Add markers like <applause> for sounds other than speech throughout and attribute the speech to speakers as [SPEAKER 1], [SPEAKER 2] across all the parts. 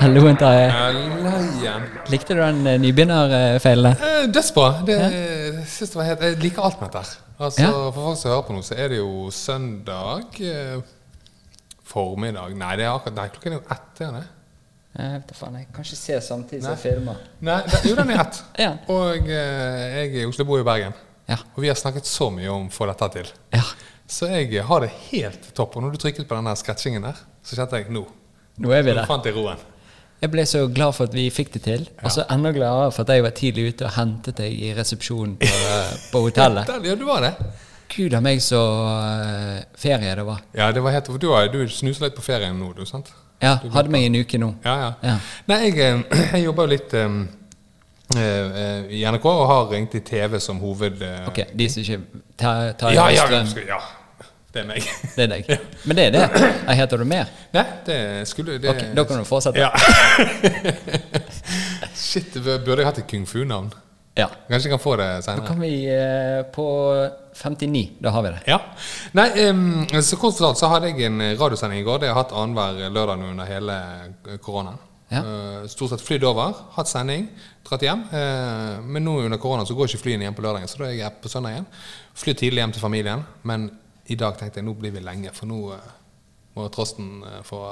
[SPEAKER 1] Hallo. Likte du den eh, nybegynnerfeilen?
[SPEAKER 2] Eh, Dødsbra. Det, jeg synes det var helt, jeg liker alt med dette. Altså,
[SPEAKER 1] Ja.
[SPEAKER 2] For folk som hører på nå, så er det jo søndag eh, formiddag Nei, det er akkurat, nei klokken er jo ett.
[SPEAKER 1] Jeg vet faen, jeg kan ikke se samtidig som jeg filmer.
[SPEAKER 2] Nei, det, jo, den er ett. <laughs>
[SPEAKER 1] Ja.
[SPEAKER 2] Og eh, jeg er i Oslo, bor i Bergen.
[SPEAKER 1] Ja.
[SPEAKER 2] Og vi har snakket så mye om å få dette til.
[SPEAKER 1] ja.
[SPEAKER 2] Så jeg har det helt topp. Og når du trykket på den skretsingen der, så kjente jeg nå.
[SPEAKER 1] Nå er vi
[SPEAKER 2] Nå
[SPEAKER 1] der.
[SPEAKER 2] fant jeg roen.
[SPEAKER 1] Jeg ble så glad for at vi fikk det til, og så enda gladere for at jeg var tidlig ute og hentet deg i resepsjonen på, <laughs> eh, på hotellet.
[SPEAKER 2] Ja, du var det.
[SPEAKER 1] Gud a meg så eh, ferie det var.
[SPEAKER 2] Ja, det var helt, du, du snuser litt på ferien nå, du, sant?
[SPEAKER 1] Ja, hadde meg en uke nå.
[SPEAKER 2] Ja, ja.
[SPEAKER 1] Ja.
[SPEAKER 2] Nei, jeg, eh, <clears throat> jeg jobber jo litt eh, uh, i NRK og har egentlig TV som hoved... Uh,
[SPEAKER 1] Ok, de som ikke tar ta
[SPEAKER 2] Ja, ja, ja, det er meg.
[SPEAKER 1] det er deg. <laughs> Men det er det. Jeg heter du mer?
[SPEAKER 2] Nei, det skulle det,
[SPEAKER 1] Ok, da kan du fortsette.
[SPEAKER 2] Ja. <laughs> Shit, burde jeg hatt et kung fu-navn.
[SPEAKER 1] Ja.
[SPEAKER 2] Kanskje vi kan få det
[SPEAKER 1] Da kan vi eh, på 59, da har vi det.
[SPEAKER 2] Ja. Nei, um, så kort fortalt så hadde jeg en radiosending i går. Det har jeg hatt annenhver lørdag under hele koronaen.
[SPEAKER 1] Ja.
[SPEAKER 2] Uh, Stort sett flydd over, hatt sending, dratt hjem. Uh, Men nå under korona så går ikke flyene hjem på lørdagen, så da er jeg på søndag igjen. Fly tidlig hjem til familien, men i dag tenkte jeg nå blir vi lenge, for nå uh, må Trosten få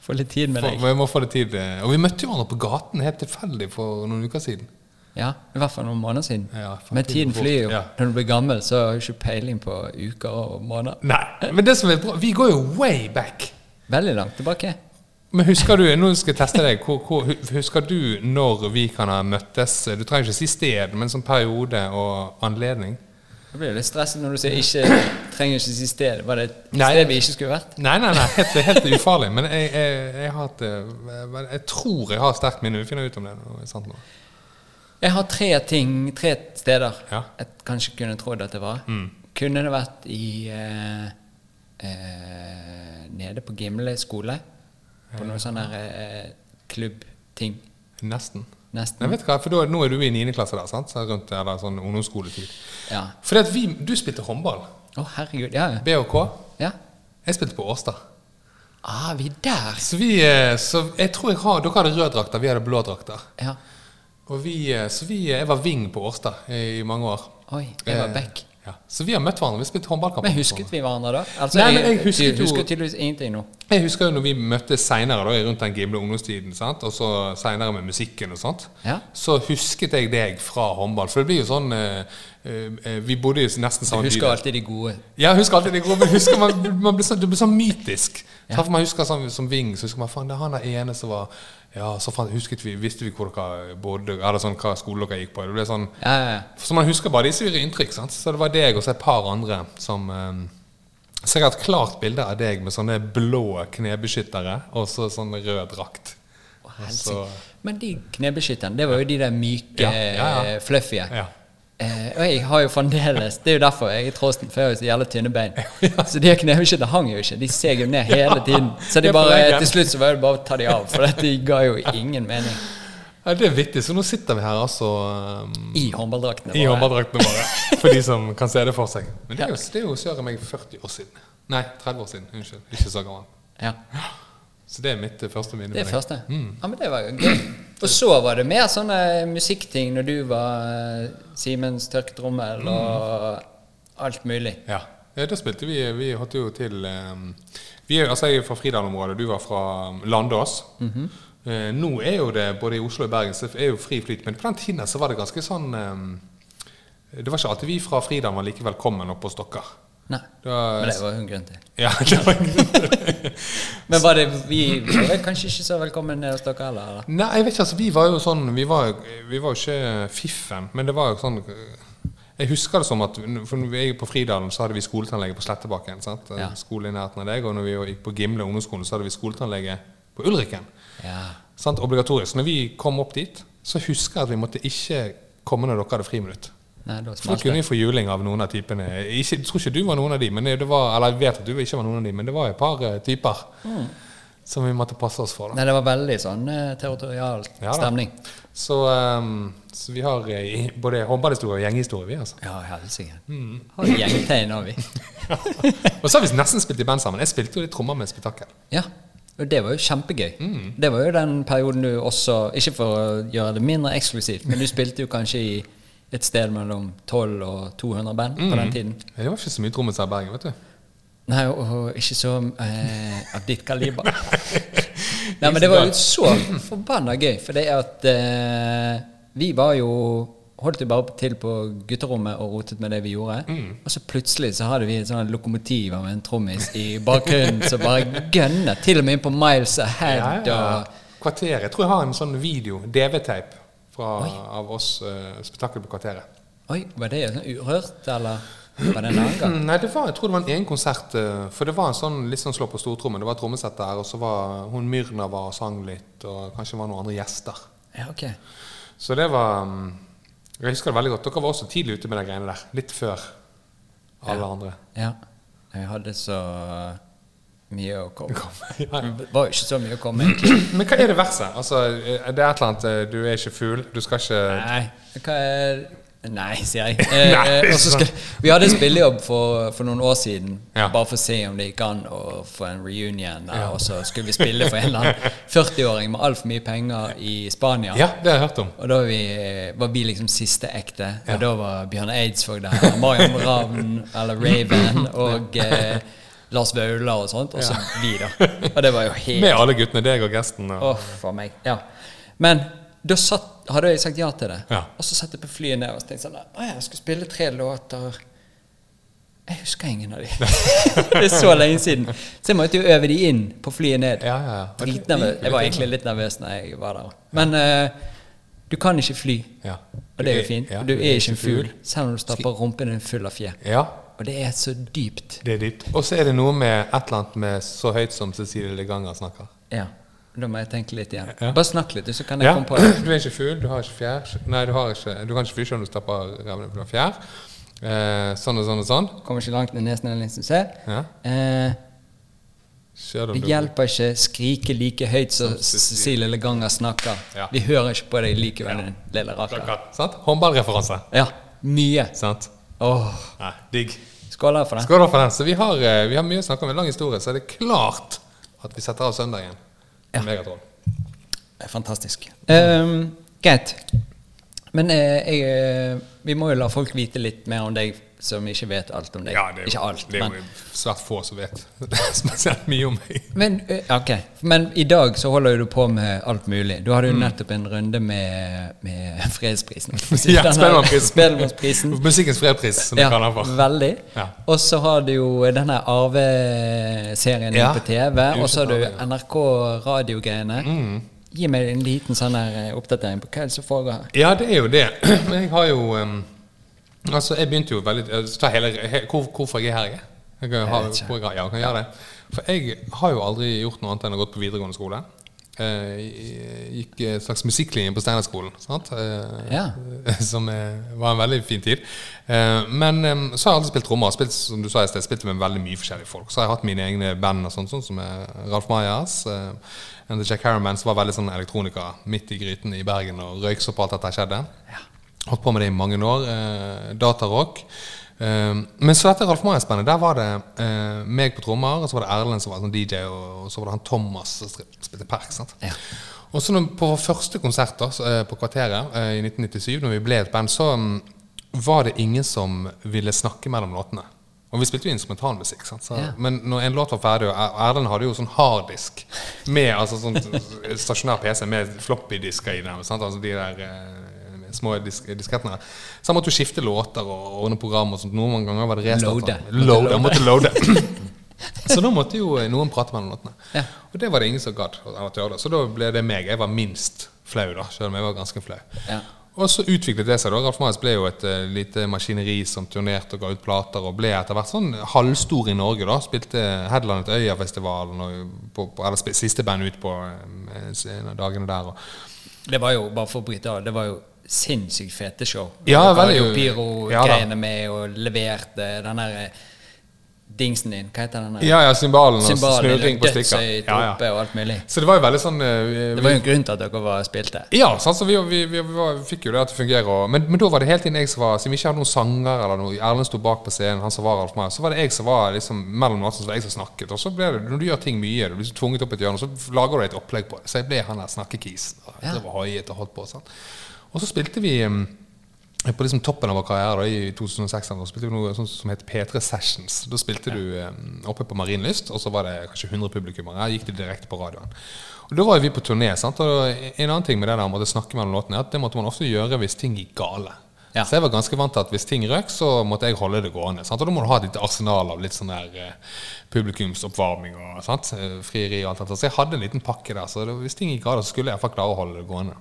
[SPEAKER 1] Få litt tid med
[SPEAKER 2] deg.
[SPEAKER 1] deg.
[SPEAKER 2] Vi må få litt tid. Og vi møtte jo hverandre på gaten helt tilfeldig for noen uker siden.
[SPEAKER 1] Ja, i hvert fall noen måneder siden.
[SPEAKER 2] Ja,
[SPEAKER 1] Men
[SPEAKER 2] tiden
[SPEAKER 1] flyr jo.
[SPEAKER 2] ja.
[SPEAKER 1] Når du blir gammel, så har du ikke peiling på uker og måneder.
[SPEAKER 2] Nei, men det som er bra, vi går jo way back.
[SPEAKER 1] Veldig langt tilbake.
[SPEAKER 2] Men husker du, nå skal jeg teste deg, hvor, hvor, husker du når vi kan ha møttes? Du trenger ikke si sted, men som periode og anledning.
[SPEAKER 1] Jeg blir litt stresset når du sier ikke trenger ikke si sted. Var det et sted vi ikke skulle vært?
[SPEAKER 2] Nei, nei, nei, helt, helt ufarlig. Men jeg, jeg, jeg, har et, eh, jeg tror jeg har sterkt minne. Vi finner ut om det. det er sant nå.
[SPEAKER 1] Jeg har tre ting, tre steder
[SPEAKER 2] Ja.
[SPEAKER 1] jeg kanskje kunne trodd at det var.
[SPEAKER 2] Mm.
[SPEAKER 1] Kunne det vært i eh, eh, Nede på Gimle skole? På noen sånn der eh, klubbting.
[SPEAKER 2] Nesten.
[SPEAKER 1] Nesten.
[SPEAKER 2] Jeg vet hva, for da, Nå er du i 9. klasse der, sant? Så rundt, eller sånn ungdomsskoletid.
[SPEAKER 1] Ja.
[SPEAKER 2] Fordi at vi, Du spilte håndball.
[SPEAKER 1] Å, herregud. Ja.
[SPEAKER 2] BHK.
[SPEAKER 1] ja.
[SPEAKER 2] Jeg spilte på Årstad.
[SPEAKER 1] Ah, vi er der.
[SPEAKER 2] Så vi, eh, så jeg tror jeg har, Dere hadde røde drakter, vi hadde blå drakter.
[SPEAKER 1] Ja.
[SPEAKER 2] Og vi, eh, så vi, jeg var wing på Årstad i, mange år.
[SPEAKER 1] Oi, jeg var
[SPEAKER 2] Eh,
[SPEAKER 1] back.
[SPEAKER 2] Ja. Så vi har møtt hverandre. Vi spilte håndballkamp.
[SPEAKER 1] Men husket vi hverandre da? Altså,
[SPEAKER 2] Nei, men jeg husker, jo-
[SPEAKER 1] husker tydeligvis ingenting nå.
[SPEAKER 2] Jeg husker jo når vi møttes seinere, rundt den gimle ungdomstiden, sant? og så seinere med musikken og sånt,
[SPEAKER 1] Ja.
[SPEAKER 2] så husket jeg deg fra håndball. For det blir jo sånn eh, eh, Vi bodde jo nesten
[SPEAKER 1] Du husker alltid de gode.
[SPEAKER 2] Ja, jeg husker alltid de gode, men husker man, man blir sånn, du blir sånn mytisk.
[SPEAKER 1] Ja.
[SPEAKER 2] For man husker sånn, Som Ving, så husker man faen, det er han der ene som var Ja, så fant, husket vi, visste vi hvor dere bodde, eller sånn, hva skole dere gikk på. Det ble sånn
[SPEAKER 1] Ja, ja, ja.
[SPEAKER 2] Så man husker bare disse inntrykk. Sant? Så det var deg og så et par andre som eh, Så jeg har et klart bilde av deg med sånne blå knebeskyttere og så sånn rød drakt.
[SPEAKER 1] Å,
[SPEAKER 2] så-
[SPEAKER 1] Men de knebeskytterne, det var jo de der myke,
[SPEAKER 2] ja.
[SPEAKER 1] eh, fluffy.
[SPEAKER 2] Ja.
[SPEAKER 1] Eh, og jeg har jo fremdeles Det er jo derfor jeg er trosten, for jeg har jo så jævla tynne bein. Så de her knebeskytterne hang jo ikke. De seg jo ned hele tiden. Så bare, til slutt så var det bare å ta de av, for dette ga jo ingen mening.
[SPEAKER 2] Ja, det er vittig. Så nå sitter vi her altså um,
[SPEAKER 1] I håndballdraktene.
[SPEAKER 2] i håndballdraktene våre. For de som kan se det for seg. Men det er jo, det er jo søren meg 40 år siden. Nei, 30 år siden. Unnskyld. Ikke så gammel.
[SPEAKER 1] Ja,
[SPEAKER 2] Så det er mitt eh, første minne.
[SPEAKER 1] det er første.
[SPEAKER 2] Mm.
[SPEAKER 1] Ja, men det var jo gøy. Og så var det mer sånne musikkting når du var eh, Simens tørketrommel og alt mulig.
[SPEAKER 2] Ja. ja, da spilte vi Vi holdt jo til um, vi er, altså Jeg er fra Fridal-området, du var fra um, Landås. Eh, nå er jo det både i Oslo og Bergen så er jo fri flyt, men på den tiden så var det ganske sånn Det var ikke alltid vi fra Fridal var like velkommen oppe hos dere.
[SPEAKER 1] Nei,
[SPEAKER 2] var,
[SPEAKER 1] men det var jo en grunn til.
[SPEAKER 2] ja, det var en grunn til det. <laughs>
[SPEAKER 1] Men var det vi vi var kanskje ikke så velkommen ned hos dere heller? eller?
[SPEAKER 2] Nei, jeg vet ikke, altså Vi var jo sånn Vi var, vi var jo ikke fiffen, men det var jo sånn Jeg husker det som at For når vi er på Fridalen, så hadde vi skoletannlege på Slettebakken. sant?
[SPEAKER 1] Ja.
[SPEAKER 2] Skole i nærheten av deg. Og når vi gikk på Gimle ungdomsskole, så hadde vi skoletannlege på Ulriken.
[SPEAKER 1] Ja.
[SPEAKER 2] Sant? Obligatorisk. Når vi kom opp dit, så husker jeg at vi måtte ikke komme når dere hadde friminutt.
[SPEAKER 1] Nei, da
[SPEAKER 2] kunne jo få juling av noen av typene. Ikke, jeg tror ikke du var noen av de, men det var, eller jeg vet at du ikke var noen av de, men det var et par typer typer som vi måtte passe oss for. da.
[SPEAKER 1] Nei, det var veldig sånn eh, territorial
[SPEAKER 2] Ja
[SPEAKER 1] stemning.
[SPEAKER 2] Så, um, så vi har eh, både håndballhistorie og gjenghistorie, vi, altså.
[SPEAKER 1] Ja, helsike.
[SPEAKER 2] Mm.
[SPEAKER 1] Har gjengtegn òg, vi. <laughs>
[SPEAKER 2] Og så har vi nesten spilt i band sammen. Jeg spilte jo litt trommer med Spetakkel.
[SPEAKER 1] Ja, og det var jo kjempegøy.
[SPEAKER 2] Mm.
[SPEAKER 1] Det var jo den perioden du også Ikke for å gjøre det mindre eksklusivt, men du spilte jo kanskje i et sted mellom 12 og 200 band på
[SPEAKER 2] Mm.
[SPEAKER 1] den tiden.
[SPEAKER 2] Det var ikke så mye trommiser i Bergen, vet du.
[SPEAKER 1] Nei, og, og ikke så eh, av ditt kaliber. <laughs> Nei, men det var jo så forbanna gøy, for det at eh, vi var jo Holdt jo bare til på gutterommet og rotet med det vi gjorde.
[SPEAKER 2] Mm.
[SPEAKER 1] Og så plutselig så hadde vi et sånt lokomotiv med en trommis i bakgrunnen som bare gønnet. Til og med inn på Miles Ahead og
[SPEAKER 2] Kvarteret. Jeg tror jeg har en sånn video, DV-teip, fra- av oss uh, Spetakkel på Kvarteret.
[SPEAKER 1] Oi, var det sånn urørt, eller var det en annen gang? <clears throat>
[SPEAKER 2] Nei, det var, jeg tror det var en egen konsert. eh, For det var en sånn litt sånn slå på stortrommen. Det var trommesett der, og så var hun Myrna var og sang litt, og kanskje det var noen andre gjester.
[SPEAKER 1] Ja, ok.
[SPEAKER 2] Så det var mm, Jeg husker det veldig godt. Dere var også tidlig ute med de greiene der. Litt før alle andre.
[SPEAKER 1] Ja. Jeg hadde så mye å komme
[SPEAKER 2] Ja.
[SPEAKER 1] Det var jo ikke så mye å komme, egentlig. <clears throat>
[SPEAKER 2] Men hva er det verste? Altså, det er et eller annet eh, Du er ikke fugl, du skal ikke
[SPEAKER 1] Nei, hva er Nei, sier jeg. <laughs> Eh, Nei, skal, vi hadde spillejobb for, for noen år siden,
[SPEAKER 2] Ja.
[SPEAKER 1] bare for å se om det gikk an å få en reunion. Der, Og så skulle vi spille for en eller annen <laughs> 40-åring med altfor mye penger i Spania.
[SPEAKER 2] Ja, det har jeg hørt om.
[SPEAKER 1] Og da var vi, var vi liksom siste ekte. Og da var Bjørn Eidsvåg der, Marion Ravn, eller Raven, <laughs> og eh, Lars Vaular og sånt. Og så vi, da. Og det var jo helt
[SPEAKER 2] Med alle guttene, deg og gesten. Ja.
[SPEAKER 1] Åh, for meg. Ja. Men da satt, hadde jeg sagt ja til det.
[SPEAKER 2] Ja.
[SPEAKER 1] Og så satt jeg på flyet ned og tenkte sånn Å, jeg skal spille tre låter. Jeg husker ingen av de. <laughs> det er så lenge siden. Så jeg måtte jo øve de inn på flyet ned.
[SPEAKER 2] Ja, ja, ja.
[SPEAKER 1] Dritnervøs. Jeg var egentlig litt nervøs når jeg var der. Men eh, du kan ikke fly.
[SPEAKER 2] ja.
[SPEAKER 1] Og det er jo fint. Du er ikke en fugl, selv om du stapper rumpen din full av fjær.
[SPEAKER 2] Ja,
[SPEAKER 1] Og det er så dypt.
[SPEAKER 2] det er dypt. Og så er det noe med et eller annet med så høyt som Cecilie Leganger snakker.
[SPEAKER 1] Ja. Da må jeg tenke litt igjen.
[SPEAKER 2] Ja.
[SPEAKER 1] Bare snakk litt, så kan jeg
[SPEAKER 2] Ja,
[SPEAKER 1] komme på det.
[SPEAKER 2] du er ikke fugl, du har ikke fjær. Nei, du, har ikke, du kan ikke fly selv om du stapper revene på fjær. Eh, sånn og sånn og sånn.
[SPEAKER 1] Kommer ikke langt ned nesen eller som se.
[SPEAKER 2] Ja.
[SPEAKER 1] Eh, det hjelper ikke skrike like høyt som Cecilie Leganger snakker.
[SPEAKER 2] Ja.
[SPEAKER 1] Vi hører ikke på deg likevel, ja. lille rakker.
[SPEAKER 2] Sant? Håndballreferanse.
[SPEAKER 1] Ja, mye.
[SPEAKER 2] Sant?
[SPEAKER 1] Åh,
[SPEAKER 2] Nei, digg.
[SPEAKER 1] Skål for det.
[SPEAKER 2] Skål for den. Så vi har, eh, vi har mye å snakke om. En lang historie. Så er det klart at vi setter av søndagen.
[SPEAKER 1] Ja.
[SPEAKER 2] Megatron.
[SPEAKER 1] Fantastisk. Um, greit. Men eh, jeg, eh, vi må jo la folk vite litt mer om deg som ikke vet alt om deg.
[SPEAKER 2] Ja, det er jo,
[SPEAKER 1] ikke alt,
[SPEAKER 2] det er
[SPEAKER 1] men,
[SPEAKER 2] jo svært få som vet <laughs> spesielt mye om meg.
[SPEAKER 1] men, okay. men i dag så holder du på med alt mulig. Du hadde
[SPEAKER 2] Mm.
[SPEAKER 1] jo nettopp en runde med, med <laughs> fredsprisen. <laughs>
[SPEAKER 2] Ja,
[SPEAKER 1] Spellemannsprisen.
[SPEAKER 2] Musikkens fredspris, som vi kaller den for.
[SPEAKER 1] veldig.
[SPEAKER 2] Ja.
[SPEAKER 1] Og så har du jo denne Arve-serien
[SPEAKER 2] Ja,
[SPEAKER 1] på TV, og så har du
[SPEAKER 2] ja.
[SPEAKER 1] NRK radiogreiene.
[SPEAKER 2] Mm.
[SPEAKER 1] Gi meg en liten sånn her eh, oppdatering på hva som foregår her.
[SPEAKER 2] Ja, det er jo det. <clears throat> Jeg har jo um, Altså, jeg begynte jo veldig ta hele, he, hvor, Hvorfor jeg er her, jeg? jeg kan, ha, hvor jeg, ja, jeg kan gjøre det. For jeg har jo aldri gjort noe annet enn å gått på videregående skole. Eh, Jeg gikk en slags musikklinje på Steinerskolen? Eh,
[SPEAKER 1] Ja. <laughs>
[SPEAKER 2] som eh, var en veldig fin tid. Eh, Men så har jeg aldri spilt trommer. Spilt, som du sa i sted, spilt med veldig mye forskjellige folk. Så har jeg hatt mine egne band, og sånt, sånn som er Ralf Majas. eh, and the Jack Harriman, som var veldig sånn elektronika midt i gryten i Bergen, og røyks opp alt dette skjedde. Holdt på med det i mange år. Eh, datarock. Eh, men så dette Ralf Majas-bandet, der var det eh, meg på trommer, og så var det Erlend som var sånn DJ, og, og så var det han Thomas som spilte perk. sant?
[SPEAKER 1] Ja.
[SPEAKER 2] Og så på vår første konsert da, eh, på Kvarteret eh, i 1997, når vi ble et band, så mm, var det ingen som ville snakke mellom låtene. Og vi spilte jo instrumentalmusikk. sant? Så,
[SPEAKER 1] Ja.
[SPEAKER 2] Men når en låt var ferdig, og Er- Erlend hadde jo sånn harddisk med altså sånn <laughs> stasjonær PC med floppy-disker i den. Sant? Altså de der eh, små disk diskettene. Så han måtte jo skifte låter og ordne program og sånt. Noen ganger var det restart.
[SPEAKER 1] Loade.
[SPEAKER 2] Han måtte loade. Så da måtte jo noen prate mellom låtene.
[SPEAKER 1] Ja.
[SPEAKER 2] Og det var det ingen som gadd. Så da ble det meg. Jeg var minst flau, da, selv om jeg var ganske flau.
[SPEAKER 1] Ja.
[SPEAKER 2] Og så utviklet det seg. da. Ralf Maes ble jo et uh, lite maskineri som turnerte og ga ut plater, og ble etter hvert sånn halvstor i Norge. da. Spilte headlandet Øyafestivalen, eller siste band ut på av dagene der. Og,
[SPEAKER 1] Det var jo, bare for å bryte av, det var jo sinnssykt fete show.
[SPEAKER 2] Ja, veldig-
[SPEAKER 1] jo
[SPEAKER 2] ja.
[SPEAKER 1] Pyro-greiene med og leverte den der eh, dingsen din. Hva heter den? der?
[SPEAKER 2] Ja, ja, cymbalen og snurring på stikker. Ja, ja.
[SPEAKER 1] og alt mulig.
[SPEAKER 2] Så det var jo veldig sånn eh,
[SPEAKER 1] Det var jo en grunn til at dere var spilte.
[SPEAKER 2] Ja, sant, så vi, vi, vi, vi, var, vi fikk jo det til å fungere. Og, men, men da var det hele tiden jeg som var Siden vi ikke hadde noen sanger, eller noe, Erlend sto bak på scenen, han som var Ralf Meyer, så var det jeg som var liksom mellom oss, så var jeg som snakket. Og så ble det, når du gjør ting mye, du blir så tvunget opp et hjørne, så lager du et opplegg på det. Så jeg ble han der snakkekisen. Og
[SPEAKER 1] Ja.
[SPEAKER 2] det var og holdt på sånn. Og så spilte vi på liksom toppen av vår karriere i 2006 da spilte vi noe som het P3 Sessions. Da spilte du oppe på Marienlyst, og så var det kanskje 100 publikummere. Gikk det direkte på radioen. Og Da var vi på turné. sant? Og En annen ting med det der om å snakke mellom låtene, er at det måtte man ofte gjøre hvis ting gikk gale.
[SPEAKER 1] Ja.
[SPEAKER 2] Så jeg var ganske vant til at hvis ting røk, så måtte jeg holde det gående. Sant? Og da må du ha et lite arsenal av litt sånn der eh, publikumsoppvarming og sant? Eh, frieri og alt dette. Så jeg hadde en liten pakke der. Så det, hvis ting gikk av, så skulle jeg iallfall klare å holde det gående.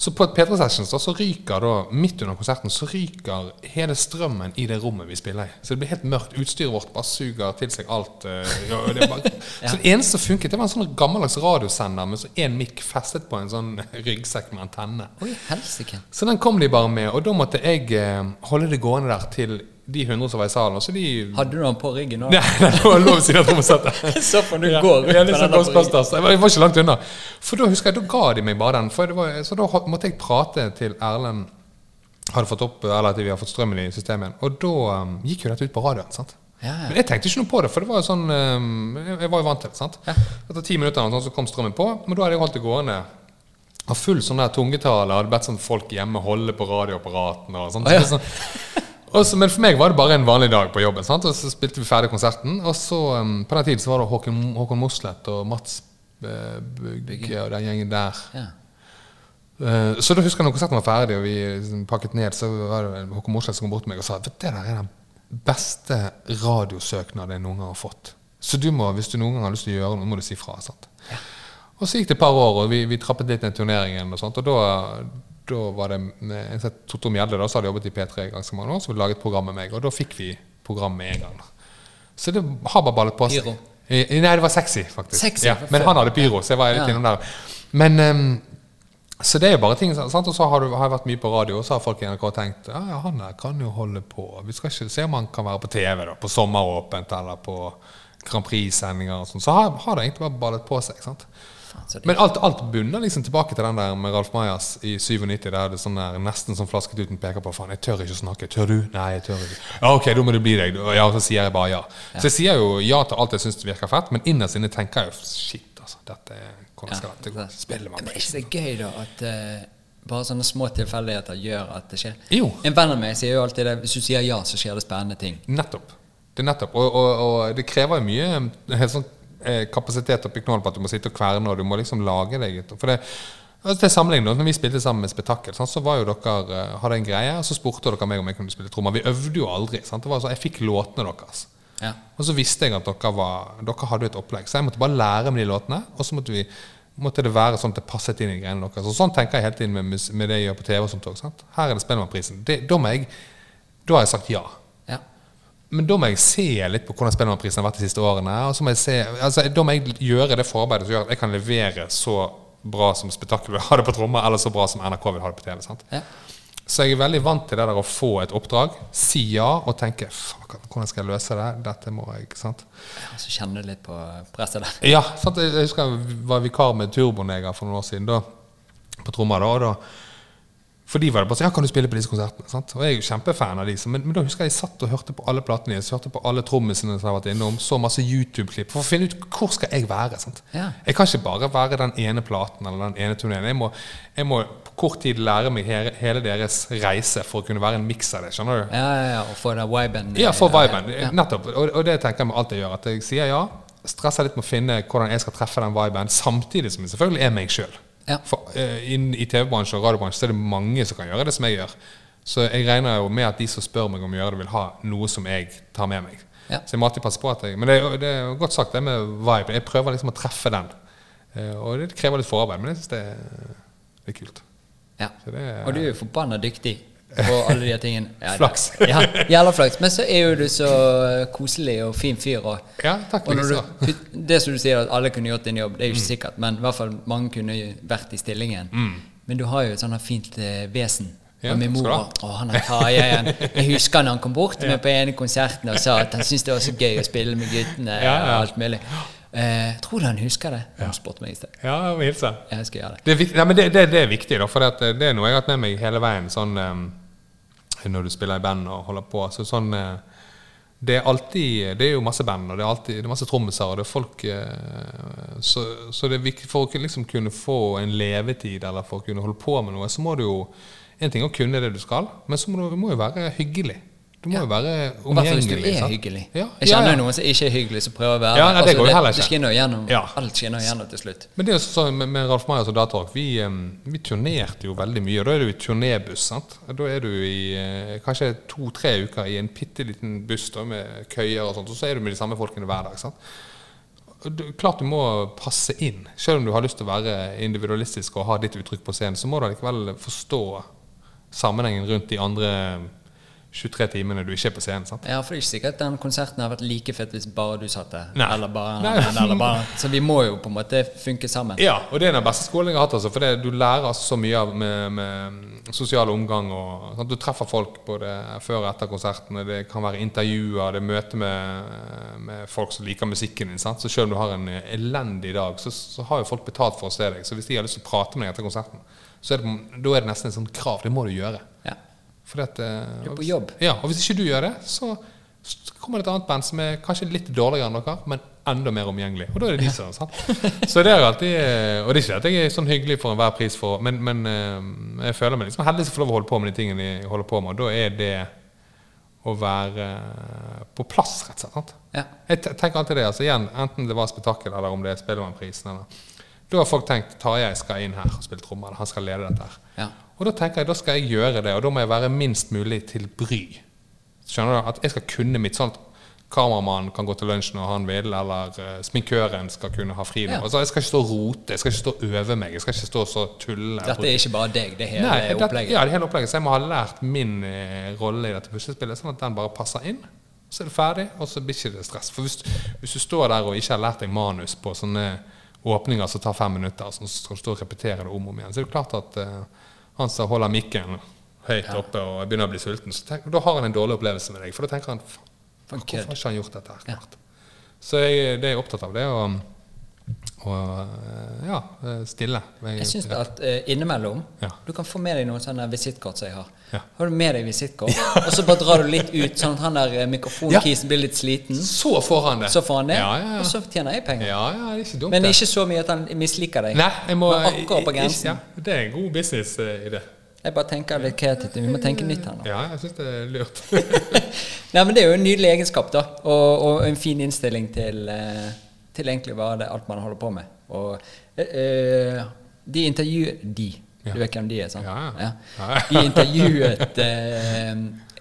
[SPEAKER 2] Så på et P3 Sessions da, så ryker da, midt under konserten så ryker hele strømmen i det rommet vi spiller i. Så det blir helt mørkt. Utstyret vårt bare suger til seg alt. eh, ja, det bare, <laughs> Så det eneste som funket, det var en sånn gammeldags radiosender med så én mikk festet på en sånn <laughs> ryggsekk med antenne.
[SPEAKER 1] Oi, helsike.
[SPEAKER 2] Så den kom de bare med, og da måtte jeg eh, holde det gående der til de 100 som var i salen. også, de
[SPEAKER 1] Hadde du den på ryggen òg?
[SPEAKER 2] Nei, det var lov å si det trommesettet. <laughs>
[SPEAKER 1] Så får du
[SPEAKER 2] Ja,
[SPEAKER 1] gå rundt
[SPEAKER 2] ja,
[SPEAKER 1] med den
[SPEAKER 2] sånn
[SPEAKER 1] på ryggen.
[SPEAKER 2] Jeg var, jeg var ikke langt unna. For da husker jeg, da ga de meg bare den. Var, så da måtte jeg prate til Erlend hadde fått opp, eller at vi har fått strømmen i systemet igjen. Og da um, gikk jo dette ut på radioen. sant?
[SPEAKER 1] Ja, ja.
[SPEAKER 2] Men jeg tenkte ikke noe på det, for det var jo sånn um, jeg, var jo vant til det. sant?
[SPEAKER 1] Ja.
[SPEAKER 2] Etter ti minutter sånn, så kom strømmen på, men da hadde jeg holdt det gående. Av full sånn der tungetale. Hadde bedt sånn folk hjemme holde på radioapparatene. og sånt. Så sånn, og så, men for meg var det bare en vanlig dag på jobben. Sant? Og så spilte vi ferdig konserten. Og så um, på den tiden så var det Håkon, Håkon Mosleth og Mats uh, Bugge og den gjengen der.
[SPEAKER 1] Ja.
[SPEAKER 2] Uh, så da husker jeg når konserten var ferdig og vi liksom pakket ned, så var det Håkon Mosleth som kom bort til meg og sa at det der er den beste radiosøknaden jeg noen gang har fått. Så du må, hvis du noen gang har lyst til å gjøre noe, må du si fra. Sant? Og så gikk det et par år, og vi, vi trappet litt den turneringen. Og sånt, og da, da var det med en sett Totto Mjelde, da, som hadde jobbet i P3 ganske mange år, som hadde laget program med meg. Og da fikk vi program med en gang. Så det har bare ballet på seg.
[SPEAKER 1] Pyro.
[SPEAKER 2] Eh, Nei, det var sexy, faktisk.
[SPEAKER 1] Sexy,
[SPEAKER 2] ja, men han hadde pyro, så jeg var litt
[SPEAKER 1] Ja.
[SPEAKER 2] innom der. Men um, så det er jo bare ting, sant? Og så har, du, har jeg vært mye på radio, og så har folk i NRK tenkt ja, ja, han der kan jo holde på. Vi skal ikke se om han kan være på TV, da, på Sommeråpent eller på Grand Prix-sendinger og sånn. Så har, har det egentlig bare ballet på seg. sant?
[SPEAKER 1] Faen,
[SPEAKER 2] Men alt, alt bunner liksom tilbake til den der med Ralf Majas i 97. Der det sånn der, nesten sånn flasketuten peker på faen, jeg tør ikke å snakke. Tør du? Nei, jeg tør ikke. Ja, ok, da må det bli deg. Ja, så sier jeg bare ja. Så jeg sier jo ja til alt jeg syns virker fett, men innerst inne tenker jeg jo shit, altså. Dette hvordan skal dette gå? meg?
[SPEAKER 1] Men er ikke det gøy, da, at uh, bare sånne små tilfeldigheter gjør at det skjer?
[SPEAKER 2] Jo.
[SPEAKER 1] En venn av meg sier jo alltid det hvis du sier ja, så skjer det spennende ting.
[SPEAKER 2] Nettopp. Det er nettopp. Og, og, og det krever jo mye helt sånn, eh, kapasitet oppi knollen på at du må sitte og kverne, og du må liksom lage deg et For det, altså til sammenligning, når vi spilte sammen med Spetakkel, sant, så var jo dere eh, hadde en greie, og så spurte dere meg om jeg kunne spille trommer. Vi øvde jo aldri. Sant? Det var så, jeg fikk låtene deres.
[SPEAKER 1] Ja.
[SPEAKER 2] Og så visste jeg at dere, var, dere hadde et opplegg. Så jeg måtte bare lære med de låtene, og så måtte, vi, måtte det være sånn at det passet inn i greiene deres. Og sånn tenker jeg hele tiden med, med det jeg gjør på TV. og sånt også, sant? Her er det Spellemannprisen. Da da har jeg sagt ja.
[SPEAKER 1] Ja.
[SPEAKER 2] Men da må jeg se litt på hvordan Spellemannprisen har vært de siste årene. Og så må jeg se, altså, da må jeg gjøre det forarbeidet som gjør at jeg kan levere så bra som Spetakkel vil ha det på trommer, eller så bra som NRK vil ha det på TV. sant?
[SPEAKER 1] ja.
[SPEAKER 2] Så jeg er veldig vant til det der å få et oppdrag, si ja og tenke fuck, hvordan skal jeg løse det? Dette må jeg sant?
[SPEAKER 1] Og så kjenner du litt på presset der.
[SPEAKER 2] Ja, sant? jeg husker jeg var vikar med Turboneger for noen år siden. Da, på trommer da, og da For de var det bare sånn Ja, kan du spille på disse konsertene? Sant? Og jeg er jo kjempefan av de. Men, men da husker jeg jeg satt og hørte på alle platene deres, hørte på alle trommisene som har vært innom, så masse YouTube-klipp for å finne ut hvor skal jeg være. sant?
[SPEAKER 1] Ja.
[SPEAKER 2] Jeg kan ikke bare være den ene platen eller den ene turneen. Jeg jeg må på kort tid lære meg hele, hele deres reise for å kunne være en miks av det. skjønner du?
[SPEAKER 1] Ja, ja, ja, og få den viben.
[SPEAKER 2] Ja, for viben.
[SPEAKER 1] Ja.
[SPEAKER 2] Nettopp. Og, og det tenker jeg med alt jeg gjør. At jeg sier ja, stresser litt med å finne hvordan jeg skal treffe den viben, samtidig som jeg selvfølgelig er meg sjøl.
[SPEAKER 1] Ja.
[SPEAKER 2] For eh, inn i TV-bransjen og radiobransjen er det mange som kan gjøre det som jeg gjør. Så jeg regner jo med at de som spør meg om å gjøre det, vil ha noe som jeg tar med meg.
[SPEAKER 1] Ja.
[SPEAKER 2] Så jeg må alltid passe på at jeg Men det det er godt sagt, det med vibe. Jeg prøver liksom å treffe den. Eh, Og det krever litt forarbeid, men jeg syns det, det er kult.
[SPEAKER 1] Ja. Og du er jo forbanna dyktig på alle de tingene. Ja,
[SPEAKER 2] Flaks.
[SPEAKER 1] Ja, jævla flaks. Men så er jo du så koselig og fin fyr. Og,
[SPEAKER 2] Ja, takk
[SPEAKER 1] og når du, det som du sier, at alle kunne gjort din jobb, det er jo
[SPEAKER 2] Mm.
[SPEAKER 1] ikke sikkert, men i hvert fall mange kunne vært i stillingen. Men du har jo et sånt fint eh, vesen.
[SPEAKER 2] Ja,
[SPEAKER 1] og min mor Å, han har Tarjei igjen. Jeg husker når han kom bort til meg på ene konsertene og sa at han syntes det var så gøy å spille med guttene.
[SPEAKER 2] Ja,
[SPEAKER 1] og alt mulig. Eh, tror du han husker det? Han spurte meg i sted.
[SPEAKER 2] Ja, jeg må hilse.
[SPEAKER 1] Jeg skal gjøre det.
[SPEAKER 2] Det er, viktig, nei, men det, det, det er viktig, da, for det, det er noe jeg har hatt med meg hele veien. Sånn, eh, når du spiller i band og holder på. Så sånn, eh, det er alltid Det er jo masse band, og det er, alltid, det er masse trommiser, og det er folk eh, så, så det er viktig for å liksom kunne få en levetid, eller for å kunne holde på med noe, så må du jo En ting er å kunne det du skal, men så må du, må jo være hyggelig. Du må jo være
[SPEAKER 1] omgjengelig. hvis du er hyggelig.
[SPEAKER 2] Ja,
[SPEAKER 1] Jeg kjenner jo
[SPEAKER 2] ja.
[SPEAKER 1] noen som ikke er hyggelig, som prøver å være
[SPEAKER 2] Ja, nei, det går jo heller
[SPEAKER 1] Det
[SPEAKER 2] ikke.
[SPEAKER 1] skinner jo gjennom.
[SPEAKER 2] Ja.
[SPEAKER 1] Alt skinner gjennom til slutt.
[SPEAKER 2] Men det er sånn med, med Ralf Meyers og Datork, vi, vi turnerte jo veldig mye. og Da er du i turnébuss. sant? Da er du i eh, kanskje to-tre uker i en bitte liten buss da, med køyer og sånt, og så er du med de samme folkene hver dag. sant? Du, klart du må passe inn. Selv om du har lyst til å være individualistisk og ha ditt uttrykk på scenen, så må du likevel forstå sammenhengen rundt de andre 23 timene du ikke er på scenen. sant?
[SPEAKER 1] Ja, for det er ikke sikkert den konserten har vært like fett hvis bare du satt der.
[SPEAKER 2] Nei.
[SPEAKER 1] Eller bare,
[SPEAKER 2] Nei. <laughs>
[SPEAKER 1] eller bare Så vi må jo på en måte funke sammen.
[SPEAKER 2] Ja, og det er den beste skolen jeg har hatt. Altså, for det, du lærer altså så mye av med, med sosial omgang. Og, sant? Du treffer folk både før og etter konsertene. Det kan være intervjuer, det er møte med, med folk som liker musikken din. Sant? Så selv om du har en elendig dag, så, så har jo folk betalt for å se deg. Så hvis de har lyst til å prate med deg etter konserten, så er det, da er det nesten et sånt krav. Det må du gjøre. Fordi at, eh,
[SPEAKER 1] Du er på jobb.
[SPEAKER 2] Ja, og hvis ikke du gjør det, så kommer det et annet band som er kanskje litt dårligere enn dere, men enda mer omgjengelig. Og da er det de som sant? <laughs> Så det er jo alltid eh, Og det er ikke at jeg er sånn hyggelig for enhver pris, for, men, men eh, jeg føler meg liksom heldig som får lov å holde på med de tingene jeg holder på med. Og da er det å være eh, på plass, rett og slett. sant?
[SPEAKER 1] Ja.
[SPEAKER 2] Jeg tenker alltid det. altså igjen, Enten det var spetakkel, eller om det er Spellemannprisen. eller Da har folk tenkt Tarjei skal inn her og spille trommer. Han skal lede dette her.
[SPEAKER 1] Ja.
[SPEAKER 2] Og da tenker jeg, da skal jeg gjøre det, og da må jeg være minst mulig til bry. Skjønner du? At jeg skal kunne mitt sånt Kameramannen kan gå til lunsj når han vil, eller uh, sminkøren skal kunne ha fri.
[SPEAKER 1] Ja.
[SPEAKER 2] Altså, jeg skal ikke stå og rote, jeg skal ikke stå og øve meg, jeg skal ikke stå og så tulle.
[SPEAKER 1] Dette er ikke bare deg, det er hele
[SPEAKER 2] Nei, det,
[SPEAKER 1] opplegget.
[SPEAKER 2] ja, det hele opplegget. Så jeg må ha lært min eh, rolle i dette puslespillet, sånn at den bare passer inn. Så er det ferdig, og så blir ikke det stress. For hvis, hvis du står der og ikke har lært deg manus på sånne åpninger som tar fem minutter, så skal du stå og repetere det om og om igjen, så er det klart at eh, han som holder mikken høyt oppe og begynner å bli sulten, så tenk, da har han en dårlig opplevelse med deg. For da tenker han "Faen, Hvorfor har ikke han gjort dette her
[SPEAKER 1] Ja.
[SPEAKER 2] Så jeg, det er jeg opptatt av. Det er å, eh, ja, eh, stille.
[SPEAKER 1] Jeg syns at uh, innimellom
[SPEAKER 2] Ja.
[SPEAKER 1] Du kan få med deg noen sånne visittkort som jeg har.
[SPEAKER 2] Ja.
[SPEAKER 1] Har du med deg visittkort, <laughs> og så bare drar du litt ut, sånn at han der mikrofonkisen blir litt sliten.
[SPEAKER 2] Så får han det.
[SPEAKER 1] Så får han det,
[SPEAKER 2] Ja, ja, ja.
[SPEAKER 1] og så tjener jeg penger.
[SPEAKER 2] Ja, ja, det er ikke dumt.
[SPEAKER 1] Men ikke så mye at han misliker deg.
[SPEAKER 2] Nei, jeg må
[SPEAKER 1] Men akkurat på grensen.
[SPEAKER 2] Ja, det er en god businessidé.
[SPEAKER 1] Jeg bare tenker litt kreativt. Vi må tenke nytt her nå.
[SPEAKER 2] Ja, jeg syns det er lurt. <laughs>
[SPEAKER 1] Nei, men Det er jo en nydelig egenskap, da. Og, og en fin innstilling til, eh, til egentlig bare det, alt man holder på med. Og eh, eh, de intervjuet De.
[SPEAKER 2] Ja.
[SPEAKER 1] Du vet hvem de er, sant?
[SPEAKER 2] Ja, ja.
[SPEAKER 1] De intervjuet eh,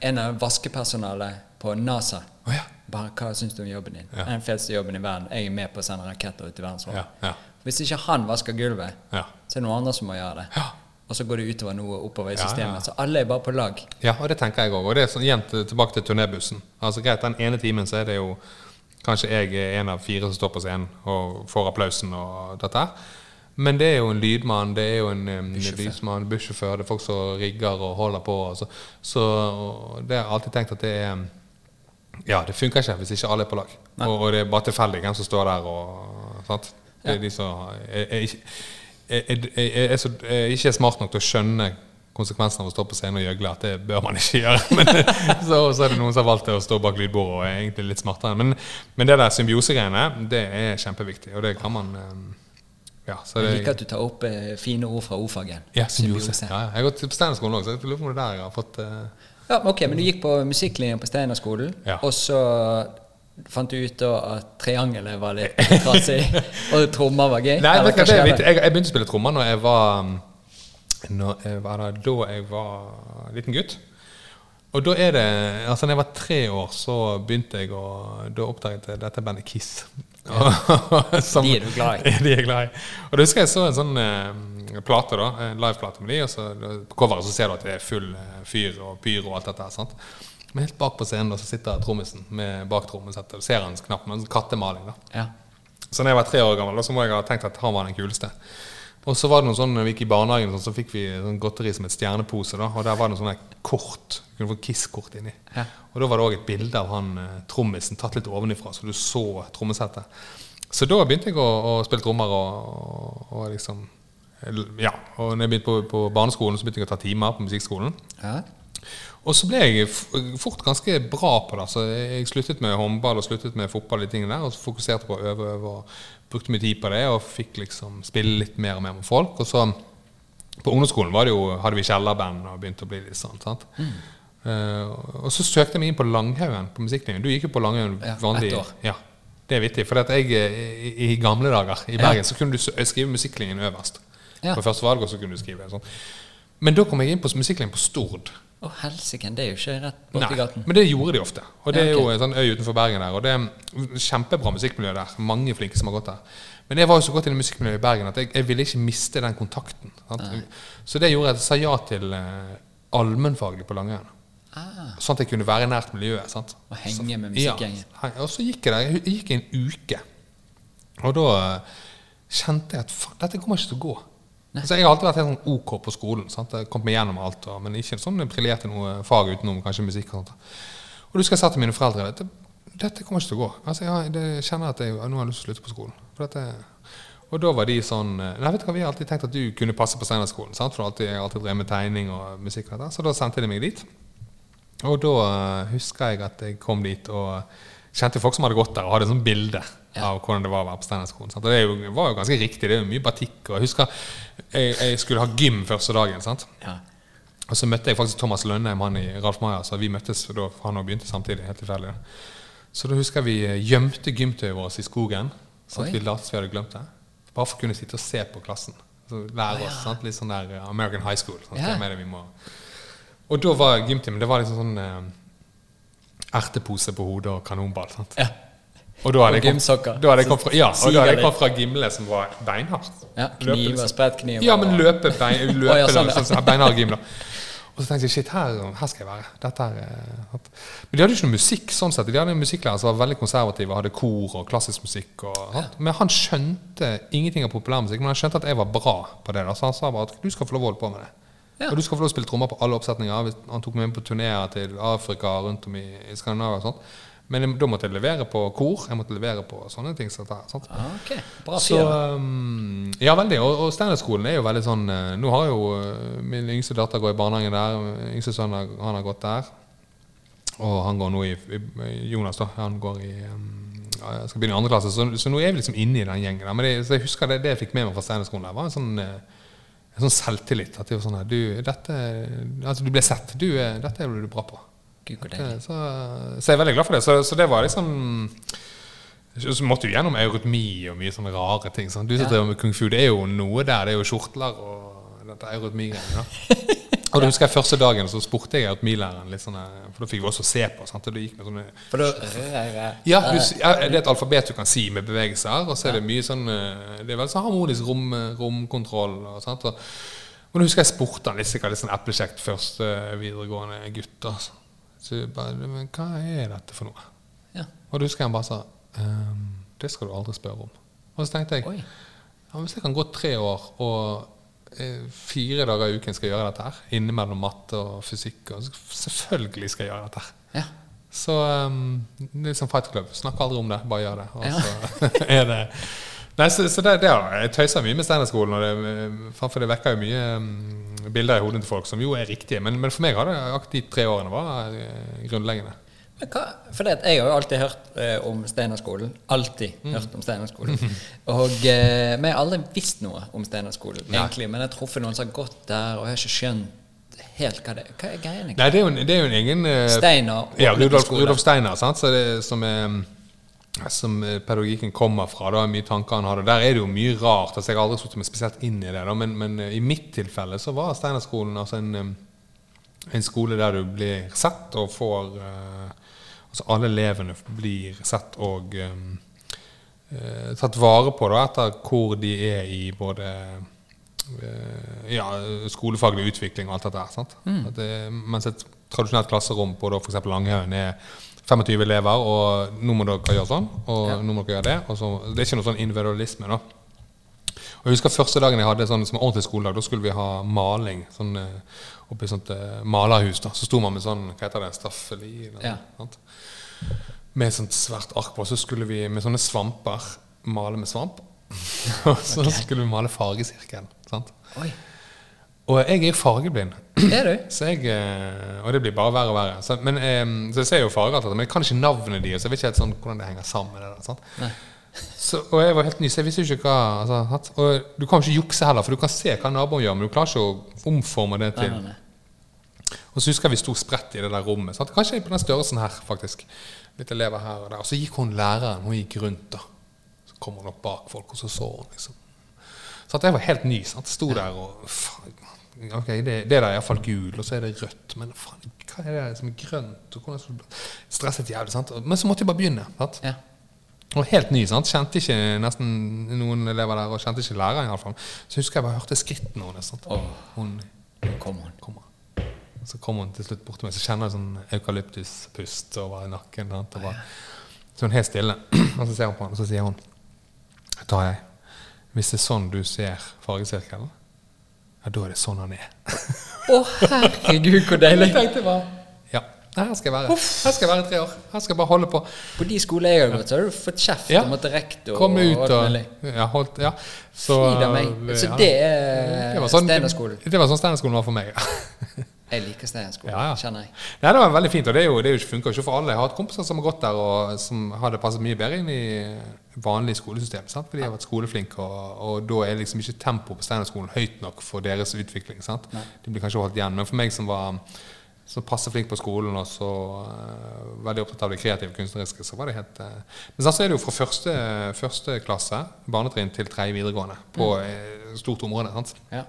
[SPEAKER 1] en av vaskepersonalet på NASA.
[SPEAKER 2] Oh, ja.
[SPEAKER 1] Bare, Hva syns du om jobben din?
[SPEAKER 2] Ja.
[SPEAKER 1] Den feteste jobben i verden. Jeg er med på å sende raketter ut i verdensrommet.
[SPEAKER 2] Ja.
[SPEAKER 1] Hvis ikke han vasker gulvet,
[SPEAKER 2] Ja.
[SPEAKER 1] så er det noen andre som må gjøre det.
[SPEAKER 2] Ja.
[SPEAKER 1] Og så går det utover noe oppover i systemet. Så alle er bare på lag.
[SPEAKER 2] Ja, og det tenker jeg òg. Og det er sånn, igjen tilbake til turnébussen. Altså greit, Den ene timen så er det jo kanskje jeg er en av fire som står på scenen og får applausen og dette her. Men det er jo en lydmann, det er jo en um, lysmann, bussjåfør, det er folk som rigger og holder på. Og så, så og det har jeg alltid tenkt at det er Ja, det funker ikke hvis ikke alle er på lag. Og, og det er bare tilfeldig hvem som står der og sant? Det er de som er, er, er, er ikke smart nok til å skjønne konsekvensen av å stå på scenen og gjøgle, at det bør man ikke gjøre. <laughs> Men så, så er det noen som har valgt å stå bak lydbordet og er egentlig litt smartere. Men, men det der symbiosegreiene, det er kjempeviktig, og det kan man eh, Ja, så
[SPEAKER 1] Jeg liker at du tar opp eh, fine ord fra ordfagen.
[SPEAKER 2] ja, symbiose. Ja, ja. Jeg har gått på Steinerskolen òg, så jeg lurer på om det er der jeg har fått eh,
[SPEAKER 1] Ja, ok, men du gikk på musikklinjen på Steinerskolen,
[SPEAKER 2] Ja.
[SPEAKER 1] og så fant du ut da at triangelet var litt trasig, <laughs> og trommer var gøy?
[SPEAKER 2] Nei,
[SPEAKER 1] Eller
[SPEAKER 2] det er vittig. jeg, jeg begynte å spille trommer når jeg var um, når jeg var da, da jeg var liten gutt. Og da er det Altså da jeg var tre år, så begynte jeg å Da oppdaget jeg dette bandet Kiss. <laughs> Som-
[SPEAKER 1] De er du glad i. <laughs>
[SPEAKER 2] de er glad i. Og da husker jeg så en sånn eh, plate, da. En liveplate med de, og så på coveret så ser du at det er full eh, fyr og pyro og alt dette her. sant? Men helt bak på scenen da, så sitter trommisen med bak trommesettet. Du ser hans knapp med en kattemaling. da
[SPEAKER 1] Ja.
[SPEAKER 2] så da jeg var tre år gammel, da, så må jeg ha tenkt at han var den kuleste. Og så var det noen sånn, når vi gikk i barnehagen, sånn, så fikk vi sånn godteri som et stjernepose. da, Og der var det noen sånne kort. Du kunne få Kiss-kort inni.
[SPEAKER 1] Ja.
[SPEAKER 2] Og da var det òg et bilde av han eh, trommisen tatt litt ovenifra, så du så trommesettet. Så da begynte jeg å, å spille trommer og, og, og liksom Ja. Og når jeg begynte på, på barneskolen, så begynte jeg å ta timer på musikkskolen.
[SPEAKER 1] Ja.
[SPEAKER 2] Og så ble jeg fort ganske bra på det. Så jeg sluttet med håndball og sluttet med fotball, de tingene der, og så fokuserte på å øve og øve. og Brukte mye tid på det og fikk liksom spille litt mer og mer med folk. Og så på ungdomsskolen var det jo, hadde vi kjellerband og begynte å bli litt sånn. sant? Eh, og så søkte jeg meg inn på Langhaugen på musikklinjen. Du gikk jo på Langhaugen
[SPEAKER 1] Ja,
[SPEAKER 2] vanlig
[SPEAKER 1] ett år.
[SPEAKER 2] Ja, det er vittig. For jeg, i, i gamle dager i Bergen så kunne du skrive musikklinjen øverst.
[SPEAKER 1] Ja.
[SPEAKER 2] På første valgår så kunne du skrive sånn. Men da kom jeg inn på musikklinjen på Stord.
[SPEAKER 1] Å, helsike, det er jo ikke rett borti gaten.
[SPEAKER 2] men det gjorde de ofte. Og det
[SPEAKER 1] Ja,
[SPEAKER 2] er jo en sånn øy utenfor Bergen der. Og det er kjempebra musikkmiljø der. Mange flinke som har gått der. Men jeg var jo så godt inne i musikkmiljøet i Bergen at jeg, jeg ville ikke miste den kontakten. Sant? Så det gjorde at jeg sa ja til uh, allmennfaglig på Langhaugen.
[SPEAKER 1] Ah,
[SPEAKER 2] Sånn at jeg kunne være nært miljøet. sant?
[SPEAKER 1] Og henge med musikkgjengen.
[SPEAKER 2] Ja, og så gikk jeg der. Jeg gikk en uke. Og da uh, kjente jeg at faen, dette kommer ikke til å gå. Altså, jeg har alltid vært helt sånn ok på skolen. Sant? Jeg kom meg gjennom alt, og, men ikke sånn briljerte noe fag utenom kanskje musikk. og sånt. Og du skal jeg sa til mine foreldre dette, dette kommer ikke til å gå. Altså, jeg, det, kjenner at jeg nå har jeg lyst til å slutte på skolen. Dette, og da var de sånn Nei, vet du hva, vi har alltid tenkt at du kunne passe på Steinerskolen. For jeg har alltid drevet med tegning og musikk. og. Så da sendte de meg dit. Og da eh, husker jeg at jeg kom dit og kjente folk som hadde gått der, og hadde et sånt bilde av hvordan det var å være på Steinerskolen. Og det jo- var jo ganske riktig. Det er jo mye batikk. Og jeg husker jeg, jeg skulle ha gym første dagen. sant?
[SPEAKER 1] Ja.
[SPEAKER 2] Og så møtte jeg faktisk Thomas Lønheim, han i Ralf Maja, så vi møttes da han òg begynte samtidig. helt tilfeldig. Så da husker jeg vi eh, gjemte gymtøyet vårt i skogen, så at vi lot som vi hadde glemt det. Bare for å kunne sitte og se på klassen. Så lære oss, sant? Litt sånn der eh, American High School. Sant?
[SPEAKER 1] Ja.
[SPEAKER 2] Det er det vi må... Og da var gymtimen Det var liksom sånn eh, ertepose på hodet og kanonball. sant?
[SPEAKER 1] ja.
[SPEAKER 2] Og da hadde
[SPEAKER 1] Og
[SPEAKER 2] jeg kom- Da hadde jeg kommet fra, ja, og da hadde jeg kommet fra Gimle, som var beinhardt.
[SPEAKER 1] ja. Kniver,
[SPEAKER 2] liksom.
[SPEAKER 1] spredtkniver.
[SPEAKER 2] Ja, men løpe, bein, <laughs> løpe
[SPEAKER 1] ja, sånn,
[SPEAKER 2] sånn, sånn, beinhard Gimle. Og så tenkte jeg shit, her, her skal jeg være. Dette er, eh, Men de hadde ikke noe musikk sånn sett. De hadde en musikklærer som var veldig konservativ og hadde kor og klassisk musikk. Og, ja. Men han skjønte ingenting av populærmusikk, men han skjønte at jeg var bra på det. Da. Så han sa bare at du skal få lov å holde på med det.
[SPEAKER 1] Ja.
[SPEAKER 2] Og du skal få lov å spille trommer på alle oppsetninger. Han tok meg med på turneer til Afrika rundt om i, i Skandinavia og sånt. Men jeg, da måtte jeg levere på kor. Jeg måtte levere på sånne ting. Sånn her, sant?
[SPEAKER 1] Ah, ok, bra
[SPEAKER 2] Så, um, ja, veldig. Og, og Steinerskolen er jo veldig sånn eh, Nå har jo eh, min yngste datter går i barnehagen der. Min yngste sønn har, han har gått der. Og han går nå i, i Jonas, da. Han går i um, skal begynne i andre klasse. Så, så nå er vi liksom inne i den gjengen. der. Men det, så jeg husker det, det jeg fikk med meg fra Steinerskolen der, var en sånn eh, en sånn selvtillit. At det sånn her, du, dette, altså du ble sett. Du, dette er du bra på.
[SPEAKER 1] Gud,
[SPEAKER 2] Eh. Så, så jeg er veldig glad for det. Så, så det var liksom Så måtte vi gjennom eurytmi og mye sånne rare ting. Sånn. Du som
[SPEAKER 1] Ja.
[SPEAKER 2] driver med kung fu, det er jo noe der. Det er jo kjortler og dette eurytmi-greiene. <laughs> Og da husker jeg første dagen så spurte jeg eurytmilæreren litt sånn eh, For da fikk vi også se på. Sant? Og det gikk med sånne
[SPEAKER 1] For da
[SPEAKER 2] ja, du, ja, det er et alfabet du kan si med bevegelser, og så er det mye sånn eh, Det er veldig sånn harmonisk rom, romkontroll. Og sånt, og, og da husker jeg spurte han litt sikkert litt sånn eplekjekt første videregående gutt. Altså. Så jeg bare, Men hva er dette for noe?
[SPEAKER 1] Ja.
[SPEAKER 2] Og da husker jeg han bare sa ehm, Det skal du aldri spørre om. Og så tenkte jeg
[SPEAKER 1] Oi.
[SPEAKER 2] ja, Hvis jeg kan gå tre år og eh, fire dager i uken skal gjøre dette her, innimellom matte og fysikk og, Selvfølgelig skal jeg gjøre dette her.
[SPEAKER 1] Ja.
[SPEAKER 2] Så um, litt som Fight Club. Snakk aldri om det, bare gjør det. Og
[SPEAKER 1] Ja.
[SPEAKER 2] så <laughs> er det Nei, så, så det, det jeg tøyser mye med Steinerskolen, og det, for det vekker jo mye um, bilder i hodet til folk som jo er riktige. Men, men for meg har det akkurat de tre årene var eh, grunnleggende.
[SPEAKER 1] Hva, for det, jeg har jo alltid hørt eh, om Steinerskolen. Alltid
[SPEAKER 2] Mm.
[SPEAKER 1] hørt om Steinerskolen. Og eh, vi har aldri visst noe om Steinerskolen, egentlig. Men jeg har truffet noen som har gått der, og jeg har ikke skjønt helt hva det er. Hva er greiene?
[SPEAKER 2] Nei, det er jo det er jo en egen eh,
[SPEAKER 1] Steiner
[SPEAKER 2] Ja, Rudolf. Rudolf Steiner, sant? Så det, som, er, som eh, pedagogikken kommer fra. Da mye tanker han hadde. Der er det jo mye rart. Altså, jeg har aldri satt meg spesielt inn i det. Da, men, men eh, i mitt tilfelle så var Steinerskolen altså en, eh, en skole der du blir sett og får eh, Altså alle elevene blir sett og um, uh, tatt vare på da, etter hvor de er i både uh, ja, skolefaglig utvikling og alt dette. Sant? At det, mens et tradisjonelt klasserom på da f.eks. Langhaugen er 25 elever, og nå må dere gjøre sånn, og
[SPEAKER 1] Ja.
[SPEAKER 2] nå må dere gjøre det. Og så, det er ikke noe sånn individualisme. da. Og jeg husker første dagen jeg hadde sånn som ordentlig skoledag, da skulle vi ha maling. Sånn, eh, oppe i et sånt eh, malerhus. da, Så sto man med sånn hva heter det, staffeli? eller
[SPEAKER 1] Ja.
[SPEAKER 2] noe sånt. Med sånt svært ark på. Så skulle vi med sånne svamper male med svamp. <laughs> Og så skulle vi male fargesirkel. sant?
[SPEAKER 1] Oi.
[SPEAKER 2] Og jeg er fargeblind. <clears throat>
[SPEAKER 1] Er du?
[SPEAKER 2] Så jeg, eh, og det blir bare verre og verre. Så, men, så jeg ser jo farger, men jeg kan ikke navnet deres. Jeg vet ikke helt sånn hvordan det henger sammen. Det der? Så, og jeg var helt ny, så jeg visste jo ikke hva altså, Og du kan jo ikke jukse heller, for du kan se hva naboen gjør, men du klarer ikke å omforme det til
[SPEAKER 1] Nei, nei, nei.
[SPEAKER 2] Og så husker jeg vi sto spredt i det der rommet. Sant? Kanskje på den størrelsen her, faktisk. Litt elever her og der. Og så gikk hun læreren, hun gikk rundt, da. Så kom hun opp bak folk, og så så hun, liksom. Så jeg var helt ny. sant? Sto der og faen, Ok, det, det der er iallfall gul, og så er det rødt. Men faen, hva er det som er grønt? Og hvordan Stresset jævlig. sant? Men så måtte jeg bare begynne. sant?
[SPEAKER 1] Ja.
[SPEAKER 2] Og helt ny. sant? Kjente ikke nesten noen elever der, og kjente ikke læreren iallfall. Så husker jeg bare hørte skrittene hennes.
[SPEAKER 1] Åh.
[SPEAKER 2] Hun
[SPEAKER 1] Kom on.
[SPEAKER 2] kommer. Så kommer hun til slutt bort til meg, så kjenner jeg sånn eukalyptuspust over nakken. sant? Bare, så hun er helt stille, <clears throat> og så ser hun på han, og så sier hun Tarjei, hvis det er sånn du ser fargesirkelen, ja, da er det sånn han er.
[SPEAKER 1] Å, herregud, hvor deilig.
[SPEAKER 2] Jeg tenkte bare Ja, her skal jeg være. Her skal jeg være i tre år. Her skal jeg bare holde på.
[SPEAKER 1] På de skoler jeg har gått, så har du fått kjeft
[SPEAKER 2] Ja.
[SPEAKER 1] om at rektor
[SPEAKER 2] Komme ut og,
[SPEAKER 1] og
[SPEAKER 2] ja, holdt, ja. Så,
[SPEAKER 1] da meg.
[SPEAKER 2] ja.
[SPEAKER 1] Så det er
[SPEAKER 2] Det var sånn-
[SPEAKER 1] Steinerskolen.
[SPEAKER 2] Det var sånn Steinerskolen var for meg. <laughs>
[SPEAKER 1] Jeg liker Steinerskolen,
[SPEAKER 2] Ja, ja.
[SPEAKER 1] kjenner jeg.
[SPEAKER 2] Nei, det var veldig fint, og det, jo, det jo ikke, funker jo ikke for alle. Jeg har hatt kompiser som har gått der, og som hadde passet mye bedre inn i vanlig skolesystem. Sant? For de har vært skoleflinke, og, og da er liksom ikke tempoet på Steinerskolen høyt nok for deres utvikling. Sant? De blir kanskje holdt igjen. Men for meg som var så passer flink på skolen og så uh, veldig opptatt av det kreative kunstneriske, så var det helt uh, Men så er det jo fra første, første klasse, barnetrinn, til tredje videregående på mm. stort område. sant?
[SPEAKER 1] Ja.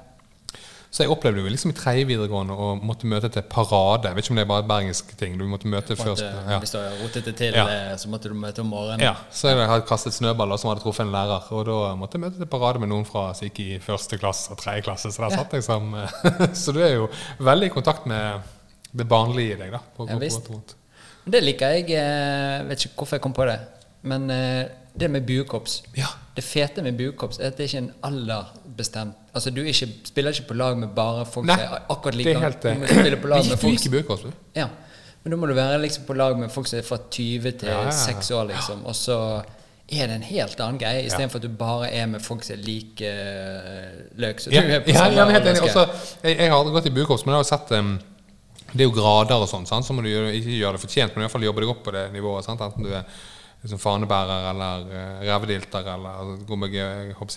[SPEAKER 2] Så jeg opplevde jo liksom i tredje videregående å måtte møte til parade. Jeg vet ikke om det er bare et bergensk ting. Du måtte møte
[SPEAKER 1] måtte,
[SPEAKER 2] først.
[SPEAKER 1] eh,
[SPEAKER 2] Ja.
[SPEAKER 1] Hvis du har rotet det til,
[SPEAKER 2] Ja.
[SPEAKER 1] eh, så måtte du møte om morgenen.
[SPEAKER 2] ja. Så jeg hadde kastet snøballer som hadde truffet en lærer. Og da måtte jeg møte til parade med noen fra som gikk i første klasse og tredje klasse. Så der satt jeg sammen. <laughs> Så du er jo veldig i kontakt med det barnlige i deg, da. På, på vondt.
[SPEAKER 1] Men Det liker jeg. Jeg vet ikke hvorfor jeg kom på det. Men eh, det med buekorps
[SPEAKER 2] Ja.
[SPEAKER 1] Det fete med buekorps er at det ikke er en alderbestemt Altså Du ikke, spiller ikke på lag med bare folk
[SPEAKER 2] Nei,
[SPEAKER 1] som er akkurat like
[SPEAKER 2] helt
[SPEAKER 1] Du
[SPEAKER 2] eh,
[SPEAKER 1] må spille på lag med folk
[SPEAKER 2] buekorps?
[SPEAKER 1] Ja, men da må du være liksom på lag med folk som er fra 20 til
[SPEAKER 2] Ja, ja, ja.
[SPEAKER 1] 6 år, liksom. Og så er det en helt annen greie, istedenfor at du bare er med folk som er like uh, løk Så
[SPEAKER 2] Ja,
[SPEAKER 1] du er på
[SPEAKER 2] ja,
[SPEAKER 1] samme
[SPEAKER 2] ja, men helt enig. Også, jeg, jeg har aldri gått i buekorps, men jeg har sett um, Det er jo grader og sånn, så må du gjøre, ikke gjøre det fortjent, men i hvert fall jobbe deg opp på det nivået. Sant? Enten du er liksom fanebærer eller uh, revdilter eller går med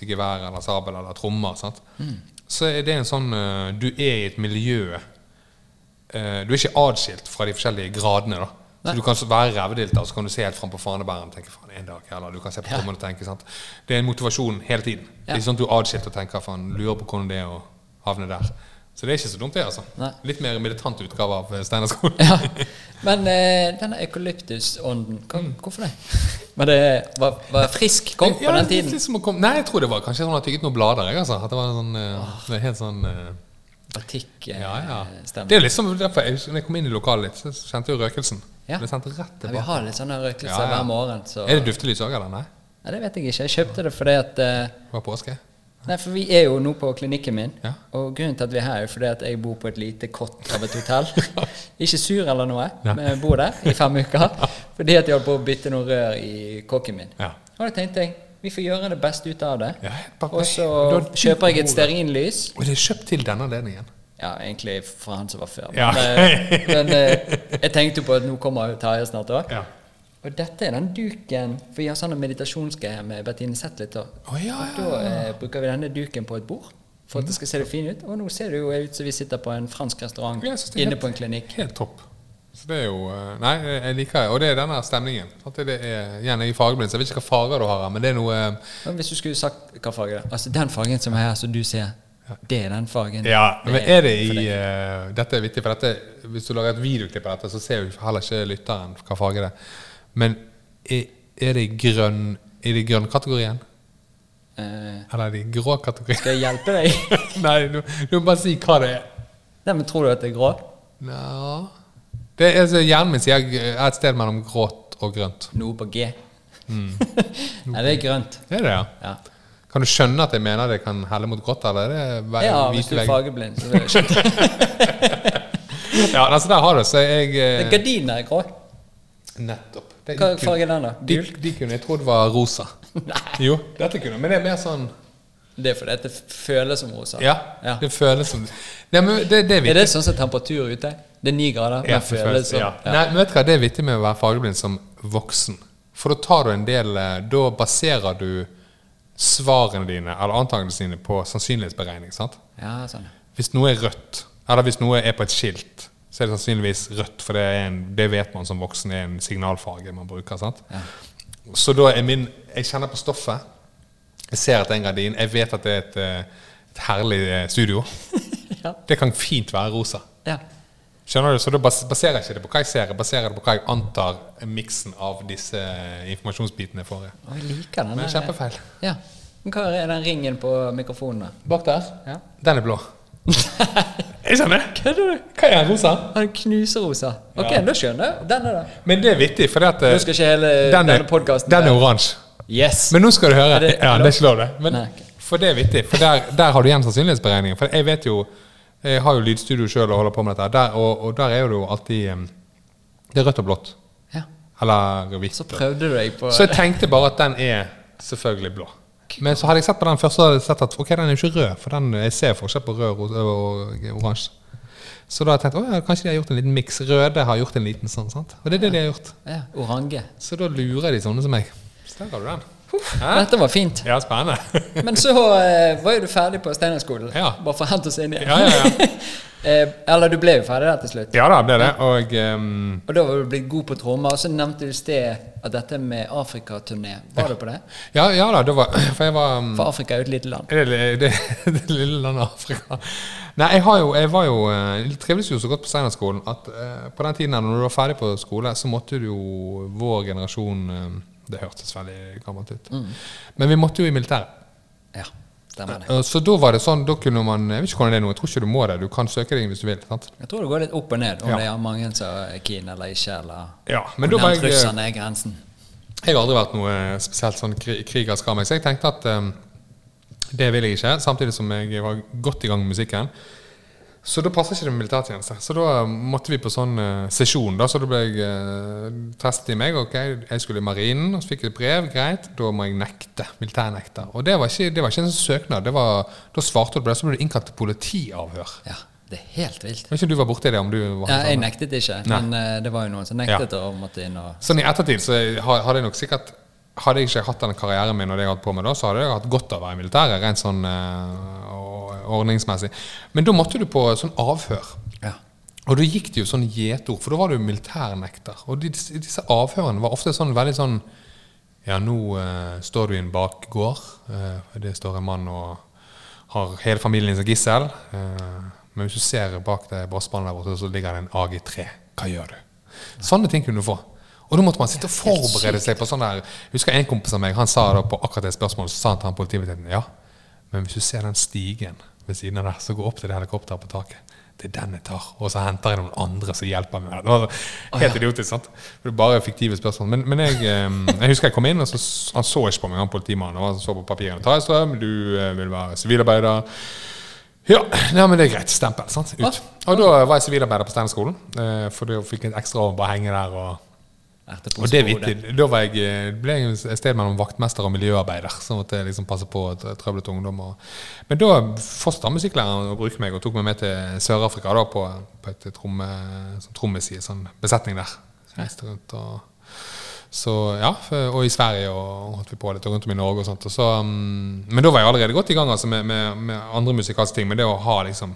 [SPEAKER 2] gevær eller sabel eller trommer.
[SPEAKER 1] Mm.
[SPEAKER 2] Så er det en sånn uh, Du er i et miljø uh, Du er ikke atskilt fra de forskjellige gradene. da så Du kan være revedilter, og så kan du se helt fram på fanebæreren og tenke faen, en dag, eller du kan se på
[SPEAKER 1] Ja.
[SPEAKER 2] og tenke sant? Det er en motivasjon hele tiden. Det er ikke sånn at du er atskilt og tenker faen, lurer på hvordan det er å havne der. Så det er ikke så dumt, det. altså
[SPEAKER 1] Nei.
[SPEAKER 2] Litt mer militant utgave av Steinar Steinerskolen. <laughs>
[SPEAKER 1] Ja. Men eh, denne eukalyptusånden, hva- hvorfor det? <laughs> Var det var, var frisk kom på
[SPEAKER 2] Ja,
[SPEAKER 1] den tiden?
[SPEAKER 2] liksom kom, Nei, jeg tror det var kanskje sånn at jeg tygget noen blader. Jeg, altså. At det var sånn, eh, helt sånn eh,
[SPEAKER 1] Batikk, eh,
[SPEAKER 2] Ja, ja. Det er litt som derfor jeg, når jeg kom inn i lokalet litt, så kjente jeg røkelsen.
[SPEAKER 1] Ja.
[SPEAKER 2] Det sendte rett
[SPEAKER 1] Ja, vi har litt sånne røkelser
[SPEAKER 2] Ja, ja.
[SPEAKER 1] hver morgen. Så.
[SPEAKER 2] Er det duftelys òg, eller? Nei?
[SPEAKER 1] Nei, det vet jeg ikke. Jeg kjøpte det fordi at eh,
[SPEAKER 2] Det var påske?
[SPEAKER 1] Nei, for vi er jo nå på klinikken min.
[SPEAKER 2] Ja.
[SPEAKER 1] Og grunnen til at vi er her, er fordi at jeg bor på et lite kott av et hotell. <laughs> ikke sur eller noe, men jeg bor der i fem uker. <laughs> Fordi at jeg holdt på å bytte noen rør i kokken min.
[SPEAKER 2] Ja.
[SPEAKER 1] Og da tenkte jeg vi får gjøre det beste ut av det. Og så kjøper jeg et stearinlys.
[SPEAKER 2] Og det er kjøpt til denne anledningen.
[SPEAKER 1] Ja, egentlig fra han som var før. Men, eh, men eh, jeg tenkte jo på at nå kommer Terje snart òg.
[SPEAKER 2] Ja.
[SPEAKER 1] Og dette er den duken For vi har sånne meditasjonsgreier med Bettine Zetlitz.
[SPEAKER 2] Å, ja,
[SPEAKER 1] Og
[SPEAKER 2] ja,
[SPEAKER 1] da eh, bruker vi denne duken på et bord for at det skal se det fin ut. Og nå ser det jo ut som vi sitter på en fransk restaurant
[SPEAKER 2] er
[SPEAKER 1] inne på en klinikk.
[SPEAKER 2] Helt topp. Så det er jo eh, Nei, jeg liker det. Og det er denne stemningen. At det er, igjen, jeg er fargeblind, så jeg vet ikke hva farger du har her, men det er noe eh,
[SPEAKER 1] Men hvis du skulle sagt hva farge det er Altså den fargen som er her, som du ser, det er den fargen.
[SPEAKER 2] Ja, men er det i eh, Dette er viktig, for dette, hvis du lager et videoklipp av dette, så ser jo heller ikke lytteren hva farge det er. Men er, er det grønn Er det grønn kategorien?
[SPEAKER 1] Eh,
[SPEAKER 2] Eller er det grå kategorien?
[SPEAKER 1] skal jeg hjelpe deg? <laughs>
[SPEAKER 2] Nei, du, du må bare si hva det er.
[SPEAKER 1] Nei, men Tror du at det er grå?
[SPEAKER 2] Ja det er, altså, Hjernen min sier er et sted mellom grått og grønt.
[SPEAKER 1] Noe på G.
[SPEAKER 2] Mm. <laughs>
[SPEAKER 1] Nei, det er grønt.
[SPEAKER 2] Er det det, ja?
[SPEAKER 1] Ja.
[SPEAKER 2] Kan du skjønne at jeg mener det kan helle mot grått, eller er det vei,
[SPEAKER 1] Ja, hvis du er fargeblind. Så skjønte jeg. <laughs>
[SPEAKER 2] Ja, altså der har du så jeg eh,
[SPEAKER 1] Gardinen er grå.
[SPEAKER 2] Nettopp.
[SPEAKER 1] Hva farge er den, da?
[SPEAKER 2] De, de kunne, jeg trodd det var rosa. <laughs> Jo, dette kunne Men det er mer sånn
[SPEAKER 1] Det er fordi det føles som rosa.
[SPEAKER 2] Ja,
[SPEAKER 1] Ja.
[SPEAKER 2] det føles som Nei, men det, det er
[SPEAKER 1] Er det sånn som temperatur ute? Det er ni grader,
[SPEAKER 2] Ja,
[SPEAKER 1] men føles som
[SPEAKER 2] ja. Nei, men vet du hva, det er vittig med å være fargeblind som voksen. For da tar du en del eh, Da baserer du svarene dine, eller antakelsene dine, på sannsynlighetsberegning. sant?
[SPEAKER 1] Ja, sånn.
[SPEAKER 2] Hvis noe er rødt, eller hvis noe er på et skilt, så er det sannsynligvis rødt, for det, er en, det vet man som voksen er en signalfarge man bruker. sant?
[SPEAKER 1] Ja.
[SPEAKER 2] Så da er min Jeg kjenner på stoffet. Jeg ser at det er en gardin. Jeg vet at det er et, eh, et herlig eh, studio. <laughs>
[SPEAKER 1] Ja.
[SPEAKER 2] Det kan fint være rosa.
[SPEAKER 1] ja.
[SPEAKER 2] Skjønner du? Så da baserer jeg ikke det på hva jeg ser, jeg baserer det på hva jeg antar miksen av disse eh, informasjonsbitene får.
[SPEAKER 1] Å, jeg liker den.
[SPEAKER 2] Men kjempefeil.
[SPEAKER 1] Ja. Men hva er den ringen på mikrofonen?
[SPEAKER 2] Bak der,
[SPEAKER 1] Ja.
[SPEAKER 2] den er blå. Jeg skjønner.
[SPEAKER 1] Kødder du?
[SPEAKER 2] Hva er den rosa?
[SPEAKER 1] Han knuser rosa. Ok,
[SPEAKER 2] Ja.
[SPEAKER 1] nå skjønner jeg. Den er det.
[SPEAKER 2] Men det er vittig, for det at
[SPEAKER 1] Nå skal ikke hele
[SPEAKER 2] den er,
[SPEAKER 1] denne podcasten
[SPEAKER 2] den er oransje.
[SPEAKER 1] Yes!
[SPEAKER 2] Men nå skal du høre.
[SPEAKER 1] Er det-
[SPEAKER 2] ja, det er ikke lov, det. Men,
[SPEAKER 1] Nei, ok.
[SPEAKER 2] For det er vittig. For der, der har du igjen sannsynlighetsberegninger. For jeg vet jo Jeg har jo lydstudio sjøl og holder på med dette, der, og, og der er jo alltid em, Det er rødt og blått.
[SPEAKER 1] ja.
[SPEAKER 2] Eller hvitt.
[SPEAKER 1] Så prøvde du deg på
[SPEAKER 2] Så jeg tenkte bare at den er selvfølgelig blå. Men så hadde jeg sett på den første hadde jeg sett at ok, den er jo ikke rød. For den, jeg ser forskjell på rød og, og oransje. Så da har jeg tenkt at ja, kanskje de har gjort en liten miks. Røde har gjort en liten sånn. sant? Og det er det de har gjort.
[SPEAKER 1] ja, Orange.
[SPEAKER 2] Så da lurer de sånne som meg. Så der har du den. Uff,
[SPEAKER 1] Dette var fint.
[SPEAKER 2] Ja, spennende.
[SPEAKER 1] Men så eh, var jo du ferdig på Steinerskolen.
[SPEAKER 2] Ja.
[SPEAKER 1] Bare for å hente oss inn igjen.
[SPEAKER 2] Ja, ja, ja. <laughs>
[SPEAKER 1] eh, eller du ble jo ferdig der til slutt.
[SPEAKER 2] Ja da, ble det. Og um,
[SPEAKER 1] Og da var du blitt god på trommer. Og så nevnte du i sted at dette med Afrikaturné. Var du på det?
[SPEAKER 2] ja, ja da, det var <clears throat> For jeg var um,
[SPEAKER 1] For Afrika er jo et lite land.
[SPEAKER 2] Er det, <laughs> det, det lille landet Afrika. Nei, jeg, har jo, jeg var jo eh, Jeg trivdes jo så godt på Steinerskolen at uh, på den tiden når du var ferdig på skole, så måtte du jo vår generasjon eh, Det hørtes veldig gammelt ut. Men vi måtte jo i militæret.
[SPEAKER 1] Ja, stemmer det.
[SPEAKER 2] Eh, Så da var det sånn, da kunne man Jeg vet ikke hvordan det er nå, jeg tror ikke du må det. Du kan søke deg inn hvis du vil. sant?
[SPEAKER 1] Jeg tror det går litt opp og ned om
[SPEAKER 2] Ja.
[SPEAKER 1] det er mange som er keen eller ikke. Eller
[SPEAKER 2] Ja, men da var jeg eh,
[SPEAKER 1] er grensen.
[SPEAKER 2] Jeg har aldri vært noe spesielt sånn kri- krigersk av meg, så jeg tenkte at um, det vil jeg ikke. Samtidig som jeg var godt i gang med musikken. Så da passer ikke det med militærtjeneste. Så da um, måtte vi på sånn uh, sesjon. da, Så da ble jeg uh, testet i meg. Ok, jeg skulle i marinen, og så fikk jeg et brev. Greit, da må jeg nekte. Militærnekter. Og det var ikke, det var ikke en sånn søknad. Det var, da svarte du på det, så ble du innkalt til politiavhør.
[SPEAKER 1] Ja, det er helt vilt.
[SPEAKER 2] Vet ikke om du var borti det? om du var
[SPEAKER 1] Ja, jeg nektet ikke,
[SPEAKER 2] Nei.
[SPEAKER 1] men uh, det var jo noen som nektet å måtte inn og
[SPEAKER 2] Sånn i ettertid så har- hadde jeg nok sikkert Hadde jeg ikke hatt den karrieren min og det jeg hadde på med da, så hadde jeg hatt godt av å være i militæret, rent sånn uh, ordningsmessig. Men da måtte du på sånn avhør.
[SPEAKER 1] Ja.
[SPEAKER 2] Og da gikk det jo sånn gjetord, for da var du militærnekter. Og de, disse avhørene var ofte sånn veldig sånn Ja, nå uh, står du i en bakgård. Uh, det står en mann og har hele familien som gissel. Men hvis du ser bak det brassbandet der borte, så ligger det en AG3. Hva gjør du? Sånne ting kunne du få. Og da måtte man sitte og forberede seg på sånn der husker en kompis av meg, han sa da på akkurat det spørsmålet, så sa han til han politibetjenten ja, men hvis du ser den stigen ved siden av der, så gå opp til det helikopteret på taket. Det er den jeg tar. Og så henter jeg noen andre som hjelper meg. med det. Var helt idiotisk. sant? For det er bare fiktive spørsmål. Men, men jeg, jeg husker jeg kom inn, og så, han så ikke på meg, han politimannen. Han så på papirene. Tarjei du eh, vil være sivilarbeider. Ja, ja, men det er greit. Stempel. sant? Ut. Og da var jeg sivilarbeider på Steinerskolen. Eh, for da fikk jeg et ekstra år bare henge der og og det er viktig. Da var jeg, eh, ble jeg et sted mellom vaktmester og miljøarbeider. Så måtte jeg liksom passe på trøblete ungdom. Og, men da fortsatte musikklæreren å bruke meg og tok meg med til Sør-Afrika da, på, på et tromme, som trommis i en sånn besetning der. Så rundt og så ja, og i Sverige og holdt vi på litt og rundt om i Norge og sånt. Og så, mm, men da var jeg allerede godt i gang altså, med, med, med andre musikalske ting. Men det å ha liksom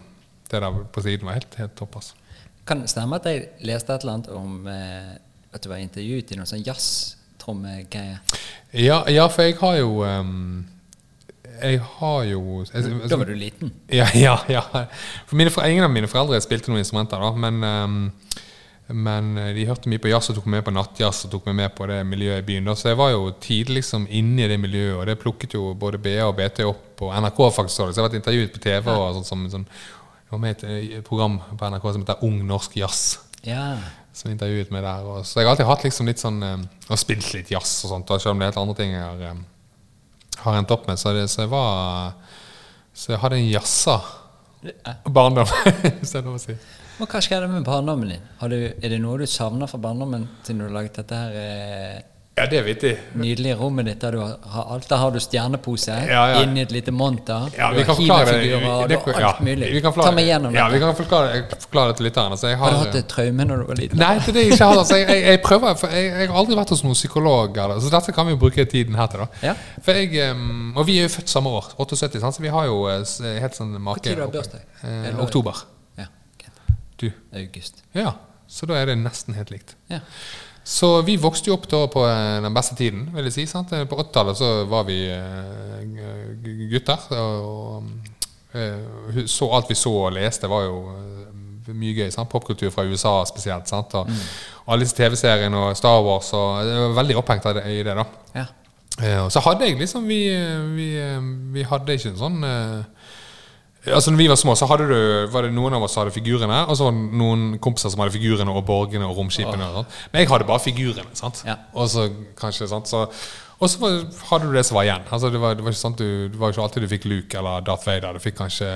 [SPEAKER 2] det der på siden var helt, helt topp. altså.
[SPEAKER 1] Kan det stemme at jeg leste et eller annet om eh, at du var intervjuet i noen sånn jazztrommegreie?
[SPEAKER 2] Ja, ja, for jeg har jo um, Jeg har jo jeg,
[SPEAKER 1] Da var du liten.
[SPEAKER 2] Ja, <laughs> ja, ja. For mine, ingen av mine foreldre spilte noen instrumenter, da, men, um, men eh, de hørte mye på jazz og tok meg med på nattjazz og tok meg med på det miljøet i byen. Så jeg var jo tidlig liksom inne i det miljøet, og det plukket jo både BA og BT opp på NRK. faktisk, Så jeg har vært intervjuet på TV og sånt som sånn, jeg var med i et program på NRK som heter Ung norsk jazz.
[SPEAKER 1] Ja.
[SPEAKER 2] Som intervjuet meg der. Og, så jeg har alltid hatt liksom litt sånn eh, Og spilt litt jazz og sånt, og selv om det er helt andre ting jeg har, eh, har endt opp med. Så, det, så jeg var Så jeg hadde en jazza
[SPEAKER 1] Ja.
[SPEAKER 2] barndom, <laughs> hvis det er lov å si.
[SPEAKER 1] Men hva skjedde med barndommen din? Har du, er det noe du savner fra barndommen siden du har laget dette her eh,
[SPEAKER 2] Ja, det er vittig.
[SPEAKER 1] Nydelig rommet ditt der du har, alt? Der har du stjernepose
[SPEAKER 2] Ja, ja.
[SPEAKER 1] inni et lite monter.
[SPEAKER 2] Ja, vi kan forklare det. Det-
[SPEAKER 1] alt mulig.
[SPEAKER 2] vi kan forklare-
[SPEAKER 1] Ta meg gjennom
[SPEAKER 2] Ja, vi kan forklare, forklare det til lytterne. Altså, har,
[SPEAKER 1] Har du hatt et traume når du var liten?
[SPEAKER 2] Nei, det er det jeg ikke har. Altså, jeg, jeg, jeg prøver, for jeg, jeg har aldri vært hos noen psykolog. Så dette kan vi jo bruke tiden her til. da
[SPEAKER 1] Ja.
[SPEAKER 2] For jeg, Og vi er jo født samme år, 78, sant? så vi har jo eh, s- helt sånn make
[SPEAKER 1] Når har du bursdag?
[SPEAKER 2] Eh, oktober.
[SPEAKER 1] Ja, okay.
[SPEAKER 2] Du.
[SPEAKER 1] August.
[SPEAKER 2] Ja, så da er det nesten helt likt.
[SPEAKER 1] Ja.
[SPEAKER 2] Så vi vokste jo opp da på eh, den beste tiden, vil jeg si. Sant? Eh, På 80-tallet så var vi eh, gutter. Og så alt vi så og leste, var jo mye gøy. Sant? Popkultur fra USA spesielt. Sant? Og, mm. alle disse TV-seriene og Star Wars. Og jeg var veldig opphengt av det, i det. da
[SPEAKER 1] ja.
[SPEAKER 2] Og så hadde jeg liksom Vi, vi, vi hadde ikke en sånn Altså når vi var små, så hadde du, var det noen av oss som hadde figurene, og så var det noen kompiser som hadde figurene og borgene og romskipene. Og sånt. Men jeg hadde bare figurene. sant?
[SPEAKER 1] Ja.
[SPEAKER 2] Og så kanskje, sant? Så, og så hadde du det som var igjen. Altså det, var, det var ikke sant du, det var ikke alltid du fikk Luke eller Darth Vader. Du fikk kanskje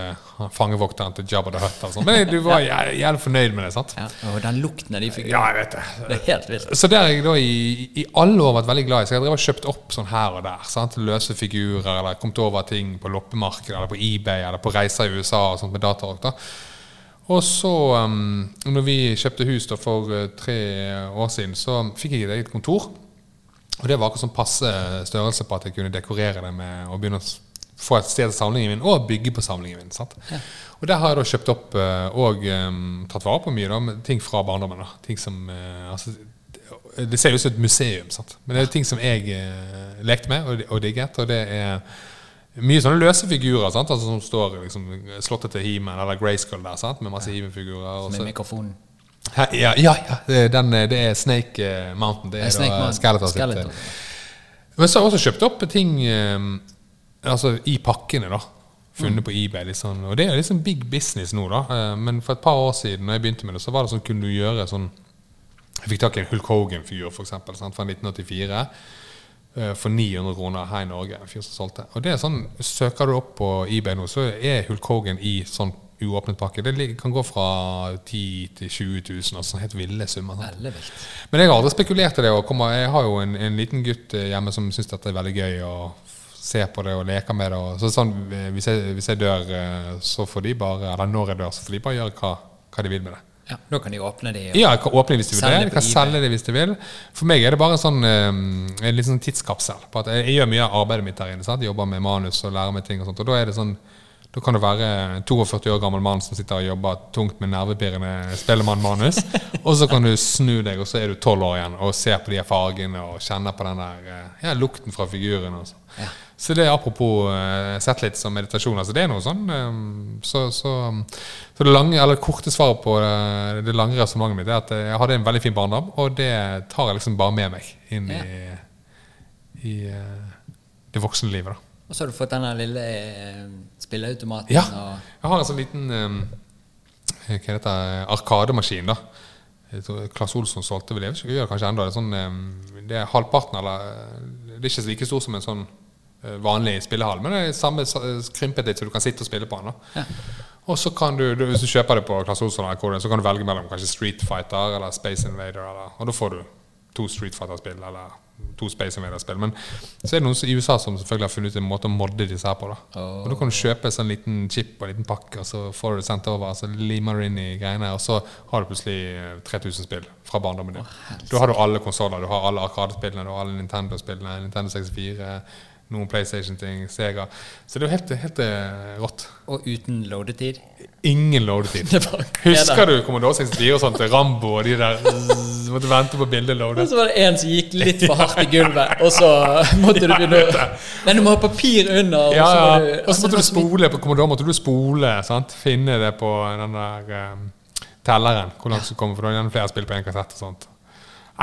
[SPEAKER 2] fangevokteren til Jabba the Hutt. Altså. Men du var <laughs> jæ- jævlig fornøyd med det. sant?
[SPEAKER 1] ja. Og den lukten av de
[SPEAKER 2] Ja, jeg vet det.
[SPEAKER 1] Det er helt vilt.
[SPEAKER 2] Så det har jeg da i, i alle år vært veldig glad i. Så jeg har kjøpt opp sånn her og der. Sant? Løse figurer, eller kommet over ting på loppemarkedet, eller på eBay, eller på reiser i USA og sånt med datarock. da. Og så, um, når vi kjøpte hus da for eh, tre år siden, så fikk jeg et eget kontor. Og det var akkurat sånn passe størrelse på at jeg kunne dekorere det med å begynne å få et sted til samlingen min, og bygge på samlingen min. Sant? Og der har jeg da kjøpt opp eh, og um, tatt vare på mye da, ting fra barndommen. da. Ting som, uh, altså, det- ser jo ut som et museum, sant? men det er ting som jeg uh, lekte med og, og digget. Og det er mye sånne løse figurer? Altså, som står liksom, slottet til He-Man eller Grayskull der, sant? med masse He-Man-figurer. Som
[SPEAKER 1] Med mikrofonen.
[SPEAKER 2] Ja, ja, ja. Den, eh, det er Snake eh, Mountain. Det er,
[SPEAKER 1] Snake
[SPEAKER 2] da. Skeletor
[SPEAKER 1] Skeletor.
[SPEAKER 2] eh. Men så har jeg også kjøpt opp ting altså i pakkene, da. Funnet på eBay. Liksom. Og det er liksom big business nå, da. Men for et par år siden Når jeg begynte med det, så var det sånn kunne du gjøre sånn Jeg fikk tak i en Hulk Hogan-fyr, for eksempel, sant, fra 1984. eh, For 900 kroner her i Norge. En fyr som solgte. Og det er sånn, Søker du opp på eBay nå, så er Hulk Hogan i sånn uåpnet pakke. Det kan gå fra 10 til 20 000. Altså helt ville summer. Men jeg har aldri spekulert i det. Jeg har jo en, en liten gutt hjemme som syns dette er veldig gøy. Og ser på det og leker med det. Og, så sånn, eh, hvis, jeg, hvis jeg dør, eh, så får de bare Eller når jeg dør, så får de bare gjøre hva, hva de vil med det.
[SPEAKER 1] Ja, Da kan de åpne det?
[SPEAKER 2] Ja, jeg kan åpne det hvis de vil det. Jeg kan selge det hvis de vil. For meg er det bare en sånn eh, en litt sånn tidskapsel. På at jeg, jeg gjør mye av arbeidet mitt der inne. Sant? Jeg jobber med manus og lærer meg ting og sånt. Og da er det sånn da kan det være en 42 år gammel mann som sitter og jobber tungt med nervepirrende spellemannmanus. <laughs> og så kan du snu deg, og så er du 12 år igjen og ser på de fargene og kjenner på den der eh, ja, lukten fra figuren. Og så.
[SPEAKER 1] Ja.
[SPEAKER 2] så det er apropos uh, sett litt som meditasjon. Altså det er noe sånn eh, så, så, så det lange, eller korte svaret på det, det lange resonnementet mitt er at jeg hadde en veldig fin barndom, og det tar jeg liksom bare med meg inn i, i eh, det voksne livet. da.
[SPEAKER 1] Og så har du fått denne lille eh, spilleautomaten.
[SPEAKER 2] Ja. Jeg har en sånn liten um, Hva heter det? Arkademaskin. da Klass Olsson solgte vel ikke, gjør kanskje enda Det er, sånn, um, det er halvparten eller Det er ikke like stor som en sånn vanlig spillehall, men det er samme sa- krympet litt, så du kan sitte og spille på den. da Og så kan du, du, Hvis du kjøper det på Klass Olsson, eller hvor er, så kan du velge mellom kanskje Street Fighter eller Space Invader, eller, og da får du to Street Fighter-spill eller to Space Invaders-spill. Men så er det noen i USA som selvfølgelig har funnet ut en måte å modde disse her på. da Og da kan du kjøpe en sånn liten chip og en liten pakke, og så får du det sendt over. Så limer inn i greiene, og så har du plutselig eh, 3000 spill fra barndommen din. Da har du alle konsoller. Du har alle Arkadespillene, du har alle Nintendo-spillene, Nintendo 64, noen PlayStation-ting, Sega. Så det er jo helt, helt eh, rått.
[SPEAKER 1] og uten loadetid.
[SPEAKER 2] Ingen loadetid. <laughs> Husker du Commodore 64 og sånt? Rambo og de der zzz, Måtte vente på bildet
[SPEAKER 1] Og så var det en som gikk litt for hardt i <laughs> gulvet, og så måtte du begynne å Nei, du må ha papir under, og
[SPEAKER 2] Ja,
[SPEAKER 1] så
[SPEAKER 2] ja.
[SPEAKER 1] må du
[SPEAKER 2] Og så måtte du spole på Commodore. måtte du spole, sant? Finne det på den der um, telleren. Hvor langt du kommer, for det gjerne flere spill på én kassett. og sånt.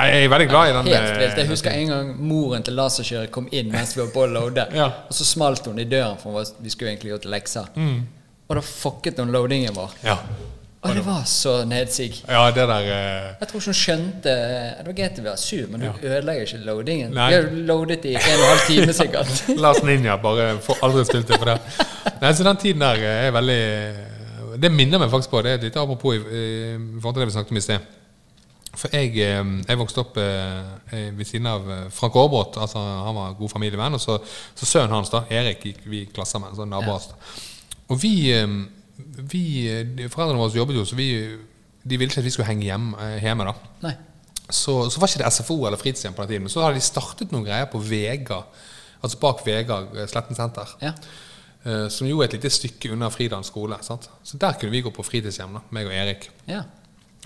[SPEAKER 2] Jeg er veldig glad i den.
[SPEAKER 1] Helt
[SPEAKER 2] eh,
[SPEAKER 1] vilt. Jeg husker en gang moren til laserkjøret kom inn mens vi var på å loade.
[SPEAKER 2] Ja.
[SPEAKER 1] Og så smalt hun i døren, for vi skulle egentlig til lekser.
[SPEAKER 2] Mm.
[SPEAKER 1] Og da fucket hun loadingen vår.
[SPEAKER 2] Ja.
[SPEAKER 1] Og det var så nedsig.
[SPEAKER 2] Ja, det der eh,
[SPEAKER 1] Jeg tror ikke hun skjønte Det var greit å være sur, men du ødelegger ikke loadingen.
[SPEAKER 2] Nei.
[SPEAKER 1] Vi har loadet i en og en halv time, sikkert. <laughs>
[SPEAKER 2] Lars Ninja bare får aldri spilt det for det. Nei, så den tiden der er veldig Det minner meg faktisk på det er et lite apropos i, i forhold til det vi snakket om i sted. For jeg, eh, jeg vokste opp eh, ved siden av eh, Frank Aarbrot. Altså, han var god familievenn. Og så, så sønnen hans, da, Erik, gikk vi i klasse med. Sånn naboer. da. Og vi, eh, vi eh, Foreldrene våre jobbet jo, så vi, de ville ikke at vi skulle henge hjem, eh, hjemme. da
[SPEAKER 1] Nei.
[SPEAKER 2] så, så var ikke det SFO eller fritidshjem på den tiden. Men så hadde de startet noen greier på Vega, altså bak Vega, eh, Sletten senter.
[SPEAKER 1] Ja.
[SPEAKER 2] eh, Som jo er et lite stykke unna Fridans skole. Sant? Så der kunne vi gå på fritidshjem, da, meg og Erik.
[SPEAKER 1] ja.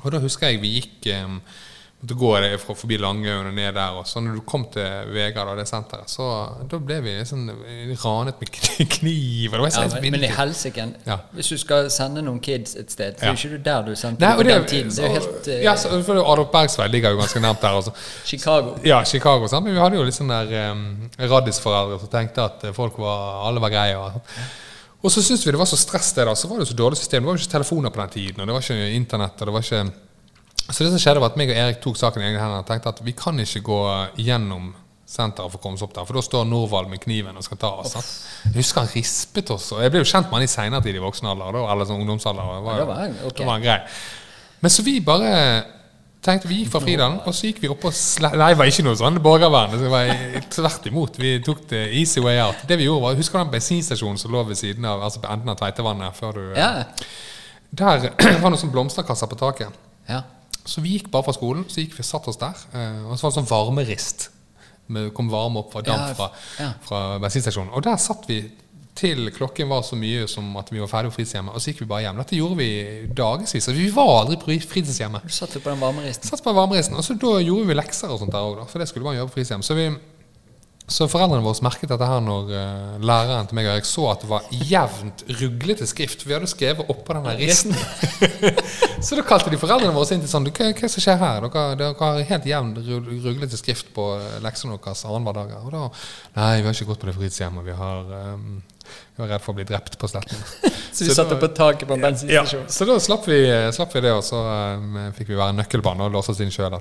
[SPEAKER 2] Og da husker jeg vi gikk um, måtte gå fra forbi Langøyen og ned der. Og så når du kom til Vegard og det senteret, så da ble vi eh, ranet med kni- kniv. Det var
[SPEAKER 1] ja men, men i helsike
[SPEAKER 2] Ja.
[SPEAKER 1] Hvis du skal sende noen kids et sted, så er
[SPEAKER 2] Ja.
[SPEAKER 1] ikke du der du sendte
[SPEAKER 2] Nei,
[SPEAKER 1] på
[SPEAKER 2] det,
[SPEAKER 1] den tiden. Det er jo helt uh,
[SPEAKER 2] ja, så, for Adolf Bergsvei ligger jo ganske nært der. Også.
[SPEAKER 1] Chicago.
[SPEAKER 2] Ja, Chicago. Sant? Men vi hadde jo litt sånn der, um, raddisforeldre som tenkte at folk var, alle var greie. Og, og så syntes vi det var så stress det da, så var det så dårlig system. Det var jo ikke telefoner på den tiden, og det var ikke internett. og det var ikke... Så det som skjedde var at meg og Erik tok saken i egne hender og tenkte at vi kan ikke gå gjennom senteret for å komme oss opp der, for da står Norvald med kniven og skal ta oss. Jeg husker han rispet oss, og jeg ble jo kjent med han i seinere tid i voksen alder, da, eller sånn ungdomsalder. Var,
[SPEAKER 1] Ja, det var okay.
[SPEAKER 2] det var han grei. Men så vi bare tenkte Vi gikk fra Fridalen, og så gikk vi opp og sle... Nei, det var ikke noe sånn borgervern. Det var tvert imot. Vi tok det easy way out. Det vi gjorde var, Husker du den bensinstasjonen som lå ved siden av altså på enden av Tveitevannet? før du...
[SPEAKER 1] Ja.
[SPEAKER 2] Der <clears throat> var det noen sånn blomsterkasser på taket.
[SPEAKER 1] ja.
[SPEAKER 2] Så vi gikk bare fra skolen, så gikk vi og satt oss der. eh, Og så var det sånn varmerist. Med, kom varme opp fra damp
[SPEAKER 1] Ja, ja.
[SPEAKER 2] fra bensinstasjonen. Og der satt vi til klokken var så mye som at vi var ferdig på fritidshjemmet. Og så gikk vi bare hjem. Dette gjorde vi dagevis. Altså, vi var aldri på fritidshjemmet.
[SPEAKER 1] Du satt jo på den varmeristen.
[SPEAKER 2] Satt på den varmeristen, og så da gjorde vi lekser og sånt der òg, for det skulle man gjøre på fritidshjem. Så, vi, så foreldrene våre merket dette her når uh, læreren til meg og Erik så at det var jevnt ruglete skrift. Vi hadde skrevet oppå den der risten. <laughs> så da kalte de foreldrene våre inn til sånn «Du, Hva, hva som skjer her? Dere, dere har helt jevn ru- ruglete skrift på eh, leksene deres annenhver dag. Og da Nei, vi har ikke gått på det fritidshjemmet. Vi har eh, vi var redd for å bli drept på sletten. <laughs>
[SPEAKER 1] Så vi satt oppe på taket på en
[SPEAKER 2] ja,
[SPEAKER 1] bensinstasjon.
[SPEAKER 2] så da slapp vi, slapp vi det, og så um, fikk vi være nøkkelbarn og låse oss inn sjøl.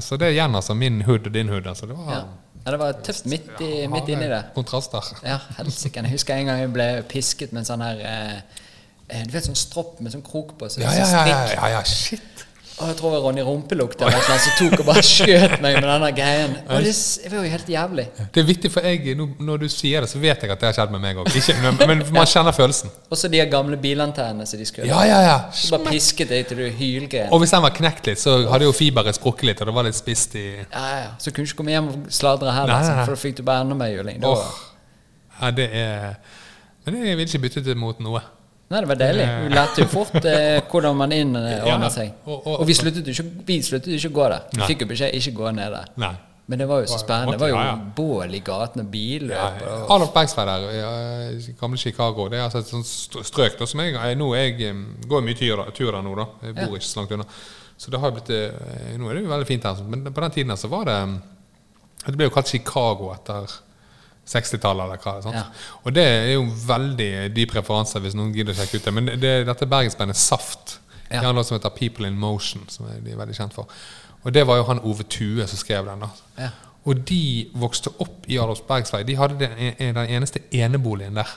[SPEAKER 2] Så det er igjen altså min hood og din hood. Altså, det var
[SPEAKER 1] Ja. ja, det var tøft midt, i, midt inni det.
[SPEAKER 2] kontraster.
[SPEAKER 1] Ja, helsike. Jeg husker en gang jeg ble pisket med en sånn her eh, eh, Du vet sånn stropp med sånn krok på? Så,
[SPEAKER 2] Ja,
[SPEAKER 1] sånn
[SPEAKER 2] ja, ja, ja, ja, shit.
[SPEAKER 1] Og jeg tror Ronny Rumpelukt eller noe som tok og bare skjøt meg med denne greien. Og det, det var jo helt jævlig.
[SPEAKER 2] Det er vittig, for jeg, når du sier det, så vet jeg at det har skjedd med meg òg. Men, man <laughs> kjenner følelsen.
[SPEAKER 1] Og så de gamle bilantennene som de skulle
[SPEAKER 2] Ja, ja, ja.
[SPEAKER 1] Så bare pisket deg til du hylgrein.
[SPEAKER 2] Og hvis den var knekt litt, så hadde jo fiberet sprukket litt, og det var litt spist i
[SPEAKER 1] Ja, ja. Så kunne du ikke komme hjem og sladre heller,
[SPEAKER 2] Nei, nei, nei.
[SPEAKER 1] for da fikk du bare enda mer juling.
[SPEAKER 2] Oh. Ja, det er Men jeg vil ikke bytte det mot noe.
[SPEAKER 1] Nei, det var deilig. Vi lærte jo fort eh, hvordan man innordner
[SPEAKER 2] Ja,
[SPEAKER 1] seg.
[SPEAKER 2] og- og-
[SPEAKER 1] Og vi sluttet jo ikke, vi sluttet ikke å gå der. Vi fikk jo beskjed ikke gå ned der.
[SPEAKER 2] Nei.
[SPEAKER 1] Men det var jo så spennende. Det var jo
[SPEAKER 2] Ja, ja.
[SPEAKER 1] bål i gaten og billøp.
[SPEAKER 2] Ja,
[SPEAKER 1] og-
[SPEAKER 2] Adolf der, i gamle Chicago, det er altså et sånt strøk da, som jeg, jeg, nå, jeg går mye tur, tur der nå, da. Jeg bor ikke så langt unna. Så det har blitt, eh, nå er det jo veldig fint her, men på den tiden her så var det Det ble jo kalt Chicago etter 60-tallet, eller hva. sant?
[SPEAKER 1] Ja.
[SPEAKER 2] Og det er jo veldig dyp referanse hvis noen gidder å sjekke ut det. Men det, det, dette bergensbandet Saft,
[SPEAKER 1] Ja.
[SPEAKER 2] de har noe som heter People in Motion, som de er veldig kjent for. Og det var jo han Ove Tue som skrev den. da.
[SPEAKER 1] Ja.
[SPEAKER 2] Og de vokste opp i Adolfsbergsvei. De hadde den, den eneste eneboligen der.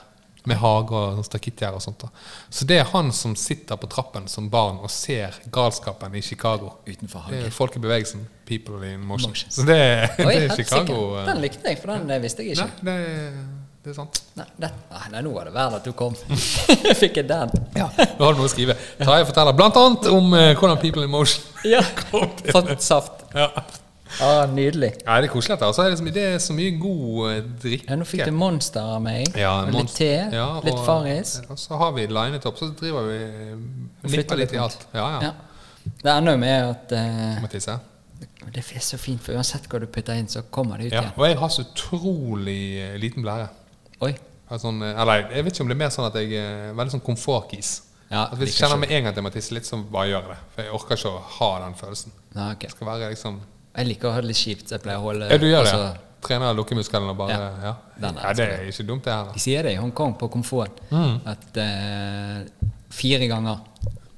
[SPEAKER 2] Med hage og sånn stakittgjerde og sånt. da. Så det er han som sitter på trappen som barn og ser galskapen i Chicago.
[SPEAKER 1] Utenfor
[SPEAKER 2] Det
[SPEAKER 1] Folk
[SPEAKER 2] er folkebevegelsen. People in motion.
[SPEAKER 1] Motion.
[SPEAKER 2] Så det, er-
[SPEAKER 1] Oi,
[SPEAKER 2] det er. Chicago. Sikkert.
[SPEAKER 1] Den likte jeg, for den eh, visste jeg
[SPEAKER 2] Nei,
[SPEAKER 1] ikke.
[SPEAKER 2] det, er- det er sant.
[SPEAKER 1] Nei, det, ah, nei, nå var det verdt at du kom. Jeg <laughs> fikk jeg den.
[SPEAKER 2] Ja, Nå har du noe å skrive. Tarjei forteller bl.a. om uh, hvordan People in Motion
[SPEAKER 1] Ja. <laughs> Fått saft.
[SPEAKER 2] ja.
[SPEAKER 1] Ah, nydelig.
[SPEAKER 2] Ja, det er koselig. Og så er det, det er så mye god eh, drikke.
[SPEAKER 1] Ja, nå fikk du Monster av meg.
[SPEAKER 2] Ja,
[SPEAKER 1] litt
[SPEAKER 2] monster.
[SPEAKER 1] te.
[SPEAKER 2] Ja,
[SPEAKER 1] litt
[SPEAKER 2] og-
[SPEAKER 1] Farris.
[SPEAKER 2] Og så har vi linet opp, så driver vi eh, nipper litt
[SPEAKER 1] litt
[SPEAKER 2] i alt. Ja, ja.
[SPEAKER 1] Ja. Det ender jo med at eh,
[SPEAKER 2] tisse?
[SPEAKER 1] Det er så fint, for uansett hva du putter inn, så kommer det ut
[SPEAKER 2] Ja.
[SPEAKER 1] igjen.
[SPEAKER 2] Og jeg har så utrolig liten blære.
[SPEAKER 1] Oi.
[SPEAKER 2] Jeg Sånn, eh, eller jeg vet ikke om det er mer sånn at jeg er veldig sånn komfortkis.
[SPEAKER 1] Ja,
[SPEAKER 2] at hvis jeg kjenner med en gang til jeg må tisse litt, så bare gjør jeg det. For jeg orker ikke å ha den følelsen.
[SPEAKER 1] Ja, okay.
[SPEAKER 2] Det skal være liksom
[SPEAKER 1] Jeg liker å ha det litt kjipt, jeg pleier å holde
[SPEAKER 2] Ja, du gjør det?
[SPEAKER 1] altså,
[SPEAKER 2] ja. Trener lukkemusklene og bare
[SPEAKER 1] Ja.
[SPEAKER 2] Ja.
[SPEAKER 1] Den er
[SPEAKER 2] ja, det er ikke dumt, det
[SPEAKER 1] her.
[SPEAKER 2] De
[SPEAKER 1] sier det i Hongkong på komfort
[SPEAKER 2] Mm.
[SPEAKER 1] at eh, fire ganger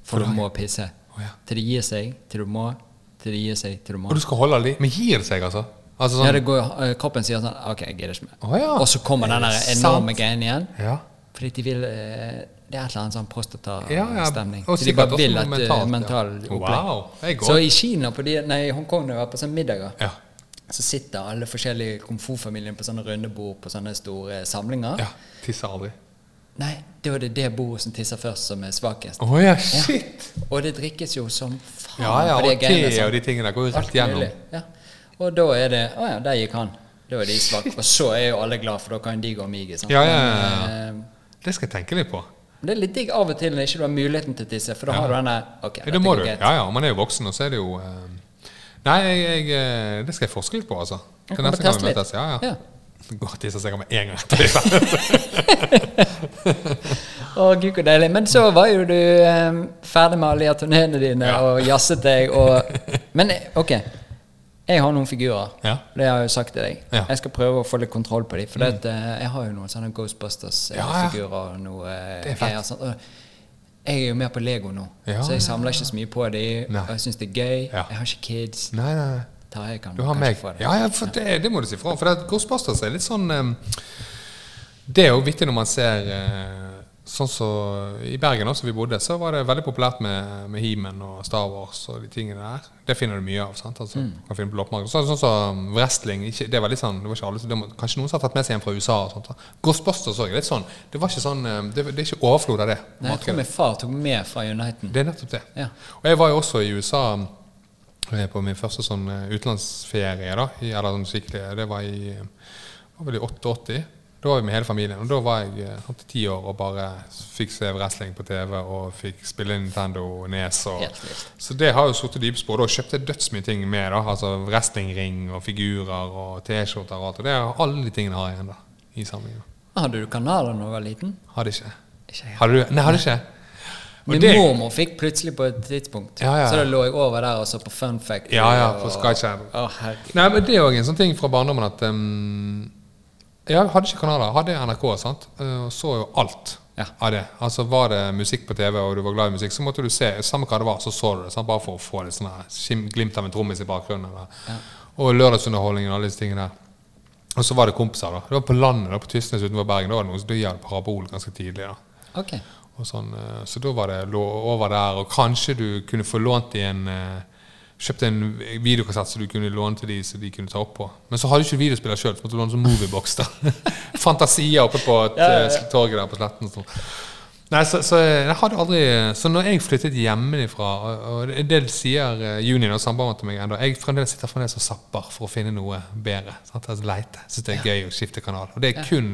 [SPEAKER 1] for du må pisse.
[SPEAKER 2] Å, ja.
[SPEAKER 1] Til det gir seg, til du må, til det gir seg, til du må.
[SPEAKER 2] Og du skal holde de? Men gir det seg, altså? altså
[SPEAKER 1] Ja,
[SPEAKER 2] sånn,
[SPEAKER 1] det går, eh, kroppen sier sånn Ok, jeg gidder ikke mer.
[SPEAKER 2] Å, ja.
[SPEAKER 1] Og så kommer den der
[SPEAKER 2] Er
[SPEAKER 1] enorme
[SPEAKER 2] sant?
[SPEAKER 1] greien igjen.
[SPEAKER 2] ja.
[SPEAKER 1] Fordi de vil eh, Det er et eller annet sånn
[SPEAKER 2] Ja, ja, og
[SPEAKER 1] Så de bare vil at
[SPEAKER 2] mentalt, ja.
[SPEAKER 1] mental opplegg.
[SPEAKER 2] Wow, det.
[SPEAKER 1] Så i Kina, på de, nei, i Hongkong, når jeg var på sånne middager,
[SPEAKER 2] Ja.
[SPEAKER 1] så sitter alle forskjellige komfortfamilier på sånne runde bord på sånne store samlinger.
[SPEAKER 2] ja. Tisser aldri.
[SPEAKER 1] Nei, da er det det bordet som tisser først, som er svakest.
[SPEAKER 2] Oh, ja, shit!
[SPEAKER 1] Og det drikkes jo som faen
[SPEAKER 2] Ja, ja,
[SPEAKER 1] på de
[SPEAKER 2] og te
[SPEAKER 1] sånn.
[SPEAKER 2] og de tingene går jo rett gjennom.
[SPEAKER 1] Ja. Og da er det Å ja, der gikk han. Da er de svake. <laughs> Og så er jo alle glad, for da kan de gå og mige. sant?
[SPEAKER 2] Ja, ja, ja, ja.
[SPEAKER 1] Men, eh,
[SPEAKER 2] Det skal jeg tenke litt på.
[SPEAKER 1] det er litt digg av og til når ikke du har muligheten til å tisse, for da
[SPEAKER 2] Ja.
[SPEAKER 1] har du denne okay,
[SPEAKER 2] Ja, det må du. Ja, ja, man er jo voksen, og så er det jo eh, Nei, jeg, jeg, eh, det skal jeg forske litt på, altså. Til neste gang vi møtes. Ja, ja.
[SPEAKER 1] Ja.
[SPEAKER 2] Går og tisser seg med en gang det. <laughs>
[SPEAKER 1] Å, gud, så deilig. Men så var jo du um, ferdig med alle turneene dine
[SPEAKER 2] Ja.
[SPEAKER 1] og jazzet deg og <laughs> Men ok, jeg har noen figurer.
[SPEAKER 2] Ja.
[SPEAKER 1] Det har jeg jo sagt til deg.
[SPEAKER 2] Ja.
[SPEAKER 1] Jeg skal prøve å få litt kontroll på dem. For det eh, jeg har jo noen sånne Ghostbusters-figurer
[SPEAKER 2] Ja, ja.
[SPEAKER 1] noe eh,
[SPEAKER 2] er
[SPEAKER 1] greier. sånt. Jeg er jo mer på Lego nå, så jeg samler ikke så mye på dem. Og jeg syns det er gøy. Jeg har ikke kids.
[SPEAKER 2] Nei, nei, nei.
[SPEAKER 1] Tarjei kan
[SPEAKER 2] Du har meg.
[SPEAKER 1] det.
[SPEAKER 2] Ja, ja, for det, det må du si fra om. For Ghostbusters er litt sånn um, Det er jo vittig når man ser eh, Sånn så, I Bergen også vi bodde, så var det veldig populært med, med He-Man og Star Wars og de tingene der. Det finner du mye av. sant? Altså,
[SPEAKER 1] Mm.
[SPEAKER 2] kan finne på loppemarked. Så sånn som wrestling. Ikke, det var litt sånn, det var ikke alle, det var, Kanskje noen som har tatt med seg en fra USA. og sånt. Ghostbusters er litt sånn. Det var ikke sånn, eh, det, det er ikke overflod av det.
[SPEAKER 1] Nei, jeg tror min far tok med fra Uniten.
[SPEAKER 2] Det er nettopp det.
[SPEAKER 1] Ja.
[SPEAKER 2] Og jeg var jo også i USA eh, på min første sånn eh, utenlandsferie. da, i, eller sånn skikkelig, Det var i var vel i 88. Da var vi med hele familien. Og da var jeg eh, sånn til ti år og bare fikk se wrestling på TV og fikk spille Nintendo Nes. Og, så det har jo sittet dype spor. Da kjøpte jeg dødsmye ting med. da, altså Wrestlingring og figurer og T-skjorter og alt. Og det er alle de tingene har jeg igjen da, i samlingen.
[SPEAKER 1] Hadde du kanaler da du var liten?
[SPEAKER 2] Hadde ikke.
[SPEAKER 1] Ikke.
[SPEAKER 2] Hadde du? Nei, hadde ikke. Og
[SPEAKER 1] Min
[SPEAKER 2] det-
[SPEAKER 1] mormor fikk plutselig på et tidspunkt.
[SPEAKER 2] Ja, ja.
[SPEAKER 1] Så da lå jeg over der og så på Fun Fact.
[SPEAKER 2] Ja, ja,
[SPEAKER 1] og-
[SPEAKER 2] på Sky Channel.
[SPEAKER 1] Å.
[SPEAKER 2] Nei, men Det er òg en sånn ting fra barndommen at um, Jeg hadde ikke kanaler. Hadde NRK, sant? Eh, og så jo alt
[SPEAKER 1] Ja.
[SPEAKER 2] av det. Altså Var det musikk på TV, og du var glad i musikk, så måtte du se Samme hva det var, så så du det. Sant? Bare for å få litt sånn glimt av en trommis i bakgrunnen. Eller. Og lørdagsunderholdningen og alle disse tingene der. Og så var det kompiser. da Det var på landet, da på Tysnes utenfor Bergen. Da var det noen som hadde parabol ganske tidlig. da
[SPEAKER 1] Ok.
[SPEAKER 2] og sånn, eh, så da var det lå over der, og kanskje du kunne få lånt i en eh, Kjøpte en videokassett så du kunne låne til de så de kunne ta opp på. Men så hadde du ikke videospiller sjøl, så måtte du låne sånn moviebox. da <laughs> Fantasier oppe på et,
[SPEAKER 1] Ja, ja, ja.
[SPEAKER 2] eh, torget der på Sletten. og sånn. Nei, så, så jeg hadde aldri Så når jeg flyttet hjemmefra, og, det, det sier uh, Juni og samboeren til meg ennå Jeg fremdeles sitter fremdeles og zapper for å finne noe bedre. Sant? Altså, leite. Syns det er gøy å skifte kanal. Og det er kun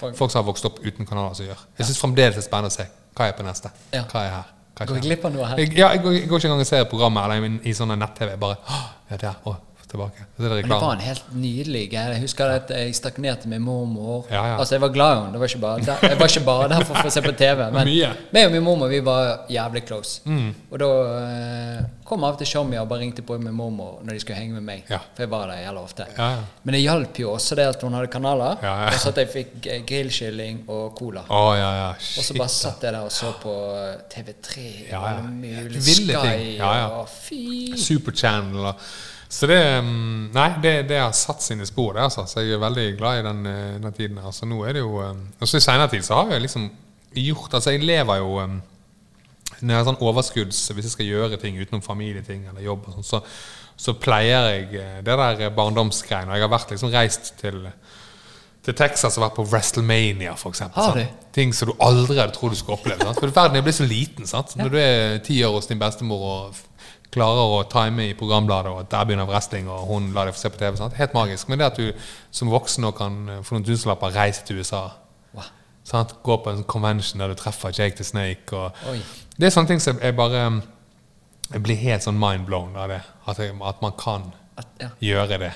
[SPEAKER 1] Folk-
[SPEAKER 2] folk som har vokst opp uten kanaler, som gjør. Jeg syns fremdeles det er spennende å se hva er på neste. Hva er her?
[SPEAKER 1] Går glipp av noe her?
[SPEAKER 2] Jeg, ja, jeg, går, jeg går ikke engang og ser programmet eller i, i sånne nett-TV. Bare «Åh, Ja, der. Å, tilbake. Det
[SPEAKER 1] det var en helt nydelig. Jeg husker at jeg til min mormor.
[SPEAKER 2] Ja, ja.
[SPEAKER 1] Altså Jeg var glad i henne. Det var ikke bare der, jeg var ikke bare der for å se på TV. <laughs> Men meg og min mormor vi var jævlig close.
[SPEAKER 2] Mm.
[SPEAKER 1] Og da eh, kom av og til Shommy og bare ringte på min mormor når de skulle henge med meg.
[SPEAKER 2] Ja.
[SPEAKER 1] For jeg var der jævlig ofte.
[SPEAKER 2] Ja, ja.
[SPEAKER 1] Men det hjalp jo også det at hun hadde kanaler, og så at jeg fikk grillkylling og cola.
[SPEAKER 2] Oh, ja, ja.
[SPEAKER 1] Og så bare satt jeg der og så på eh, TV3
[SPEAKER 2] Ja,
[SPEAKER 1] og alle mulige Sky og fy
[SPEAKER 2] Superchannel og Så det mm, Nei, det, det har satt sine spor, det, altså. Så jeg er veldig glad i den, eh, den tiden. Altså, nå er det jo um, Og så i seinere tid så har jeg liksom gjort Altså, jeg lever jo um, Når jeg har sånn overskudds Hvis jeg skal gjøre ting utenom familieting eller jobb og sånn, så, så pleier jeg eh, det der barndomsgreiene. Jeg har vært liksom reist til til Texas og vært på WrestleMania, sant? Ting som du aldri hadde trodd du skulle oppleve. Sant? For verden er blitt så liten. Sant? Når du er ti år hos din bestemor og klarer å time i programbladet, og at der begynner wrestling, og hun lar deg få se på TV. Sant? Helt magisk. Men det at du som voksen nå kan få for noen tusenlapper reise til USA
[SPEAKER 1] Wow.
[SPEAKER 2] sant? Gå på en convention der du treffer Jake the Snake. Og det er sånne ting som jeg bare Jeg blir helt sånn mindblown av det. At, jeg, at man kan
[SPEAKER 1] At, ja.
[SPEAKER 2] gjøre det.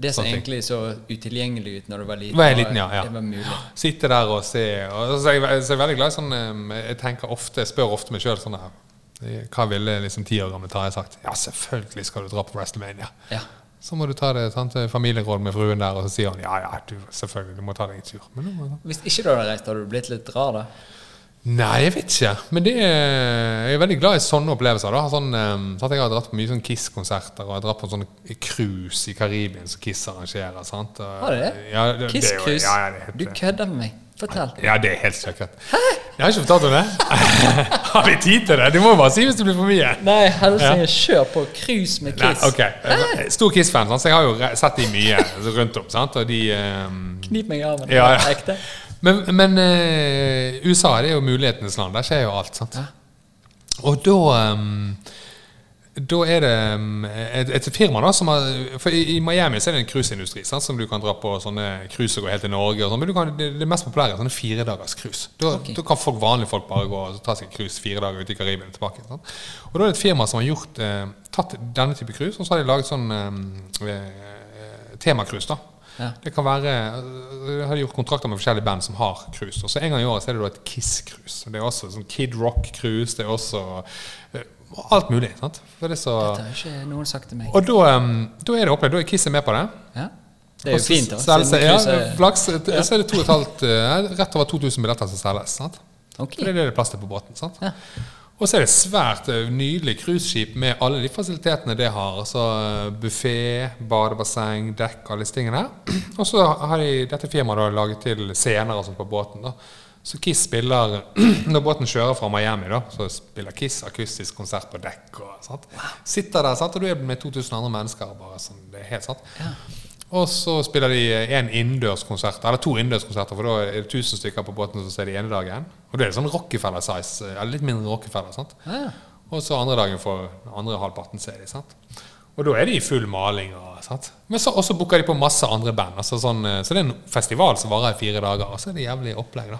[SPEAKER 1] Det som egentlig så utilgjengelig ut når du var liten,
[SPEAKER 2] Var liten, ja, ja.
[SPEAKER 1] det var mulig.
[SPEAKER 2] Sitte der og se. Og så er jeg, så er jeg veldig glad i sånn eh, Jeg tenker ofte, jeg spør ofte meg sjøl sånn her eh, Hva ville liksom ti år gamle Tarjei sagt? Ja, selvfølgelig skal du dra på WrestleMania.
[SPEAKER 1] Ja.
[SPEAKER 2] Så må du ta det sant, familieråd med fruen der, og så sier hun ja, ja, du, selvfølgelig, du må ta deg en tur. Men
[SPEAKER 1] Hvis ikke du hadde reist, hadde du blitt litt rar, da?
[SPEAKER 2] Nei, jeg vet ikke. Men det er, jeg er veldig glad i sånne opplevelser. da sånn, sånn Jeg har dratt på mye sånn Kiss-konserter og jeg har dratt på sånne cruise i Karibien som Kiss arrangerer. sant?
[SPEAKER 1] Har du det?
[SPEAKER 2] Ja, det,
[SPEAKER 1] Kiss-cruise?
[SPEAKER 2] Ja,
[SPEAKER 1] du kødder med meg. Fortell.
[SPEAKER 2] ja, det er helt sikkert. Jeg har ikke fortalt om det. <laughs> har vi tid til det? Du må bare si hvis det blir for mye.
[SPEAKER 1] Nei, helsike, kjør på cruise med Kiss.
[SPEAKER 2] Nei,
[SPEAKER 1] okay.
[SPEAKER 2] ok. Stor Kiss-fan, så jeg har jo sett de mye rundt om. sant? Og de... um,
[SPEAKER 1] Knip meg i armen.
[SPEAKER 2] Ja, ja.
[SPEAKER 1] Ekte.
[SPEAKER 2] Men, men uh, USA det er jo mulighetenes land. Der skjer jo alt. sant?
[SPEAKER 1] Ja.
[SPEAKER 2] Og da um, Da er det um, et, et firma da som har For i, i Miami så er det en cruiseindustri som du kan dra på sånne cruise og gå helt til Norge. Og sånn, men du kan, det, det mest populære er sånne firedagers cruise. Da,
[SPEAKER 1] okay.
[SPEAKER 2] da kan folk, vanlige folk bare gå og ta seg en cruise fire dager ute i Karibien og tilbake. Sant? Og da er det et firma som har gjort, eh, tatt denne type cruise, og så har de laget sånn eh, eh, temacruise. da.
[SPEAKER 1] Ja.
[SPEAKER 2] Det kan være De har gjort kontrakter med forskjellige band som har cruise. Og så En gang i året så er det da et Kiss-cruise. Det er også sånn Kid Rock-cruise. Det er også øh, alt mulig. sant? Det så,
[SPEAKER 1] Dette har ikke noen sagt til meg.
[SPEAKER 2] og da, da er det opplevd. Da er Kiss med på det.
[SPEAKER 1] Ja. Det er jo fint, da.
[SPEAKER 2] selges ja,
[SPEAKER 1] cruise er-
[SPEAKER 2] Så er det to og et halvt, øh, rett over 2000 billetter som selges. sant?
[SPEAKER 1] Okay.
[SPEAKER 2] For det er det det plass til på båten. sant?
[SPEAKER 1] Ja.
[SPEAKER 2] Og så er det svært eh, nydelig cruiseskip med alle de fasilitetene det har. Altså buffé, badebasseng, dekk, alle disse tingene. Og så har de, dette firmaet da laget til scener og sånt på båten. da. Så Kiss spiller <clears throat> Når båten kjører fra Miami, da, så spiller Kiss akustisk konsert på dekk. og? Sitter der, sant? og du er med 2000 andre mennesker. bare sånn, det er helt sant. Og så spiller de en innendørskonsert, eller to innendørskonserter, for da er det 1000 stykker på båten som ser de ene dagen. Og det er sånn Rockefeller-size, eller litt mindre Rockefeller. sant?
[SPEAKER 1] Ja.
[SPEAKER 2] Og så andre dagen for andre halvparten ser de. sant? Og da er de i full maling. og sant? Men så også booker de på masse andre band. altså sånn, eh, Så det er en festival som varer i fire dager, og så er det jævlig opplegg, da.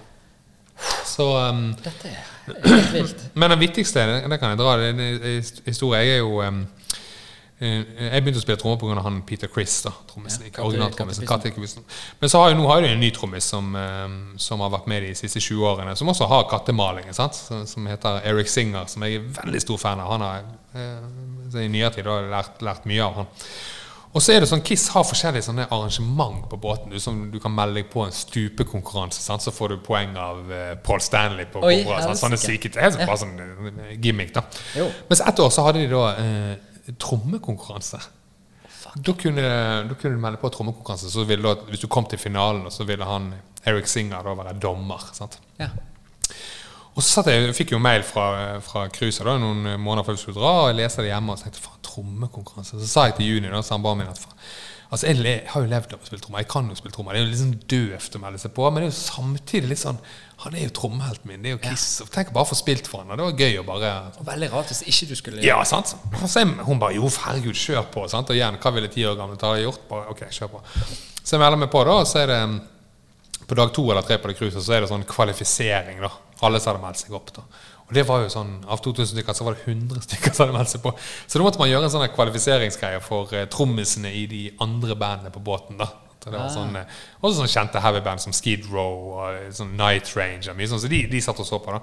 [SPEAKER 2] Så um,
[SPEAKER 1] Dette er helt vilt. <clears throat>
[SPEAKER 2] men det viktigste, det, kan jeg dra, det er en historie. Jeg er jo em, eh, Jeg begynte å spille trommer pga. han Peter Chris. da, trommisen,
[SPEAKER 1] Ja,
[SPEAKER 2] originaltrommisen, Men så har jo, nå har jo en ny trommis som, som har vært med de siste 20 årene, som også har kattemalingen, sant? Som, som heter Eric Singer, som jeg er veldig stor fan av. Han har eh, I nyere tid har jeg lært, lært mye av han. Og så er det sånn, Kiss har forskjellige sånne arrangement på båten. Du, som, du kan melde deg på en stupekonkurranse, sant? så får du poeng av uh, Paul Stanley på
[SPEAKER 1] Oi,
[SPEAKER 2] konkurransen. Sånne
[SPEAKER 1] helsike.
[SPEAKER 2] syke, det er bare sånn eh, gimmick, da.
[SPEAKER 1] Jo.
[SPEAKER 2] Mens ett år så hadde de da uh, trommekonkurranse. Da kunne, da kunne du melde på trommekonkurranse. Så ville da, hvis du kom til finalen, så ville han Eric Singer da være dommer. sant?
[SPEAKER 1] Ja.
[SPEAKER 2] Og så jeg, jeg jo mail fra, fra cruiset da, noen måneder før vi skulle dra, og jeg leste det hjemme og tenkte faen, trommekonkurranse. Så sa jeg til Juni, da, samboeren min, at faen, altså jeg le, har jo levd av å spille trommer. Jeg kan jo spille trommer. Det er jo sånn døvt å melde seg på, men det er jo samtidig litt sånn Han er jo trommehelten min. Det er jo Kiss. Ja. Tenk bare å få spilt for han. Det var gøy å bare
[SPEAKER 1] Og veldig rart hvis ikke du skulle
[SPEAKER 2] ja, sant? Så jeg, hun bare Jo, herregud, kjør på. Sant? Og igjen, hva ville ti år gamle Tara gjort? Bare, ok, kjør på. Så jeg melder meg på, da, og så er det mm, på dag to eller tre på det cruiset så er det sånn kvalifisering. da. Alle som hadde meldt seg opp. da. Og det var jo sånn, Av 2000 stykker så var det 100 <laughs> stykker som hadde meldt seg på. Så da måtte man gjøre en sånn kvalifiseringsgreie for eh, trommisene i de andre bandene på båten. da. Så det var sånn, eh, også sånn kjente heavyband som Skid Row og eh, sånn Night Range. og mye sånn, så de, de satt og så på. da.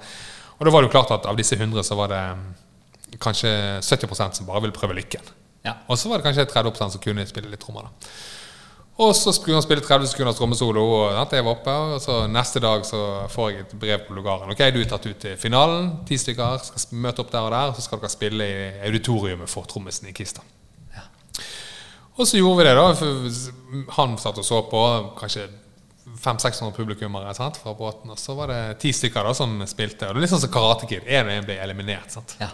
[SPEAKER 2] Og da var det jo klart at av disse 100 så var det mm, kanskje 70% som bare ville prøve lykken.
[SPEAKER 1] Ja.
[SPEAKER 2] Og så var det kanskje 30% som kunne spille litt trommer. da. Og så skulle han spille 30 sekunder trommesolo, og jeg var oppe. Og så neste dag så får jeg et brev på lugaren. Ok, du er tatt ut til finalen. Ti stykker skal møte opp der og der. Og så skal dere spille i auditoriumet for trommisen i Kista. Og så gjorde vi det, da. For han satt og så på. Kanskje 500-600 publikummere sant, fra båten. Og så var det ti stykker da som spilte. Og det er litt sånn som Karate Kid. En og en ble eliminert. sant?
[SPEAKER 1] Ja.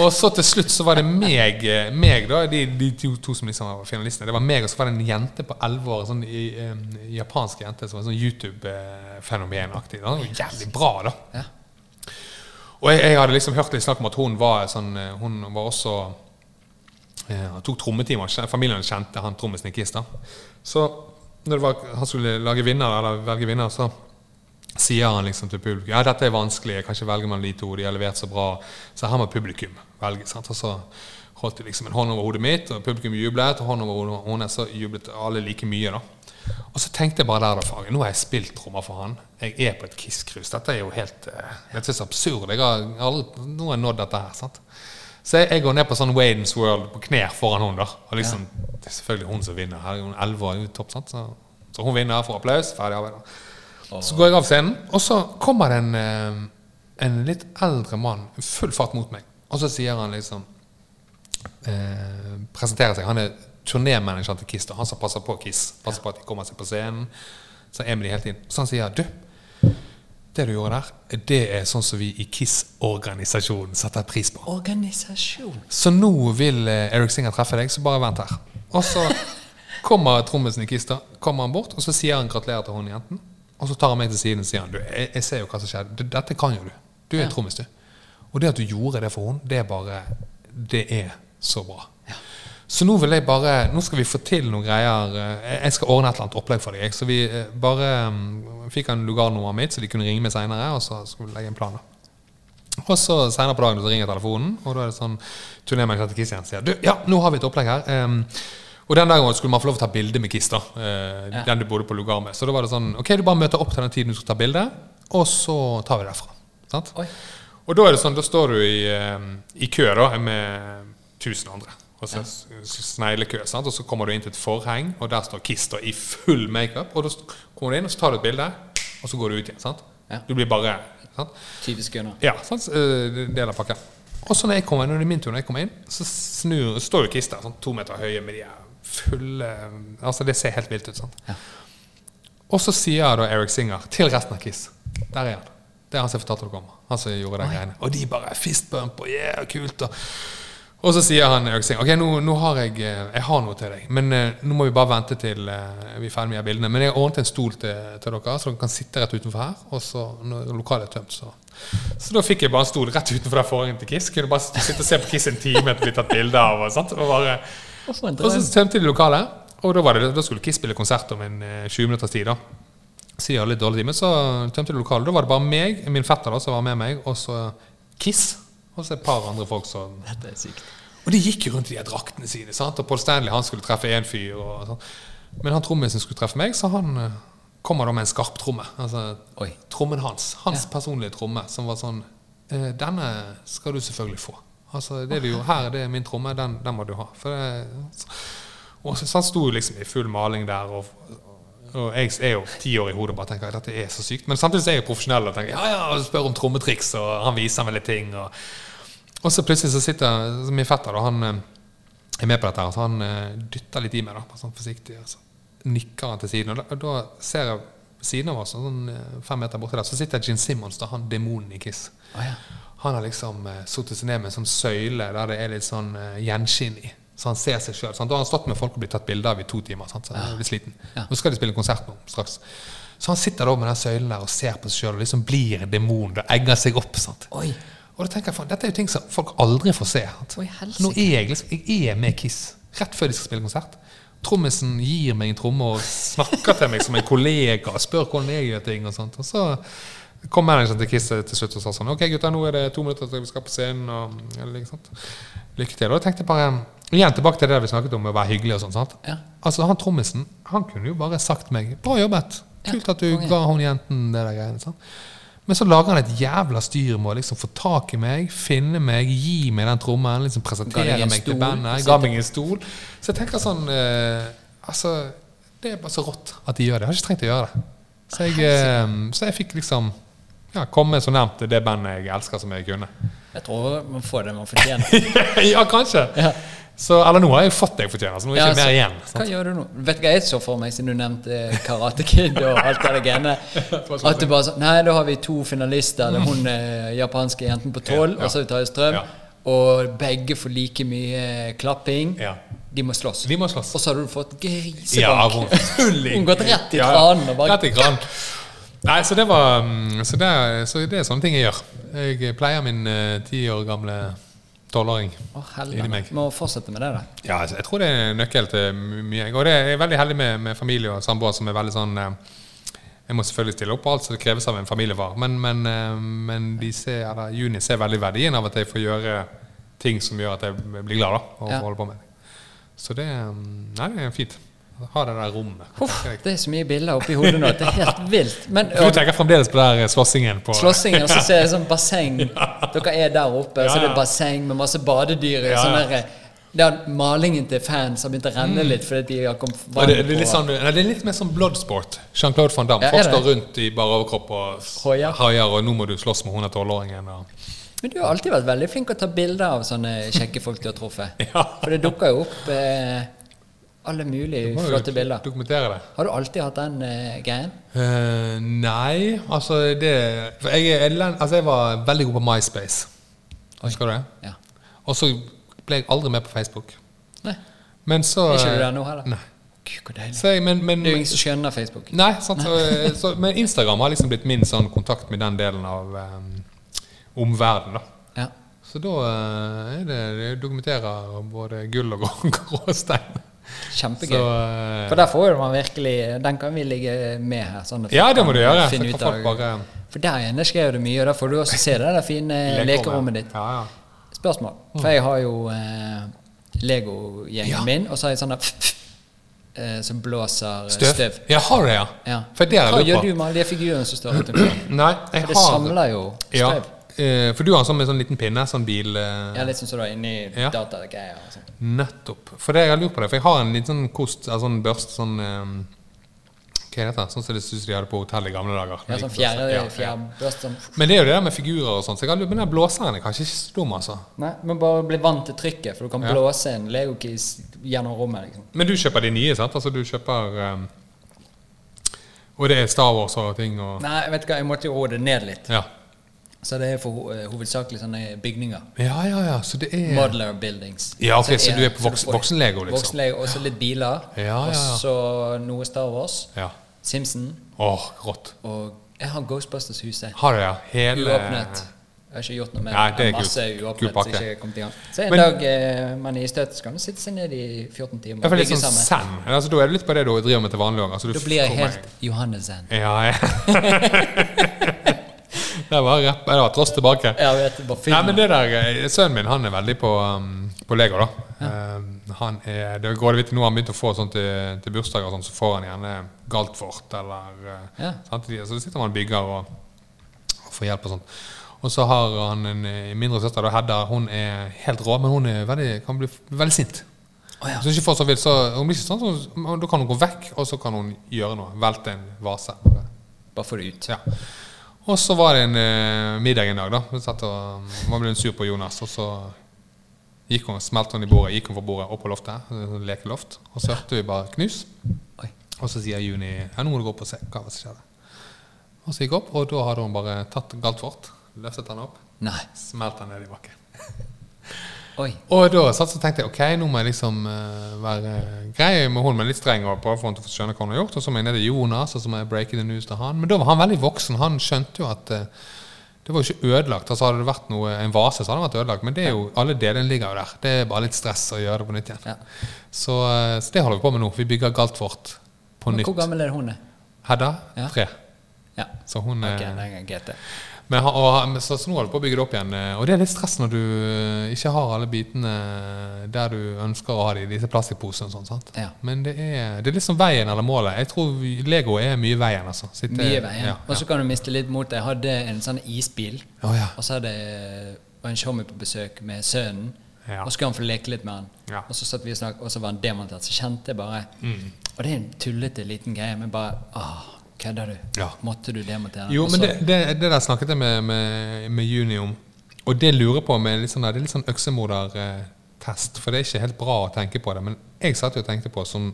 [SPEAKER 2] Og så til slutt så var det meg, eh, meg da, de, de to, to som liksom var finalistene. Det var meg, og så var det en jente på 11 år, sånn i, um, japansk jente som var sånn YouTube-fenomenaktig. Jævlig bra, da.
[SPEAKER 1] Ja.
[SPEAKER 2] Og jeg, jeg hadde liksom hørt litt snakk om at hun var sånn eh, Hun var også eh, Han tok trommetimer. Familien kjente han trommisen i Kiss. da. Så når det var, han skulle lage vinner, eller velge vinner, så sier han liksom til publikum ja, dette er vanskelig, jeg kan ikke velge mellom de to, de har levert så bra. Så her må publikum velge. sant? Og så holdt de liksom en hånd over hodet mitt, og publikum jublet, og hånd over hodet hennes, så jublet alle like mye. da. Og så tenkte jeg bare der da, faget, nå har jeg spilt trommer for han. Jeg er på et Kiss-krus. Dette er jo helt eh, er så absurd. Jeg har aldri, nå har jeg nådd dette her. sant? Så jeg, jeg går ned på sånn Wadens World på knær foran hun da. Og liksom, Det er selvfølgelig hun som vinner. Her er hun 11 år, topp, sant? Så, så hun vinner, får applaus, ferdig arbeid. da. Så går jeg av scenen, og så kommer en, eh, en litt eldre mann full fart mot meg. Og så sier han liksom eh, Presenterer seg. Han er turnémanageren til Kiss. da, Han som passer på Kiss. Passer på at de kommer seg på scenen. Så er med de hele tiden. Så han sier du, det du gjorde der, det er sånn som vi i KISS-organisasjonen setter pris på.
[SPEAKER 1] Organisasjon.
[SPEAKER 2] Så nå vil eh, Eric Singer treffe deg, så bare vent her. Og så kommer trommisen i Kiss, da. Kommer han bort, og så sier han gratulerer til hun jenten. Og så tar han meg til siden og sier han, du, jeg, jeg ser jo hva som skjedde. Dette kan jo du. Du er
[SPEAKER 1] Ja.
[SPEAKER 2] trommis, du. Og det at du gjorde det for henne, det er bare Det er så bra. Så nå vil jeg bare Nå skal vi få til noen greier. eh, Jeg skal ordne et eller annet opplegg for deg. Så vi eh, bare mm, fikk han lugarnummeret mitt, så de kunne ringe meg seinere. Og så skulle vi legge en plan. Og så senere på dagen så ringer telefonen, og da er det sånn turnémanager til Kristian sier du, ja, nå har vi et opplegg her. Ehm, og den dagen skulle man få lov til å ta bilde med Kiss, da. eh, Den du bodde på lugar med. Så da var det sånn Ok, du bare møter opp til den tiden du skal ta bilde, og så tar vi det derfra. Sant?
[SPEAKER 1] Oi.
[SPEAKER 2] Og da er det sånn, da står du i, eh, i kø da, med tusen andre. Og så ja. sneglekø, sant? og så kommer du inn til et forheng, og der står Kiss da, i full makeup. Og da kommer du inn, og så tar du et bilde, og så går du ut igjen. sant?
[SPEAKER 1] Ja.
[SPEAKER 2] Du blir bare sant?
[SPEAKER 1] 20 sekunder.
[SPEAKER 2] Ja, sant? eh, del av pakken. Og så når jeg kommer når det er min tur, når jeg kommer inn, så snur, står jo Kiss der, sånn to meter høye med de her fulle Altså, det ser helt vilt ut. sant?
[SPEAKER 1] Ja.
[SPEAKER 2] Og så sier da Eric Singer til resten av Kiss Der er han. Det er han som fortalte dere om. Han som gjorde de greiene. Og de bare fistbump og yeah, kult. Og, og så sier han Eric Singer Ok, nå, nå har jeg eh, Jeg har noe til deg, men eh, nå må vi bare vente til eh, vi er ferdig med de bildene. Men jeg har ordnet en stol til, til dere, så dere kan sitte rett utenfor her. Og så når lokalet er tømt, så Så da fikk jeg bare en stol rett utenfor der forhengen til Kiss. Kunne bare sitte og se på Kiss en time etter å bli tatt bilde av. Og, sant? og bare og så tømte de lokalet, og da, var det, da skulle Kiss spille konsert om en eh, 20 minutters tid. da Sier litt dårlig time, så tømte de lokalet. Da var det bare meg, min fetter da, som var med meg, og så Kiss. Og så et par andre folk som
[SPEAKER 1] Dette er sykt.
[SPEAKER 2] Og de gikk jo rundt i de draktene sine. sant? Og Paul Stanley han skulle treffe én fyr. Og sånn. Men han trommisen skulle treffe meg, så han eh, kommer da med en skarp tromme. Altså
[SPEAKER 1] Oi.
[SPEAKER 2] trommen hans. Hans
[SPEAKER 1] Ja.
[SPEAKER 2] personlige tromme, som var sånn eh, Denne skal du selvfølgelig få. Altså det du gjorde her, det er min tromme, den, den må du ha. Det, og så, han sto jo liksom i full maling der, og, og jeg er jo ti år i hodet og bare tenker dette er så sykt. Men samtidig er jeg profesjonell og tenker ja, ja, og spør om trommetriks, og han viser meg litt ting. Og, og så plutselig så sitter min fetter, da, han eh, er med på dette, her, så han eh, dytter litt i meg, da, sånn forsiktig. Og så nikker han til siden, og da, og da ser jeg siden av oss, sånn eh, fem meter borti der, så sitter Gene Simmons, da, han demonen i Kiss.
[SPEAKER 1] Ah, ja.
[SPEAKER 2] Han har liksom uh, satt seg ned med en sånn søyle der det er litt sånn uh, gjenskinn i. Så han ser seg sjøl. Har han stått med folk og blitt tatt bilde av i to timer. Sant? Så han blir sliten.
[SPEAKER 1] Ja.
[SPEAKER 2] Nå skal de spille konsert nå straks. Så han sitter da med den søylen der og ser på seg sjøl og liksom blir en demon. og egger seg opp. Sant?
[SPEAKER 1] Oi.
[SPEAKER 2] Og da tenker jeg, Dette er jo ting som folk aldri får se.
[SPEAKER 1] Oi.
[SPEAKER 2] Nå er jeg liksom, jeg er med Kiss rett før de skal spille konsert. Trommisen gir meg en tromme og snakker til meg som en kollega og spør hvordan jeg gjør ting. Og sånt. Og så kom manageren til Kiss til slutt og sa sånn Ok, gutta, nå er det to minutter til vi skal på scenen. Og, eller? Lykke til. Og da tenkte jeg bare Igjen tilbake til det vi snakket om å være hyggelig. og sånn.
[SPEAKER 1] Ja.
[SPEAKER 2] Altså, han trommisen han kunne jo bare sagt meg 'Bra jobbet. Kult at du
[SPEAKER 1] ja,
[SPEAKER 2] ga hun jenten det der greiene'. sant? Men så lager han et jævla styr med å liksom få tak i meg, finne meg, gi meg den trommelen, liksom presentere meg til bandet. Ga meg en stol. Så jeg tenker sånn eh, Altså, det er bare så rått at de gjør det. Jeg har ikke trengt å gjøre det. Så jeg, eh, så jeg fikk liksom ja, komme så nærmt det bandet jeg elsker, som jeg kunne.
[SPEAKER 1] Jeg tror man får det man fortjener. <laughs>
[SPEAKER 2] ja, kanskje.
[SPEAKER 1] Ja.
[SPEAKER 2] Så, eller nå har jeg fått det jeg fortjener, så nå er det
[SPEAKER 1] Ja,
[SPEAKER 2] ikke mer igjen.
[SPEAKER 1] Hva gjør du nå? Vet du hva jeg så for meg, siden du nevnte Karate Kid og alt det greiene? <laughs> At du bare sånn Nei, da har vi to finalister. Det er hun eh, japanske jenten på tolv,
[SPEAKER 2] Ja,
[SPEAKER 1] og så Tarjei Strøm. Og begge får like mye klapping.
[SPEAKER 2] Ja.
[SPEAKER 1] De må slåss.
[SPEAKER 2] De må slåss.
[SPEAKER 1] Og så har du fått grisebank.
[SPEAKER 2] Ja, hun, <laughs>
[SPEAKER 1] Hun gått rett i kranen og bare
[SPEAKER 2] Rett i kranen. Nei, så det var mm, Så det, så det er sånne ting jeg gjør. Jeg pleier min eh, ti år gamle tolvåring.
[SPEAKER 1] Å,
[SPEAKER 2] Inni meg.
[SPEAKER 1] Må fortsette med det, da.
[SPEAKER 2] Ja, altså, jeg tror det er nøkkel til mye. Og det er jeg veldig heldig med, med familie og samboer som er veldig sånn eh, Jeg må selvfølgelig stille opp på alt som det kreves av en familiefar, men, men, eh, men de ser, eller Juni ser veldig verdien av at jeg får gjøre ting som gjør at jeg blir glad da, og
[SPEAKER 1] Ja.
[SPEAKER 2] holde på med. Så det, mm, nei, det er fint. Ha det der rommet.
[SPEAKER 1] Uff, det er så mye bilder oppi hodet nå at det er helt vilt. Men
[SPEAKER 2] Du tenker fremdeles på der slåssingen på
[SPEAKER 1] slåssingen, og så ser jeg sånn <laughs> basseng. Dere er der oppe, og så
[SPEAKER 2] er
[SPEAKER 1] det basseng med masse badedyr.
[SPEAKER 2] Ja,
[SPEAKER 1] Sånn der, Det at malingen til fans har begynt å renne litt fordi de har kommet
[SPEAKER 2] Og det, det, er litt sånn, nei, det er litt mer sånn bloodsport. Jean-Claude van Damme.
[SPEAKER 1] Ja,
[SPEAKER 2] Folk står rundt i bare overkropp og haier, og nå må du slåss med hun er tolvåringen.
[SPEAKER 1] Men du har alltid vært veldig flink å ta bilder av sånne kjekke folk du har truffet. <laughs>
[SPEAKER 2] Ja.
[SPEAKER 1] For det dukker jo opp eh, alle mulige flotte bilder.
[SPEAKER 2] Dokumentere det.
[SPEAKER 1] Har du alltid hatt den uh, greien?
[SPEAKER 2] Uh, nei, altså det for jeg, altså jeg var veldig god på MySpace. Husker du det?
[SPEAKER 1] Ja.
[SPEAKER 2] Og så ble jeg aldri med på Facebook.
[SPEAKER 1] Nei,
[SPEAKER 2] Men så
[SPEAKER 1] er ikke du der nå heller?
[SPEAKER 2] Nei.
[SPEAKER 1] Gud.
[SPEAKER 2] Så jeg, men, men,
[SPEAKER 1] Det er jo ingen som skjønner Facebook.
[SPEAKER 2] Nei, sant, så, så, men Instagram har liksom blitt min sånn kontakt med den delen av um, omverdenen.
[SPEAKER 1] Ja.
[SPEAKER 2] Så da eh, er det, det dokumenterer både gull og grå- <laughs> gråstein.
[SPEAKER 1] Kjempegøy.
[SPEAKER 2] Så, eh,
[SPEAKER 1] For der får man virkelig Den kan vi ligge med her. Sånn
[SPEAKER 2] ja, det må du gjøre. bare
[SPEAKER 1] For der inne skrev du mye, og da får du også se det der fine <laughs> lekerommet ditt.
[SPEAKER 2] Ja, ja.
[SPEAKER 1] Spørsmål. For jeg har jo eh, Lego-gjengen
[SPEAKER 2] Ja.
[SPEAKER 1] min, og så har jeg sånn der <laughs> som blåser eh,
[SPEAKER 2] Støv?
[SPEAKER 1] støv.
[SPEAKER 2] Ja, har det, ja?
[SPEAKER 1] Ja. Hva gjør du med alle de figurene som står rundt omkring? <clears throat>
[SPEAKER 2] Nei, jeg
[SPEAKER 1] For det
[SPEAKER 2] har
[SPEAKER 1] samler jo
[SPEAKER 2] ja,
[SPEAKER 1] støv.
[SPEAKER 2] Eh, For du har en sånn med sånn liten pinne, sånn bil... eh,
[SPEAKER 1] Ja, litt som du har inni
[SPEAKER 2] Ja.
[SPEAKER 1] datagreier. sånn.
[SPEAKER 2] Nettopp. For det jeg har lurt på det, for jeg har en liten sånn kost, altså sånn børst, sånn eh, Hva er dette? Sånn som det synes de hadde på hotell i gamle dager.
[SPEAKER 1] Ja, sånn fjerde,
[SPEAKER 2] Ja,
[SPEAKER 1] fjerdebørst sånn.
[SPEAKER 2] Men det er jo det der med figurer og sånn, så jeg har lurt Men den blåseren er kanskje ikke så dum, altså.
[SPEAKER 1] Nei, men bare bli vant til trykket, for du kan
[SPEAKER 2] Ja.
[SPEAKER 1] blåse en Legokis gjennom rommet. liksom.
[SPEAKER 2] Men du kjøper de nye, sant? Altså du kjøper um, Og det er Star Wars og ting og
[SPEAKER 1] Nei, vet du hva, jeg måtte jo roe det ned litt.
[SPEAKER 2] Ja.
[SPEAKER 1] Så det er for eh, hovedsakelig sånne bygninger.
[SPEAKER 2] Ja, ja, ja. Så det er
[SPEAKER 1] Modeler buildings.
[SPEAKER 2] Ja, ok, så du er på
[SPEAKER 1] så
[SPEAKER 2] voksen-
[SPEAKER 1] får-
[SPEAKER 2] liksom.
[SPEAKER 1] Voksen-Lego, Og så litt biler.
[SPEAKER 2] Ja, ja,
[SPEAKER 1] Og så noe Star Wars.
[SPEAKER 2] Ja.
[SPEAKER 1] Simpson.
[SPEAKER 2] Åh, rått.
[SPEAKER 1] Og jeg har Ghostbusters-huset.
[SPEAKER 2] Har du ja? Hele
[SPEAKER 1] Uåpnet. Jeg har ikke gjort noe med
[SPEAKER 2] Nei,
[SPEAKER 1] det.
[SPEAKER 2] er
[SPEAKER 1] masse uåpnet
[SPEAKER 2] pakke.
[SPEAKER 1] ikke er kommet i gang. Så en
[SPEAKER 2] Men-
[SPEAKER 1] dag eh, man er i støtet, så kan man sitte seg ned i 14 timer
[SPEAKER 2] Ja,
[SPEAKER 1] og
[SPEAKER 2] for litt sånn zen. Altså, da er det litt på det du driver med til vanlig òg. Altså,
[SPEAKER 1] Da blir jeg helt Johannes-zen.
[SPEAKER 2] Ja, ja. <laughs> det var. Det var tross tilbake.
[SPEAKER 1] Ja, vet.
[SPEAKER 2] Nei, men det der, eh, Sønnen min han er veldig på, um, på Lego. da Um, han er, det går det vidt Nå har han begynt å få sånn til, til bursdager, sånn, så får han gjerne Galtvort eller uh,
[SPEAKER 1] Ja.
[SPEAKER 2] samtidig, Så sitter man og bygger og, og får hjelp og sånt. Og så har han en eh, mindre søster, da, Hedda. Hun er helt rå, men hun veldig, kan bli veldig sint.
[SPEAKER 1] Oh, ja.
[SPEAKER 2] Så ikke får så vidt, så hun blir ikke sånn, så, Da kan hun gå vekk, og så kan hun gjøre noe. Velte en vase. Bare
[SPEAKER 1] få det ut.
[SPEAKER 2] Ja. Og så var det en eh, middag en dag, da. Vi satt og var hun sur på Jonas. Og så gikk hun, smelte hun i bordet, gikk hun fra bordet opp på loftet. sånn Lekeloft. Og så hørte vi bare knus. Og så sier Juni ja, nå må du gå opp og se hva som skjedde. Og så gikk hun opp, og da hadde hun bare tatt galt fort, løftet han opp,
[SPEAKER 1] Nei.
[SPEAKER 2] smelt han ned i bakken. <laughs>
[SPEAKER 1] Oi.
[SPEAKER 2] Og da satt så tenkte jeg ok, nå må jeg liksom uh, være grei med hun, men litt streng og prøve å få henne til å skjønne hva hun har gjort. Og så må jeg ned til Jonas, og så må jeg breake the news til han. Men da var han veldig voksen. Han skjønte jo at uh, det var jo ikke ødelagt. Altså Hadde det vært noe, en vase, så hadde det vært ødelagt. Men det er jo, alle delene ligger jo der. Det er bare litt stress å gjøre det på nytt igjen.
[SPEAKER 1] Ja.
[SPEAKER 2] Så, eh, så det holder vi på med nå. Vi bygger Galtvort på
[SPEAKER 1] Men
[SPEAKER 2] nytt.
[SPEAKER 1] hvor gammel er hun?
[SPEAKER 2] Hedda?
[SPEAKER 1] Ja.
[SPEAKER 2] Tre.
[SPEAKER 1] Ja.
[SPEAKER 2] Så hun
[SPEAKER 1] okay, er GT.
[SPEAKER 2] Men, og, så, så nå holder du på å bygge det opp igjen. eh, Og det er litt stress når du eh, ikke har alle bitene der du ønsker å ha de, disse plastikkposene og sånn. sant?
[SPEAKER 1] Ja.
[SPEAKER 2] Men det er, det er litt som veien eller målet. Jeg tror Lego er mye veien, altså. Sitte-
[SPEAKER 1] Mye veien.
[SPEAKER 2] Ja,
[SPEAKER 1] Og så kan du miste litt motet. Jeg hadde en sånn isbil,
[SPEAKER 2] oh, ja.
[SPEAKER 1] og så hadde var en showmy på besøk med sønnen.
[SPEAKER 2] Ja.
[SPEAKER 1] Og så skulle han få leke litt med han.
[SPEAKER 2] Ja. Mm.
[SPEAKER 1] Og så satt vi og snakket, og så var han demontert. Så kjente jeg bare Og det er en tullete liten greie, men bare Åh, kødder du?
[SPEAKER 2] Ja.
[SPEAKER 1] Måtte du demontere?
[SPEAKER 2] Jo, men det, det, det der snakket jeg med, med, med Juni om. Og det lurer på med litt sånn, det er litt sånn øksemodertest. For det er ikke helt bra å tenke på det. Men jeg satt jo og tenkte på som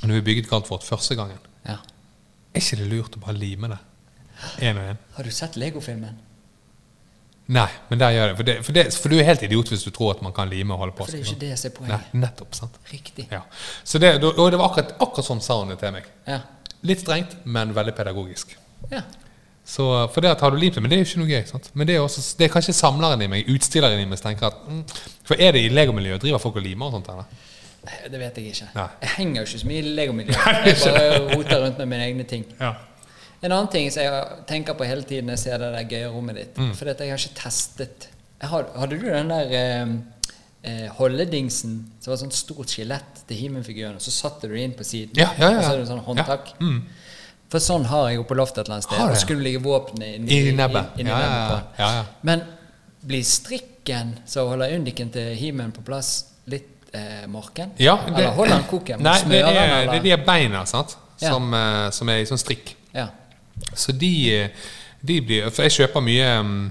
[SPEAKER 2] når vi bygget Galtvort første gangen.
[SPEAKER 1] ja.
[SPEAKER 2] Er ikke det lurt å bare lime det? Én og én.
[SPEAKER 1] Har du sett Lego-filmen?
[SPEAKER 2] Nei, men der gjør det. For, det, for, det, for du er helt idiot hvis du tror at man kan lime og holde på
[SPEAKER 1] For det er jo ikke det som er
[SPEAKER 2] Nei, nettopp, sant?
[SPEAKER 1] Riktig.
[SPEAKER 2] Ja. Så det, og det var akkurat, akkurat sånn sa hun det til meg.
[SPEAKER 1] Ja.
[SPEAKER 2] Litt strengt, men veldig pedagogisk.
[SPEAKER 1] ja.
[SPEAKER 2] Så for det at har du limt det, men det er jo ikke noe gøy. sant? Men det er, også, det er kanskje samleren i meg, utstilleren i meg, som tenker at mm, For er det i legomiljøet? Driver folk og limer og sånt? eller?
[SPEAKER 1] Det vet jeg ikke.
[SPEAKER 2] Nei.
[SPEAKER 1] Jeg henger jo ikke så mye i Lego-miljøet. Jeg bare roter rundt med mine egne ting.
[SPEAKER 2] Ja.
[SPEAKER 1] En annen ting som jeg tenker på hele tiden når jeg ser det der gøye rommet ditt
[SPEAKER 2] Mm.
[SPEAKER 1] For jeg har ikke testet har, Hadde du den der eh, eh, holdedingsen som var sånn stort skjelett til He-Man-figuren, og så satte du det inn på siden?
[SPEAKER 2] Ja, ja, ja.
[SPEAKER 1] Og så hadde du sånn håndtak?
[SPEAKER 2] Mm.
[SPEAKER 1] For sånn har jeg jo på loftet et eller annet sted. Og
[SPEAKER 2] det?
[SPEAKER 1] skulle ligge våpenet inni,
[SPEAKER 2] I ja,
[SPEAKER 1] nebbet
[SPEAKER 2] ja, ja.
[SPEAKER 1] Men blir strikken som holder undiken til He-Man på plass, litt eh, morken?
[SPEAKER 2] Ja, det-
[SPEAKER 1] Eller holder han koken?
[SPEAKER 2] Nei, det er,
[SPEAKER 1] han,
[SPEAKER 2] det er de beina sant? Som, eh, som er i sånn strikk.
[SPEAKER 1] Ja.
[SPEAKER 2] Så de, eh, de blir For jeg kjøper mye mm,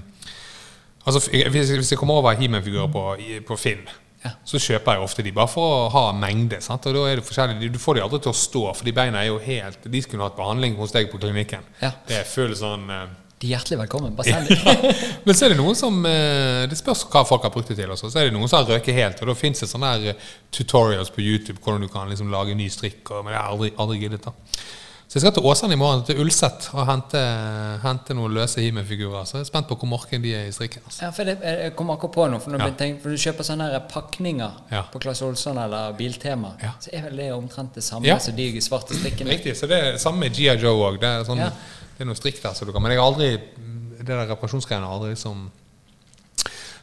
[SPEAKER 2] Altså Hvis, hvis jeg kommer over He-Man-figurer på, på Finn,
[SPEAKER 1] Ja.
[SPEAKER 2] så kjøper jeg ofte de bare for å ha mengde. Sant? Og da er det forskjellig Du får de aldri til å stå, for de beina er jo helt De skulle hatt behandling hos deg på klinikken.
[SPEAKER 1] Ja.
[SPEAKER 2] Det føles sånn eh,
[SPEAKER 1] De er hjertelig velkommen. Bare send <laughs> dem.
[SPEAKER 2] Men så er det noen som eh, Det spørs hva folk har brukt det til. Også. Så er det noen som har røket helt. Og da fins det sånne her eh, tutorials på YouTube hvordan du kan liksom lage ny strikk. Og, men jeg har aldri, aldri giddet. da Så jeg skal til Åsane i morgen, til Ulset, og hente, hente noen løse He-Man-figurer. Så jeg er spent på hvor morken de er i strikken. Altså.
[SPEAKER 1] Ja, for det, jeg kommer akkurat på noe. For,
[SPEAKER 2] Ja.
[SPEAKER 1] tenkt, for du kjøper sånne her pakninger
[SPEAKER 2] Ja.
[SPEAKER 1] på Claes Olsson eller Biltema,
[SPEAKER 2] Ja.
[SPEAKER 1] så er vel det omtrent det samme som de svarte strikkene.
[SPEAKER 2] Riktig. Så det er samme med G.I. Joe òg. Det, sånn, det er noe strikk der. som du kan, men jeg har aldri det der reparasjonsgreiene har aldri liksom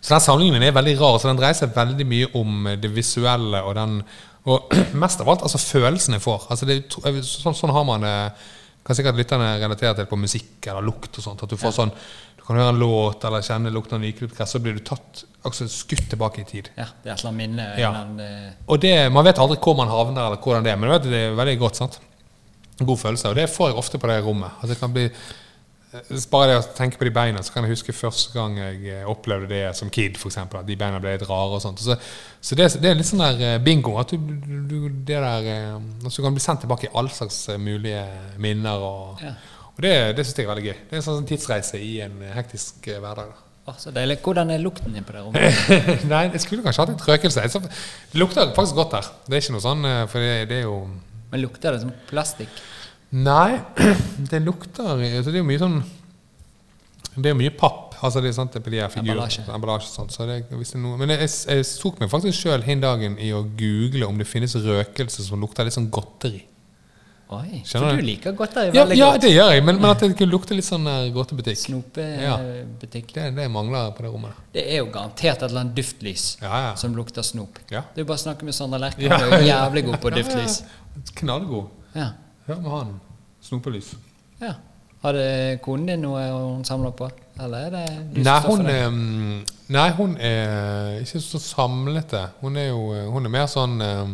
[SPEAKER 2] Så den samlingen er veldig rar. Så Den dreier seg veldig mye om det visuelle og den Og <clears throat> mest av alt altså følelsen jeg får. Altså det, sånn, sånn har man det Kan sikkert lytterne relatere til på musikk eller lukt og sånt. At du får sånn Du kan høre en låt eller kjenne lukten av nyklipt gress, så blir du tatt altså skutt tilbake i tid.
[SPEAKER 1] Ja, det er et eller annet minne.
[SPEAKER 2] Ja.
[SPEAKER 1] eh,
[SPEAKER 2] Og det, Man vet aldri hvor man havner, eller hvordan det er, men du vet, det er veldig godt. sant? God følelse. Og det får jeg ofte på det rommet. Altså, det kan bli eh, Bare det å tenke på de beina, så kan jeg huske første gang jeg eh, opplevde det som kid, for eksempel, At de beina ble litt rare og sånt. Så, så det, det er litt sånn der eh, bingo. At du, du, det der, eh, at du kan bli sendt tilbake i all slags eh, mulige minner. Og,
[SPEAKER 1] Ja.
[SPEAKER 2] og det, det syns jeg er veldig gøy. Det er en sånn tidsreise i en eh, hektisk eh, hverdag. da.
[SPEAKER 1] å, så deilig. Hvordan er lukten din på det rommet? <laughs>
[SPEAKER 2] Nei, jeg skulle kanskje hatt litt røkelse. Det lukter faktisk godt her. Det er ikke noe sånn, eh, for det, det er jo
[SPEAKER 1] Men lukter det som plastikk?
[SPEAKER 2] Nei, <clears throat> det lukter altså Det er jo mye sånn Det er jo mye papp. Altså det er sant, det på de her figurene.
[SPEAKER 1] Emballasje.
[SPEAKER 2] Emballasje. sånt, så det, hvis det er noe, men jeg, jeg tok meg faktisk sjøl hin dagen i å google om det finnes røkelse som lukter litt sånn godteri.
[SPEAKER 1] Oi,
[SPEAKER 2] Skjønner
[SPEAKER 1] for
[SPEAKER 2] du?
[SPEAKER 1] liker godteri
[SPEAKER 2] Ja,
[SPEAKER 1] veldig
[SPEAKER 2] ja
[SPEAKER 1] godt.
[SPEAKER 2] det gjør jeg, men, men at det kunne lukte litt sånn eh, godtebutikk. Ja.
[SPEAKER 1] Snopebutikk.
[SPEAKER 2] Det, det mangler på det rommet.
[SPEAKER 1] Det er jo garantert et eller annet duftlys
[SPEAKER 2] Ja, ja.
[SPEAKER 1] som lukter snop.
[SPEAKER 2] Ja.
[SPEAKER 1] Det er jo bare å snakke med Sander Lerche.
[SPEAKER 2] Ja.
[SPEAKER 1] Han er jo jævlig god på duftlys. <laughs>
[SPEAKER 2] Ja, ja.
[SPEAKER 1] Ja.
[SPEAKER 2] Med han. Snopelys.
[SPEAKER 1] ja. Har konen din noe hun samler på? Eller er det
[SPEAKER 2] Nei, hun er, nei, hun er ikke så samlete. Hun er jo hun er mer sånn eh,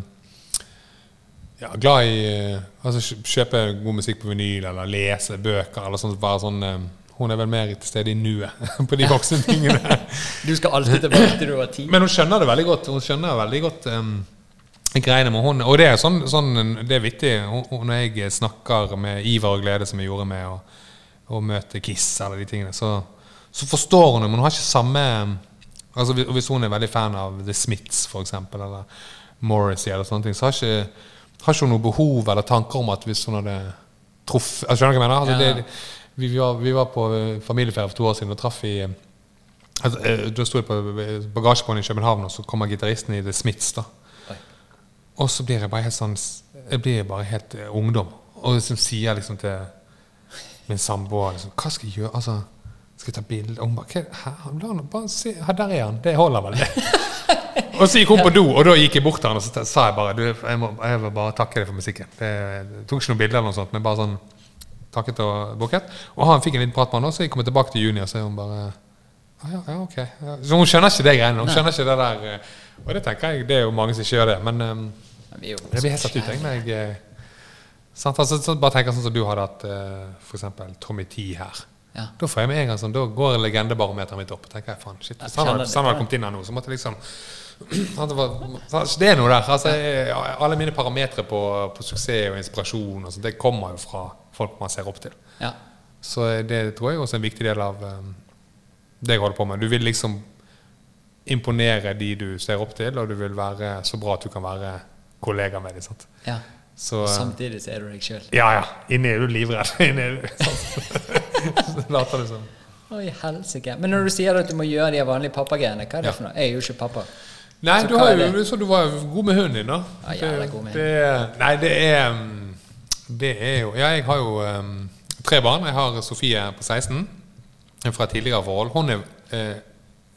[SPEAKER 2] ja, glad i eh, altså kjø- kjøpe god musikk på vinyl eller lese bøker. eller sånt, bare sånn, eh, Hun er vel mer til stede i nuet <laughs> på de voksne tingene. <laughs>
[SPEAKER 1] Du skal alltid tilbake til du var ti.
[SPEAKER 2] Men hun skjønner det veldig godt. Hun skjønner veldig godt um, greiene med hun. Og det er, sånn, sånn, det er vittig når jeg snakker med iver og glede, som jeg gjorde med å, å møte Kiss eller de tingene, så, så forstår hun det, men hun har ikke samme altså hvis- hun er veldig fan av The Smiths, eksempel, eller Morrissey, eller sånne ting, så har ikke, har ikke hun noe behov eller tanker om at hvis hun hadde truffet altså, Skjønner du hva jeg mener? Altså,
[SPEAKER 1] Ja.
[SPEAKER 2] det, vi, vi, var, vi var på eh, familieferie for to år siden og traff i Altså, eh, Da sto jeg på bagasjebåndet i København, og så kommer gitaristen i The Smiths. da. Og så blir jeg bare helt sånn Jeg blir bare helt eh, ungdom. Og liksom sier liksom til min samboer liksom, Hva skal jeg gjøre? Altså, skal jeg ta bilde? Og hun bare «Hva- Hæ? La han bare se Her, der er han. Det holder vel, det. <laughs> og så gikk hun på do, og da gikk jeg bort til han og så sa jeg bare du, jeg, må, jeg vil bare takke deg for musikken. Det, jeg tok ikke noen bilder, eller noe sånt, men bare sånn takket og bukket. Og han fikk en liten prat med han, og så kom jeg tilbake til junior, så er hun bare ah, ja, ja, ok. Ja. Så hun skjønner ikke det greiene. Hun skjønner ikke det der eh, Og det tenker jeg, det er jo mange som ikke gjør det. Men
[SPEAKER 1] um,
[SPEAKER 2] jeg blir helt satt ut, jeg. Når jeg eh, sant? Altså, så bare tenker sånn som du hadde hatt uh, f.eks. Tommy T her.
[SPEAKER 1] Ja.
[SPEAKER 2] Da får jeg med en gang sånn, da går legendebarometeret mitt opp. Tenker jeg, faen, shit, Hvis han hadde
[SPEAKER 1] det,
[SPEAKER 2] kommet inn her nå, så måtte jeg liksom <clears throat> det, var, det er noe der. Altså, jeg, alle mine parametere på, på suksess og inspirasjon og sånt, det kommer jo fra folk man ser opp til.
[SPEAKER 1] Ja.
[SPEAKER 2] Så det tror jeg også er en viktig del av um, det jeg holder på med. Du vil liksom imponere de du ser opp til, og du vil være så bra at du kan være kollega med dem. Sant?
[SPEAKER 1] ja.
[SPEAKER 2] Så, uh,
[SPEAKER 1] Samtidig så er du deg sjøl.
[SPEAKER 2] ja, ja. Inni er du livredd. <laughs> Inni er du, sant? <laughs> Later du som.
[SPEAKER 1] Oi, helsike. Men når du sier at du må gjøre de vanlige pappagreiene, hva er det
[SPEAKER 2] Ja.
[SPEAKER 1] for noe? Jeg er jo ikke pappa.
[SPEAKER 2] Nei,
[SPEAKER 1] Så
[SPEAKER 2] du, har jo, så du var god med hunden din, da.
[SPEAKER 1] Ja, jævla god med
[SPEAKER 2] det, det, Nei, det er um, Det er jo Ja, jeg har jo um, tre barn. Jeg har Sofie på 16 fra tidligere forhold. Hun er eh,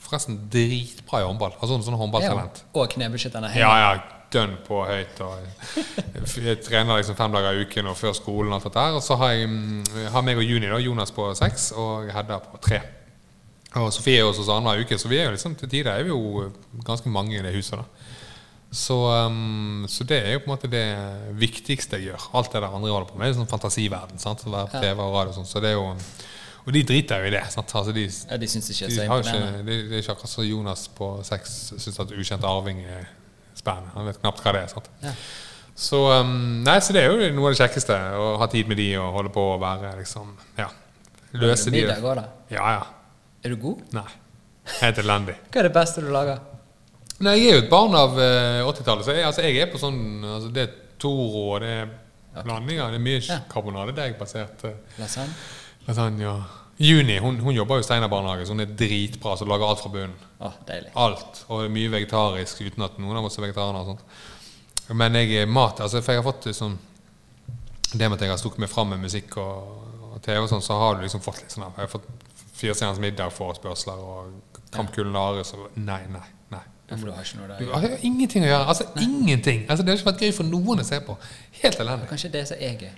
[SPEAKER 2] forresten dritbra i håndball. Altså er sånn håndballtalent.
[SPEAKER 1] Ja, og knebeskytterne
[SPEAKER 2] Ja, ja, dønn på høyt. Og <laughs> jeg trener liksom fem dager i uken og før skolen og alt dette her. Og så har jeg mm, har meg og Juni, da, Jonas på seks, og Hedda på tre. Og Sofie er hos oss annenhver uke, så vi er jo liksom til tider er vi jo ganske mange i det huset. da Så, um, så det er jo på en måte det viktigste jeg gjør. Alt det der andre holder på med, er sånn fantasiverden. sant? Å være på TV og radio og sånn. Så det er jo Og de driter jo i det. Altså, de,
[SPEAKER 1] Ja, de syns ikke det
[SPEAKER 2] de
[SPEAKER 1] er så
[SPEAKER 2] det, er ikke akkurat så Jonas på sex syns at ukjent arving er spennende. Han vet knapt hva det er.
[SPEAKER 1] Ja.
[SPEAKER 2] Så, um, nei, så det er jo noe av det kjekkeste. Å ha tid med de og holde på å være liksom Ja. Løse de
[SPEAKER 1] Middag òg, da.
[SPEAKER 2] Ja, ja.
[SPEAKER 1] Er du god?
[SPEAKER 2] Nei. Helt elendig. <laughs>
[SPEAKER 1] Hva er det beste du lager?
[SPEAKER 2] Nei, jeg er jo et barn av eh, 80-tallet, så jeg, altså, jeg er på sånn altså, Det er Toro, og det er blandinger. Det er mye
[SPEAKER 1] Ja.
[SPEAKER 2] karbonadedeig-basert uh,
[SPEAKER 1] Lasagne?
[SPEAKER 2] Og- Juni hun, hun jobber jo i Steinar barnehage, så hun er dritbra. Så lager alt fra bunnen.
[SPEAKER 1] Oh.
[SPEAKER 2] Alt. Og mye vegetarisk uten at noen av oss er vegetarianere. og sånt. Men jeg er mat altså, For jeg har fått liksom Det med at jeg har stukket meg fram med musikk og, og TV, og sånn, så har du liksom fått litt sånn Jeg har fått Firestjerners middag-forespørsler og Kamp Kulinaris og Nei, nei, nei.
[SPEAKER 1] Du har ikke noe
[SPEAKER 2] Du har jo ingenting å gjøre. Altså ingenting. Altså, det har ikke vært gøy for noen å se på. Helt elendig.
[SPEAKER 1] Kanskje det som er gøy.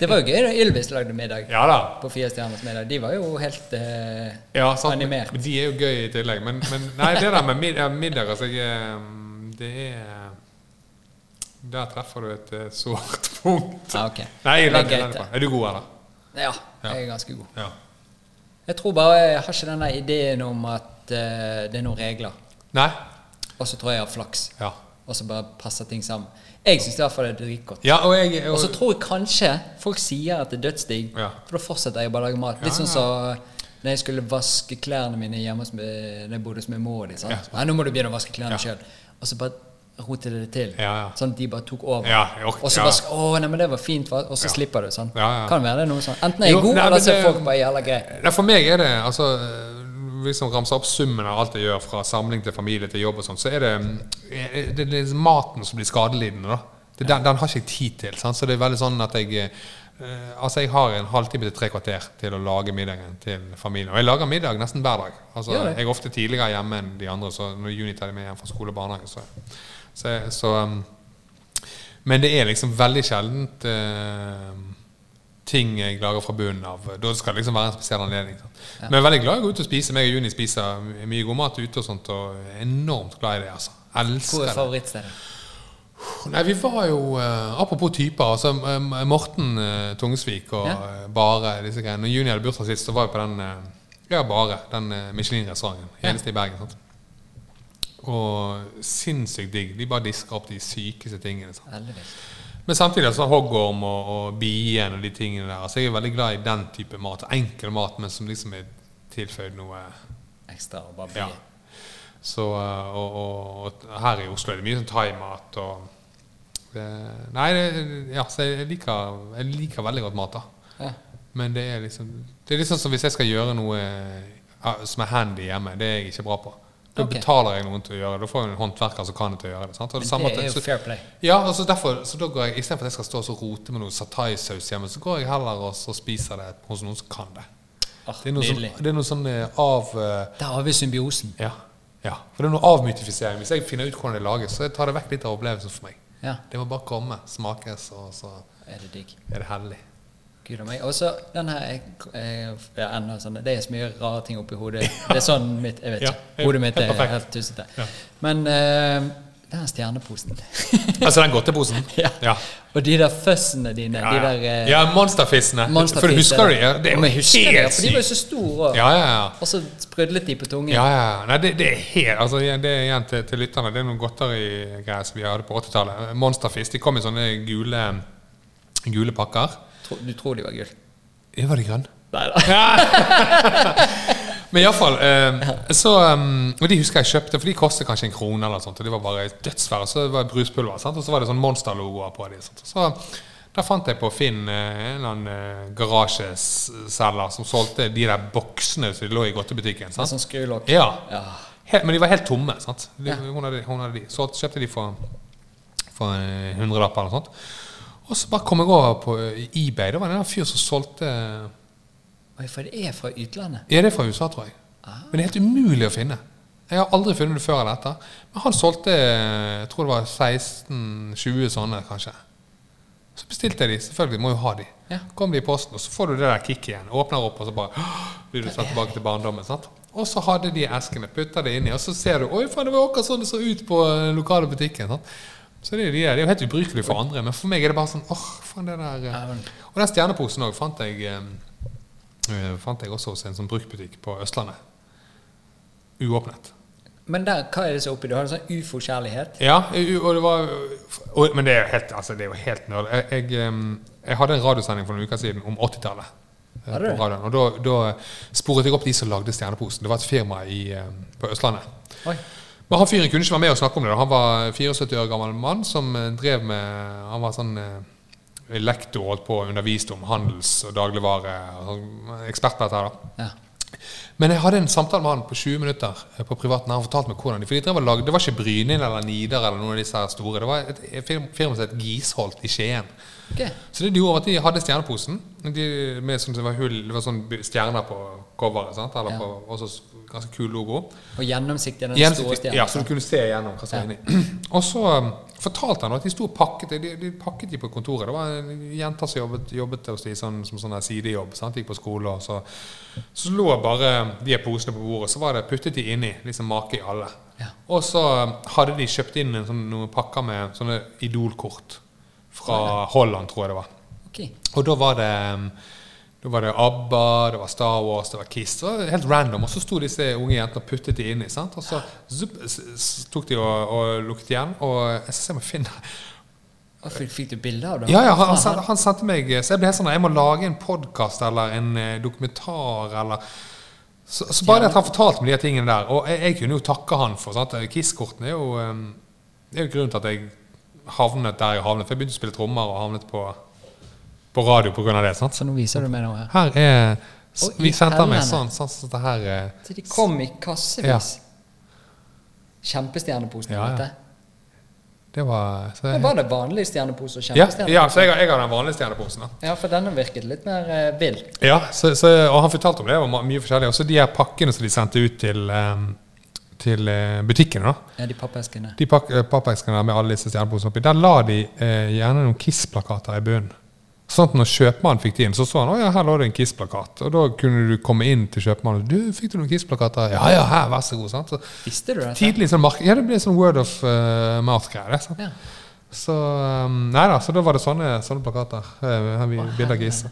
[SPEAKER 1] Det var jo gøy da Ylvis lagde middag
[SPEAKER 2] Ja da.
[SPEAKER 1] på Fire stjerners middag. De var jo helt eh,
[SPEAKER 2] Ja, sant,
[SPEAKER 1] Animert.
[SPEAKER 2] men De er jo gøy i tillegg. Men, men nei, det der med middag, middag altså, jeg, eh, Det er Der treffer du et eh, sårt <laughs> punkt.
[SPEAKER 1] Ah, okay.
[SPEAKER 2] Nei, jeg er,
[SPEAKER 1] Det er
[SPEAKER 2] er du god, eller?
[SPEAKER 1] Ja, jeg er ganske god.
[SPEAKER 2] Ja.
[SPEAKER 1] Jeg tror bare jeg har ikke denne ideen om at uh, det er noen regler.
[SPEAKER 2] Nei?
[SPEAKER 1] Og så tror jeg jeg har flaks.
[SPEAKER 2] Ja.
[SPEAKER 1] Og så bare passer ting sammen. Jeg syns i hvert fall det er dritgodt.
[SPEAKER 2] ja og jeg og,
[SPEAKER 1] Og så tror jeg kanskje folk sier at det er dødsdigg,
[SPEAKER 2] Ja.
[SPEAKER 1] for da fortsetter jeg bare å lage mat. Litt sånn som når jeg skulle vaske klærne mine hjemme hos når jeg bodde hos min mor.
[SPEAKER 2] Ja.
[SPEAKER 1] Nei, nå må du begynne å vaske klærne
[SPEAKER 2] Ja.
[SPEAKER 1] selv. Og så bare rotet det til.
[SPEAKER 2] Ja, ja.
[SPEAKER 1] Sånn at de bare tok over. Og så bare Å, nei, men det var fint, og så slipper du. Sånn. Kan være det noe sånn. Enten er jeg
[SPEAKER 2] Jo,
[SPEAKER 1] god,
[SPEAKER 2] nei,
[SPEAKER 1] eller så er folk bare jævla greie.
[SPEAKER 2] For meg er det altså Man ramser opp summen av alt jeg gjør, fra samling til familie til jobb og sånn, så er det, eh, det, er maten som blir skadelidende. da. Det, den, den har ikke jeg tid til. Sant? Så det er veldig sånn at jeg eh, Altså, jeg har en halvtime til tre kvarter til å lage middagen til familien. Og jeg lager middag nesten hver dag. Altså, jeg er ofte tidligere hjemme enn de andre, så når Juni tar de med hjem fra skole og barnehage, så, så, så um, Men det er liksom veldig sjeldent eh, ting jeg lager fra bunnen av. Da skal det liksom være en spesiell anledning. Ja. Men jeg er veldig glad i å gå ut og spise. Meg og Juni spiser mye god mat ute og sånt, og er enormt glad i det. altså.
[SPEAKER 1] Hvor er
[SPEAKER 2] det.
[SPEAKER 1] favorittstedet?
[SPEAKER 2] Nei, vi var jo uh, Apropos typer. altså eh, Morten uh, Tungsvik og
[SPEAKER 1] Ja.
[SPEAKER 2] eh, Bare disse greiene. Når Juni hadde bursdag sist, så var vi på den eh, Ja, Bare. Den uh, Michelin-restauranten.
[SPEAKER 1] Ja.
[SPEAKER 2] I Bergen. sant? Og sinnssykt digg. De bare disker opp de sykeste tingene. sant?
[SPEAKER 1] Heldigvis.
[SPEAKER 2] Men samtidig så hoggorm og, og bien og de tingene der. Altså Jeg er veldig glad i den type mat. Enkel mat, men som liksom er tilføyd noe
[SPEAKER 1] Ekstra og bare
[SPEAKER 2] Ja. Så, uh, og, og, og her i Oslo er det mye sånn thaimat og det, Nei, det, ja, så jeg liker, jeg liker veldig godt mat, da.
[SPEAKER 1] Ja.
[SPEAKER 2] Men det er liksom Det er sånn som hvis jeg skal gjøre noe som er handy hjemme. Det er jeg ikke bra på. Da
[SPEAKER 1] okay.
[SPEAKER 2] betaler jeg noen til å gjøre det. Da får jeg en håndverker som kan det til å gjøre det. Sant? Og
[SPEAKER 1] det
[SPEAKER 2] at-
[SPEAKER 1] er jo
[SPEAKER 2] så-
[SPEAKER 1] fair play.
[SPEAKER 2] ja, og så derfor, så da går jeg Istedenfor at jeg skal stå og så rote med noe sataisaus hjemme, så går jeg heller og så spiser det hos noen som kan det.
[SPEAKER 1] Ah,
[SPEAKER 2] Det er noe, sånn, det er noe sånn eh, av uh,
[SPEAKER 1] Der har vi symbiosen.
[SPEAKER 2] ja, ja, for det er noe avmytifisering. Hvis jeg finner ut hvordan det lages, så tar det vekk litt av opplevelsen for meg.
[SPEAKER 1] Ja,
[SPEAKER 2] Det må bare komme, smakes, og så
[SPEAKER 1] er det digg.
[SPEAKER 2] er det hellig.
[SPEAKER 1] Gud meg. Og så den her jeg- jeg- jeg, sånn, Det er så mye rare ting oppi hodet. Det er sånn mitt Jeg vet
[SPEAKER 2] Ja,
[SPEAKER 1] ikke. Hodet mitt
[SPEAKER 2] helt
[SPEAKER 1] er helt tussete.
[SPEAKER 2] Ja.
[SPEAKER 1] Men uh, den stjerneposen <laughs>
[SPEAKER 2] Altså den godteposen? <laughs>
[SPEAKER 1] ja.
[SPEAKER 2] Ja.
[SPEAKER 1] Og de der føssene dine.
[SPEAKER 2] Ja,
[SPEAKER 1] De der uh,
[SPEAKER 2] ja monsterfissene.
[SPEAKER 1] monsterfish-
[SPEAKER 2] For du husker de? Ja, det er
[SPEAKER 1] Ja,
[SPEAKER 2] jo helt sykt.
[SPEAKER 1] for de var jo så store.
[SPEAKER 2] Ja, ja, ja.
[SPEAKER 1] Og så sprudlet de på tungen.
[SPEAKER 2] Ja, ja. Nei, det, det er helt altså, Det er igjen til, til lytterne. Det er noen godterigreier som vi hadde på 80-tallet. Monsterfiss. De kom i sånne gule, gule pakker.
[SPEAKER 1] Du tror de var gull?
[SPEAKER 2] Ja, var de grønne?
[SPEAKER 1] Nei da. <laughs>
[SPEAKER 2] Men iallfall eh, så um, Og de husker jeg kjøpte, for de kostet kanskje en krone. eller sånt, og De var bare dødsfære. Så det var bruspulver, sant? og så var det sånn monsterlogoer på dem. Så da fant jeg på Finn eh, en eller annen eh, garasjeselger som solgte de der boksene som lå i godtebutikken. sant?
[SPEAKER 1] Sånn skrulokk.
[SPEAKER 2] Ja.
[SPEAKER 1] Ja.
[SPEAKER 2] Helt, men de var helt tomme. sant? De,
[SPEAKER 1] Ja.
[SPEAKER 2] hun, hadde, hun hadde de. Så kjøpte de for, for en hundrelapp eller noe sånt. Og så bare kom jeg over på eh, eBay. Det var en fyr som solgte
[SPEAKER 1] Oi, for det er fra utlandet.
[SPEAKER 2] Ja, det er fra USA, tror jeg.
[SPEAKER 1] Ah.
[SPEAKER 2] Men det er helt umulig å finne. Jeg har aldri funnet det før eller etter. Men han solgte jeg tror det var 16-20 sånne, kanskje. Så bestilte jeg de. Selvfølgelig, må jo ha de.
[SPEAKER 1] Ja.
[SPEAKER 2] Kom de i posten, og så får du det der kicket igjen. Åpner opp, og så bare <gasps> blir du satt tilbake til barndommen. sant? Og så hadde de eskene, putta det inni, og så ser du Oi, faen, det var akkurat sånn det så ut på den lokale butikken. Sant? Så det, er- de er- det er jo helt ubrukelig for andre, men for meg er det bare sånn åh, faen, det der eh. Og den stjerneposen òg fant eh, eh, Fant jeg også hos en sånn bruktbutikk på Østlandet. Uåpnet.
[SPEAKER 1] Men der, hva er det så oppi? Du har en sånn ufo-kjærlighet?
[SPEAKER 2] Ja, og det var og, Men det er jo helt, altså, det er jo helt nerd. Jeg, jeg, jeg hadde en radiosending for noen uker siden om 80-tallet. eh,
[SPEAKER 1] Hadde du?
[SPEAKER 2] på radioen, Og da sporet jeg opp de som lagde Stjerneposen. Det var et firma i, på Østlandet.
[SPEAKER 1] Oi.
[SPEAKER 2] Men han fyren kunne ikke være med og snakke om det. da. Han var 74 år gammel mann som eh, drev med Han var sånn eh, lektor holdt på og underviste om handels- og dagligvare. sånn, Ekspert på dette. her da.
[SPEAKER 1] Ja.
[SPEAKER 2] Men jeg hadde en samtale med han på 20 minutter eh, på privaten. Han fortalte meg hvordan de, for de drev og lagde, Det var ikke Brynin eller Nidar eller noen av disse store. Det var et, firma som het Gisholt i Skien.
[SPEAKER 1] Ok.
[SPEAKER 2] Så det de gjorde var at de hadde stjerneposen de, med sånn, det var hull, det var sånn stjerner på coveret. sant? Eller
[SPEAKER 1] Ja.
[SPEAKER 2] på, også ganske kul logo.
[SPEAKER 1] Og gjennomsiktig den store stjernen.
[SPEAKER 2] ja, så du kunne se igjennom hva som var inni. <clears throat> Og så um, fortalte han at de sto og pakket de, de pakket de på kontoret. Det var en jente som jobbet, jobbet hos de sånn, som sånn sidejobb. Sant? Gikk på skole. Og så, så lå bare de posene på bordet. Så var det puttet de inni. Liksom make i alle.
[SPEAKER 1] Ja.
[SPEAKER 2] Og så um, hadde de kjøpt inn en sånn, noen pakker med sånne Idol-kort fra Holland, tror jeg det var.
[SPEAKER 1] Okay.
[SPEAKER 2] Og da var det um, da var det ABBA, det var Star Wars, det var Kiss. Det var helt random. Og så sto disse unge jentene og puttet de inni. sant? Og så zup, tok de og, og lukket igjen. Og jeg skal se om jeg finner
[SPEAKER 1] fikk, du bilde av det?
[SPEAKER 2] Ja, ja, han, han, han sendte meg Så jeg ble helt sånn Jeg må lage en podkast eller en eh, dokumentar eller så, så bare det at han fortalte meg de tingene der Og jeg, jeg kunne jo takke han for sant? Kiss-kortene er jo um, Det er jo grunnen til at jeg havnet der jeg havnet. For jeg begynte å spille trommer og havnet på, på radio pga. det. sant?
[SPEAKER 1] Så nå viser du meg noe her.
[SPEAKER 2] Her er Vi sendte meg sånn, sånn så det her
[SPEAKER 1] Så de kom i kassevis.
[SPEAKER 2] Ja.
[SPEAKER 1] Kjempestjerneposen.
[SPEAKER 2] Ja, ja. Det var så,
[SPEAKER 1] Men var det vanlig stjernepose og
[SPEAKER 2] ja,
[SPEAKER 1] kjempestjernepose?
[SPEAKER 2] ja, så jeg, jeg har den vanlige stjerneposen. da
[SPEAKER 1] Ja, for denne virket litt mer uh, vill.
[SPEAKER 2] Ja, så, så, og han fortalte om det. Det var mye forskjellig. Også de her pakkene som de sendte ut til, um, til eh, butikkene. da
[SPEAKER 1] Ja, de pappeskene.
[SPEAKER 2] De eh, pappeskene med alle disse stjerneposene oppi, der la de eh, gjerne noen Kiss-plakater i bunnen. Sånn at når kjøpmannen fikk de inn, så så han å ja, her lå det en Kiss-plakat. Og da kunne du komme inn til kjøpmannen du, fikk du noen Kiss-plakater? Ja ja, her, vær så god. sant? Så,
[SPEAKER 1] Visste du det?
[SPEAKER 2] tidlig sånn mark Ja, det ble sånn word of uh, mouth-greie.
[SPEAKER 1] Ja.
[SPEAKER 2] Så um, Nei da, så da var det sånne, sånne plakater. Her har vi bilder av Kiss.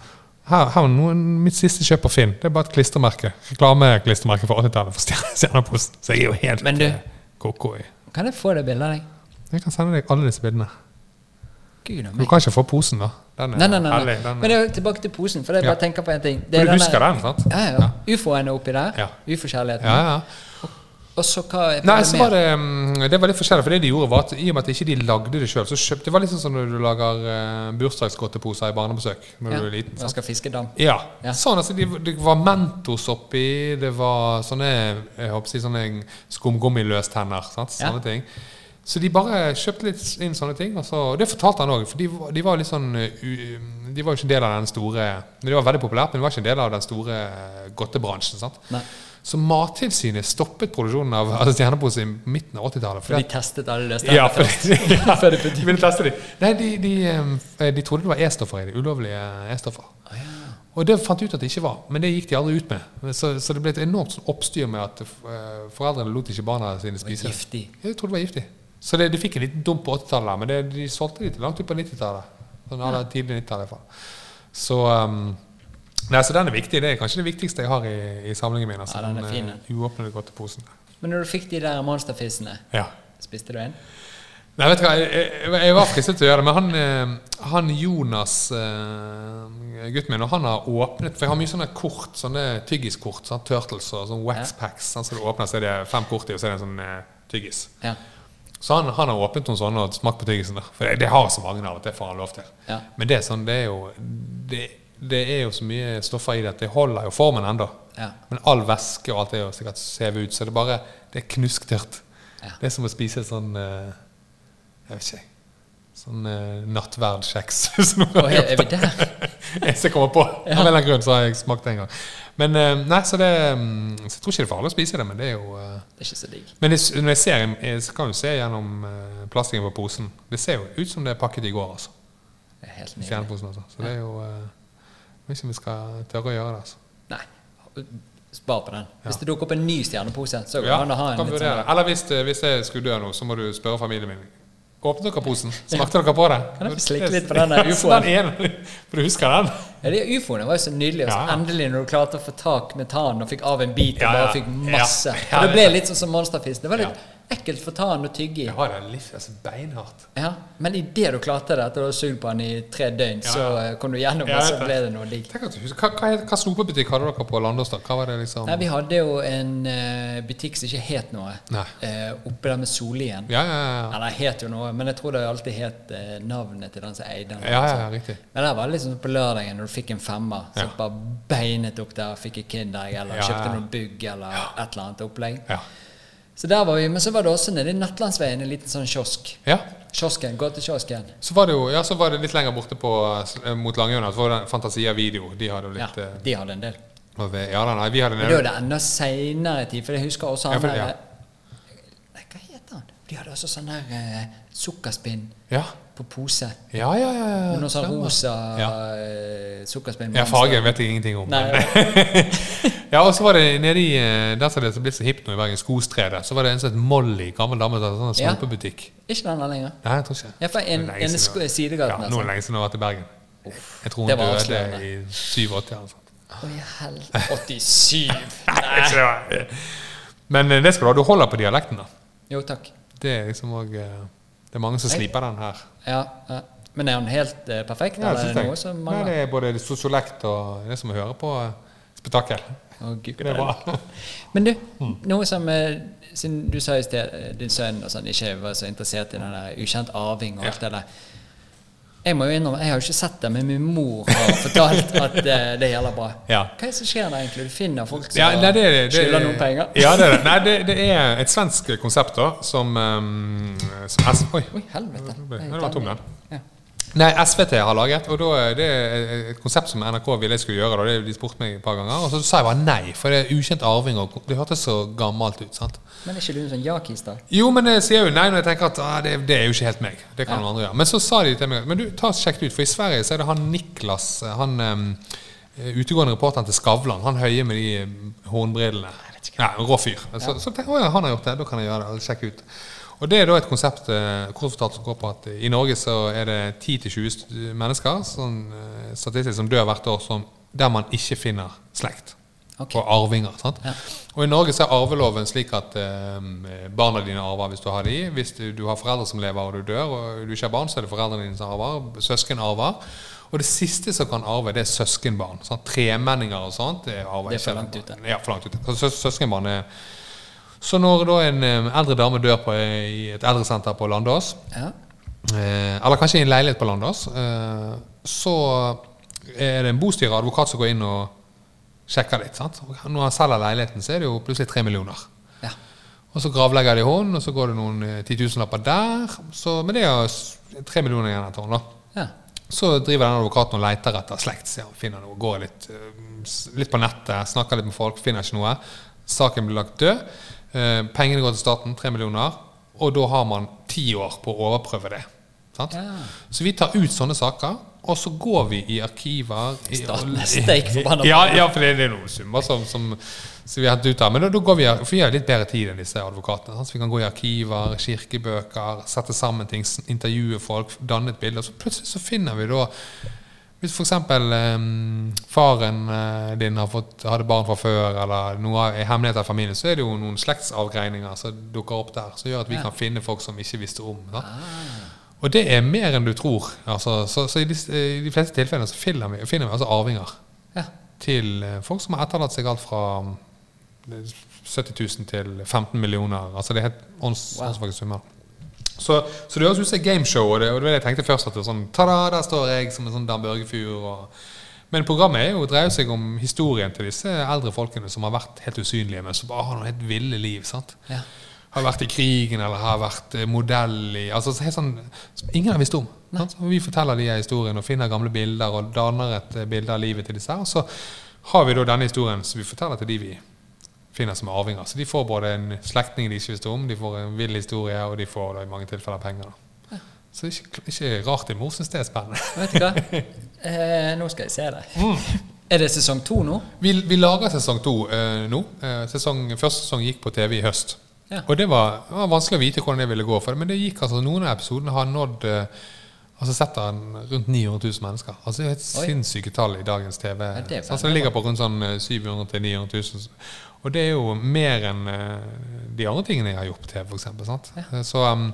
[SPEAKER 2] Her, her er noen, mitt siste kjøp på Finn. Det er bare et klistremerke. Reklameklistremerke fra 80-tallet for Stjerne- Stjerneposten. Så jeg er jo helt
[SPEAKER 1] Men du-
[SPEAKER 2] eh, koko i.
[SPEAKER 1] Kan jeg få det bildet av deg?
[SPEAKER 2] Jeg kan sende deg alle disse bildene.
[SPEAKER 1] Gud
[SPEAKER 2] Du kan ikke få posen, da. Den er
[SPEAKER 1] Nei, nei, nei. nei.
[SPEAKER 2] den er-
[SPEAKER 1] Men det er jo tilbake til posen, for jeg
[SPEAKER 2] Ja.
[SPEAKER 1] bare tenker på en ting.
[SPEAKER 2] For du husker den, sant?
[SPEAKER 1] Ja, ja. ja. Ufoene oppi der.
[SPEAKER 2] Ja.
[SPEAKER 1] Ufo-kjærligheten.
[SPEAKER 2] Ja, ja.
[SPEAKER 1] Og så hva
[SPEAKER 2] Nei,
[SPEAKER 1] er
[SPEAKER 2] så var det um, Det var litt forskjellig, for det de gjorde, var at i og med at ikke de lagde det sjøl, så kjøpte Det var litt sånn som når du lager uh, bursdagsgodteposer i barnebesøk når
[SPEAKER 1] ja.
[SPEAKER 2] du er liten. Sånn.
[SPEAKER 1] skal fiske dam.
[SPEAKER 2] Ja.
[SPEAKER 1] Ja.
[SPEAKER 2] Sånn, altså, det, var Mentos oppi, det var sånne jeg håper å si, sånne skumgummiløstenner. sant?
[SPEAKER 1] Ja.
[SPEAKER 2] Sånne ting. Så de bare kjøpte litt inn sånne ting. Og, så, og det fortalte han òg, for de, de var litt sånn uh, De var jo ikke en del av den store Det var veldig populært, men de var ikke en del av den store uh, godtebransjen. sant?
[SPEAKER 1] Nei.
[SPEAKER 2] Så Mattilsynet stoppet produksjonen av altså, stjernepose i midten av 80-tallet.
[SPEAKER 1] For de testet alle løs
[SPEAKER 2] ja, de, <laughs> ja,
[SPEAKER 1] Før de putter-
[SPEAKER 2] de ville teste de. Nei, de, de, eh, de trodde det var E-stoffer i det. Ulovlige E-stoffer. Og det fant de ut at det ikke var, men det gikk de aldri ut med. Så, så det ble et enormt sånn oppstyr med at eh, foreldrene lot ikke barna sine spise det.
[SPEAKER 1] Giftig.
[SPEAKER 2] Jeg trodde det var giftig. Så det, de fikk en liten dump på 80-tallet, men det, de solgte det til langt ut på 90-tallet. Sånn, ja. tidlig 90-tallet i hvert fall. Så, um, nei, så den er viktig. Det er kanskje det viktigste jeg har i, i samlingen min. Altså,
[SPEAKER 1] Ja, den er fin,
[SPEAKER 2] eh, uåpnede godteposen.
[SPEAKER 1] Men når du fikk de der monsterfissene,
[SPEAKER 2] Ja.
[SPEAKER 1] spiste du en?
[SPEAKER 2] Nei, vet du hva, jeg, jeg, jeg var fristet til å gjøre det, men han, eh, han Jonas, eh, gutten min, og han har åpnet For jeg har mye sånne kort, sånne tyggiskort, sånn Turtles og sånn wax packs. Sånn, så du åpner, så er det fem kort i, og så er det en sånn tyggis.
[SPEAKER 1] Ja.
[SPEAKER 2] Så han, han har åpnet noen sånne og smakt på tyggisen. der. For det, det har så mange av, at det får han lov til.
[SPEAKER 1] Ja.
[SPEAKER 2] Men det er sånn, det er jo det, det er jo så mye stoffer i det at det holder jo formen ennå.
[SPEAKER 1] Ja.
[SPEAKER 2] Men all væske og alt er jo sikkert sevet ut, så det er bare Det er knusktørt.
[SPEAKER 1] Ja.
[SPEAKER 2] Det er som å spise sånn eh, Jeg vet ikke. Sånn uh, nattverdkjeks. <laughs>
[SPEAKER 1] Og
[SPEAKER 2] har
[SPEAKER 1] er, er vi der? <laughs>
[SPEAKER 2] Jeg kommer på. Av en eller annen grunn så har jeg smakt det en gang. Men uh, nei, så det mm, Så jeg tror ikke det er farlig å spise det, men det er jo uh,
[SPEAKER 1] Det er ikke så digg.
[SPEAKER 2] Men det, når jeg ser, jeg kan jo se gjennom uh, plastikken på posen. Det ser jo ut som det er pakket i går, altså.
[SPEAKER 1] Det er helt nydelig.
[SPEAKER 2] Altså. Så det er jo eh, Jeg vet ikke om vi skal tørre å gjøre det. altså.
[SPEAKER 1] Nei. spar på den. Hvis det dukker opp en ny stjernepose, så går det
[SPEAKER 2] Ja,
[SPEAKER 1] å ha en
[SPEAKER 2] kan
[SPEAKER 1] litt
[SPEAKER 2] vurdere.
[SPEAKER 1] sånn
[SPEAKER 2] Eller hvis, hvis jeg skulle dø nå, så må du spørre familien min. Åpnet dere posen? Smakte dere på det?
[SPEAKER 1] Kan jeg få slikke litt på den ufoen?
[SPEAKER 2] Den ene, <laughs> for du husker den?
[SPEAKER 1] Ja, de ufoene var jo så nydelige. Og så
[SPEAKER 2] Ja.
[SPEAKER 1] endelig, når du klarte å få tak med tannen og fikk av en bit, og
[SPEAKER 2] Ja,
[SPEAKER 1] bare fikk masse.
[SPEAKER 2] Ja.
[SPEAKER 1] Det ble litt sånn som monsterfisk. Det var litt
[SPEAKER 2] Ja.
[SPEAKER 1] Ekkelt for tannen å tygge i.
[SPEAKER 2] Jeg har det litt altså, beinhardt.
[SPEAKER 1] Ja, Men idet du klarte det, etter du ha sugd på den i tre døgn,
[SPEAKER 2] Ja,
[SPEAKER 1] så eh, kom du gjennom,
[SPEAKER 2] Ja,
[SPEAKER 1] og så ble det noe digg.
[SPEAKER 2] Hva, hva, hva snopebutikk hadde dere på Landås? da? Hva var det liksom
[SPEAKER 1] Nei, Vi hadde jo en uh, butikk som ikke het noe, eh, oppe der med Solien.
[SPEAKER 2] Ja, ja, ja.
[SPEAKER 1] Eller het jo noe, men jeg tror det alltid het uh, navnet til den som eide den.
[SPEAKER 2] Ja, ja, riktig.
[SPEAKER 1] Men det var liksom på lørdagen når du fikk en femmer, så bare beinet opp der, fikk et Kinderegg eller kjøpte noe bugg eller et eller annet opplegg.
[SPEAKER 2] Ja.
[SPEAKER 1] Så der var vi, Men så var det også nede i Nattlandsveien en liten sånn kiosk.
[SPEAKER 2] ja.
[SPEAKER 1] Kiosken, Gåtekiosken.
[SPEAKER 2] Så var det jo ja, så var det litt lenger borte på, eh, mot Langhjørnet. Så var det Fantasia Video. De hadde jo litt Ja,
[SPEAKER 1] de hadde en del.
[SPEAKER 2] vi- Ja nei, vi hadde
[SPEAKER 1] Men da er det enda seinere tid, for jeg husker også
[SPEAKER 2] Ja,
[SPEAKER 1] han der
[SPEAKER 2] ja.
[SPEAKER 1] Nei, Hva heter han? De hadde også sånn her eh, sukkerspinn
[SPEAKER 2] Ja,
[SPEAKER 1] på pose.
[SPEAKER 2] ja, ja. ja, ja.
[SPEAKER 1] Noe sånn rosa
[SPEAKER 2] Ja.
[SPEAKER 1] eh, sukkerspinn.
[SPEAKER 2] Ja, fargen vet jeg ingenting om.
[SPEAKER 1] Nei,
[SPEAKER 2] men- <laughs> ja, og så var det nede i eh, Der som det er blitt så hipt nå i Bergen, Skostredet, så var det en som het Molly, gammel dame som hadde sånn
[SPEAKER 1] Ja.
[SPEAKER 2] snoppebutikk.
[SPEAKER 1] Ikke den der lenger.
[SPEAKER 2] Nei, jeg tror ikke
[SPEAKER 1] Ja, for en, en sidegaten.
[SPEAKER 2] Ja, nå er
[SPEAKER 1] altså.
[SPEAKER 2] det lenge siden jeg har vært i Bergen. Jeg tror hun døde
[SPEAKER 1] avslørende.
[SPEAKER 2] i 87 eller noe.
[SPEAKER 1] Oi, hel 87.
[SPEAKER 2] Nei, Men eh, det skal du ha. Du holder på dialekten, da.
[SPEAKER 1] Jo, takk.
[SPEAKER 2] Det er liksom òg Det er mange som sliper den her.
[SPEAKER 1] Ja, ja. Men er den helt eh, perfekt,
[SPEAKER 2] Ja,
[SPEAKER 1] eller er det noe som
[SPEAKER 2] Nei, det er både sosiolekt og det som å høre på eh, spetakkel. Bra. <laughs>
[SPEAKER 1] Men du, noe som eh, Siden du sa i sted eh, din sønn og sånn, ikke var så interessert i den der ukjent arving og alt det der. Jeg må jo innrømme, jeg har jo ikke sett det, men min mor har <laughs> fortalt at det, det gjelder bra.
[SPEAKER 2] Ja.
[SPEAKER 1] Hva er det som skjer der egentlig? Du finner folk som
[SPEAKER 2] Ja, nei, det, det, det,
[SPEAKER 1] skylder noen penger?
[SPEAKER 2] Ja, det er det. Nei, det, det er et svensk konsept da, som, um, som S Oi,
[SPEAKER 1] Oi, helvete.
[SPEAKER 2] Det var tom, den.
[SPEAKER 1] Ja.
[SPEAKER 2] Nei, SVT har laget, og da er et konsept som NRK ville jeg skulle gjøre. Da. Det- De spurte meg et par ganger, og så sa jeg bare nei, for det er ukjent arving. Og det hørtes så gammelt ut. sant?
[SPEAKER 1] Men er ikke du en sånn ja-kis, da?
[SPEAKER 2] Jo, men jeg sier jo nei når jeg tenker at ah, det, det er jo ikke helt meg. Det kan
[SPEAKER 1] Ja.
[SPEAKER 2] noen andre gjøre. Men så sa de til meg Men du, ta sjekk det ut, for i Sverige så er det han Niklas, han um, utegående reporteren til Skavlan, han høye med de um, hornbrillene. Ja, rå fyr. Så, så tenkte jeg, «Å ja, han har gjort det, da kan jeg gjøre det. Sjekk sjekke ut. Og Det er da et konsept eh, kort fortalt som går på at i Norge så er det 10-20 mennesker sånn, statistisk som dør hvert år som, der man ikke finner slekt
[SPEAKER 1] Okay.
[SPEAKER 2] og arvinger.
[SPEAKER 1] Ja.
[SPEAKER 2] Og I Norge så er arveloven slik at eh, barna dine arver hvis du har de. Hvis du, du har foreldre som lever og du dør, og du ikke har barn, så er det foreldrene dine som arver. Søsken arver. Og det siste som kan arve, det er søskenbarn. Sant? Tremenninger og sånt. Det,
[SPEAKER 1] Det er for langt ute.
[SPEAKER 2] Ja, for langt ute. Så søskenbarn er Så når da en eh, eldre dame dør på, i et eldresenter på Landås,
[SPEAKER 1] Ja.
[SPEAKER 2] eh, eller kanskje i en leilighet på Landås, eh, så er det en bostyrer advokat som går inn og sjekker litt. sant? Og Når han selger leiligheten, så er det jo plutselig tre millioner.
[SPEAKER 1] ja.
[SPEAKER 2] Og så gravlegger de hånd, og så går det noen eh, titusenlapper der. Så, men det er tre millioner igjen etter hånd, da.
[SPEAKER 1] ja.
[SPEAKER 2] Så driver denne advokaten og leter etter slekt. Han finner noe, går litt, eh, litt på nettet, snakker litt med folk, finner ikke noe. Saken blir lagt død. Eh, pengene går til staten, tre millioner. Og da har man ti år på å overprøve det. Sant?
[SPEAKER 1] Ja.
[SPEAKER 2] Så vi tar ut sånne saker, og så går vi i arkiver i-. Ja, ja, for det, det er noen summer som, som, som vi har hentet ut av. Men da, da går vi, for vi har litt bedre tid enn disse advokatene. Sant? Så vi kan gå i arkiver, kirkebøker, sette sammen ting, intervjue folk, danne et bilde. Og så plutselig så finner vi da Hvis f.eks. Um, faren eh, din har fått, hadde barn fra før, eller noe er hemmeligheter i familien, så er det jo noen slektsavgreininger som dukker opp der, som gjør at vi
[SPEAKER 1] Ja.
[SPEAKER 2] kan finne folk som ikke visste om. Sant? Og det er mer enn du tror. Altså, så, så i, de, i de fleste tilfellene så finner vi, finner vi altså arvinger
[SPEAKER 1] ja.
[SPEAKER 2] til eh, folk som har etterlatt seg alt fra mm, 70 000 til 15 millioner. Altså det er helt ånds,
[SPEAKER 1] Wow.
[SPEAKER 2] summer. Så, så det høres ut som et gameshow, og det, og det var det jeg tenkte først. at det var sånn, ta-da, der står jeg som en sånn Dan Børge-fyr. Men programmet er jo, dreier seg om historien til disse eldre folkene som har vært helt usynlige, men som bare har noe helt ville liv. sant?
[SPEAKER 1] ja.
[SPEAKER 2] Har vært i krigen eller har vært eh, modell i altså helt sånn, ingen har visst om. Vi forteller de historiene og finner gamle bilder og danner et eh, bilde av livet til disse. her, Og så har vi da denne historien som vi forteller til de vi finner som arvinger. Så de får både en slektning de ikke visste om, de får en vill historie, og de får da i mange tilfeller penger. da. Så det er ikke, ikke rart din mor syns det er spennende. <laughs>
[SPEAKER 1] Vet du hva? <laughs> Eh, nå skal jeg se det. Er det sesong to nå?
[SPEAKER 2] Vi, vi lager sesong to eh, nå. Eh, sesong, første sesong gikk på TV i høst.
[SPEAKER 1] Ja.
[SPEAKER 2] Og det var, det var vanskelig å vite hvordan det ville gå. For, men det gikk altså, noen av episodene har nådd eh, altså setter han rundt 900 000 mennesker. Altså Det er et
[SPEAKER 1] Oi.
[SPEAKER 2] sinnssyke tall i dagens TV.
[SPEAKER 1] Ja, det
[SPEAKER 2] altså, det ligger på rundt sånn eh, 700 000-900 000. Og det er jo mer enn eh, de andre tingene jeg har gjort til, f.eks. eksempel. Eh, Så, um,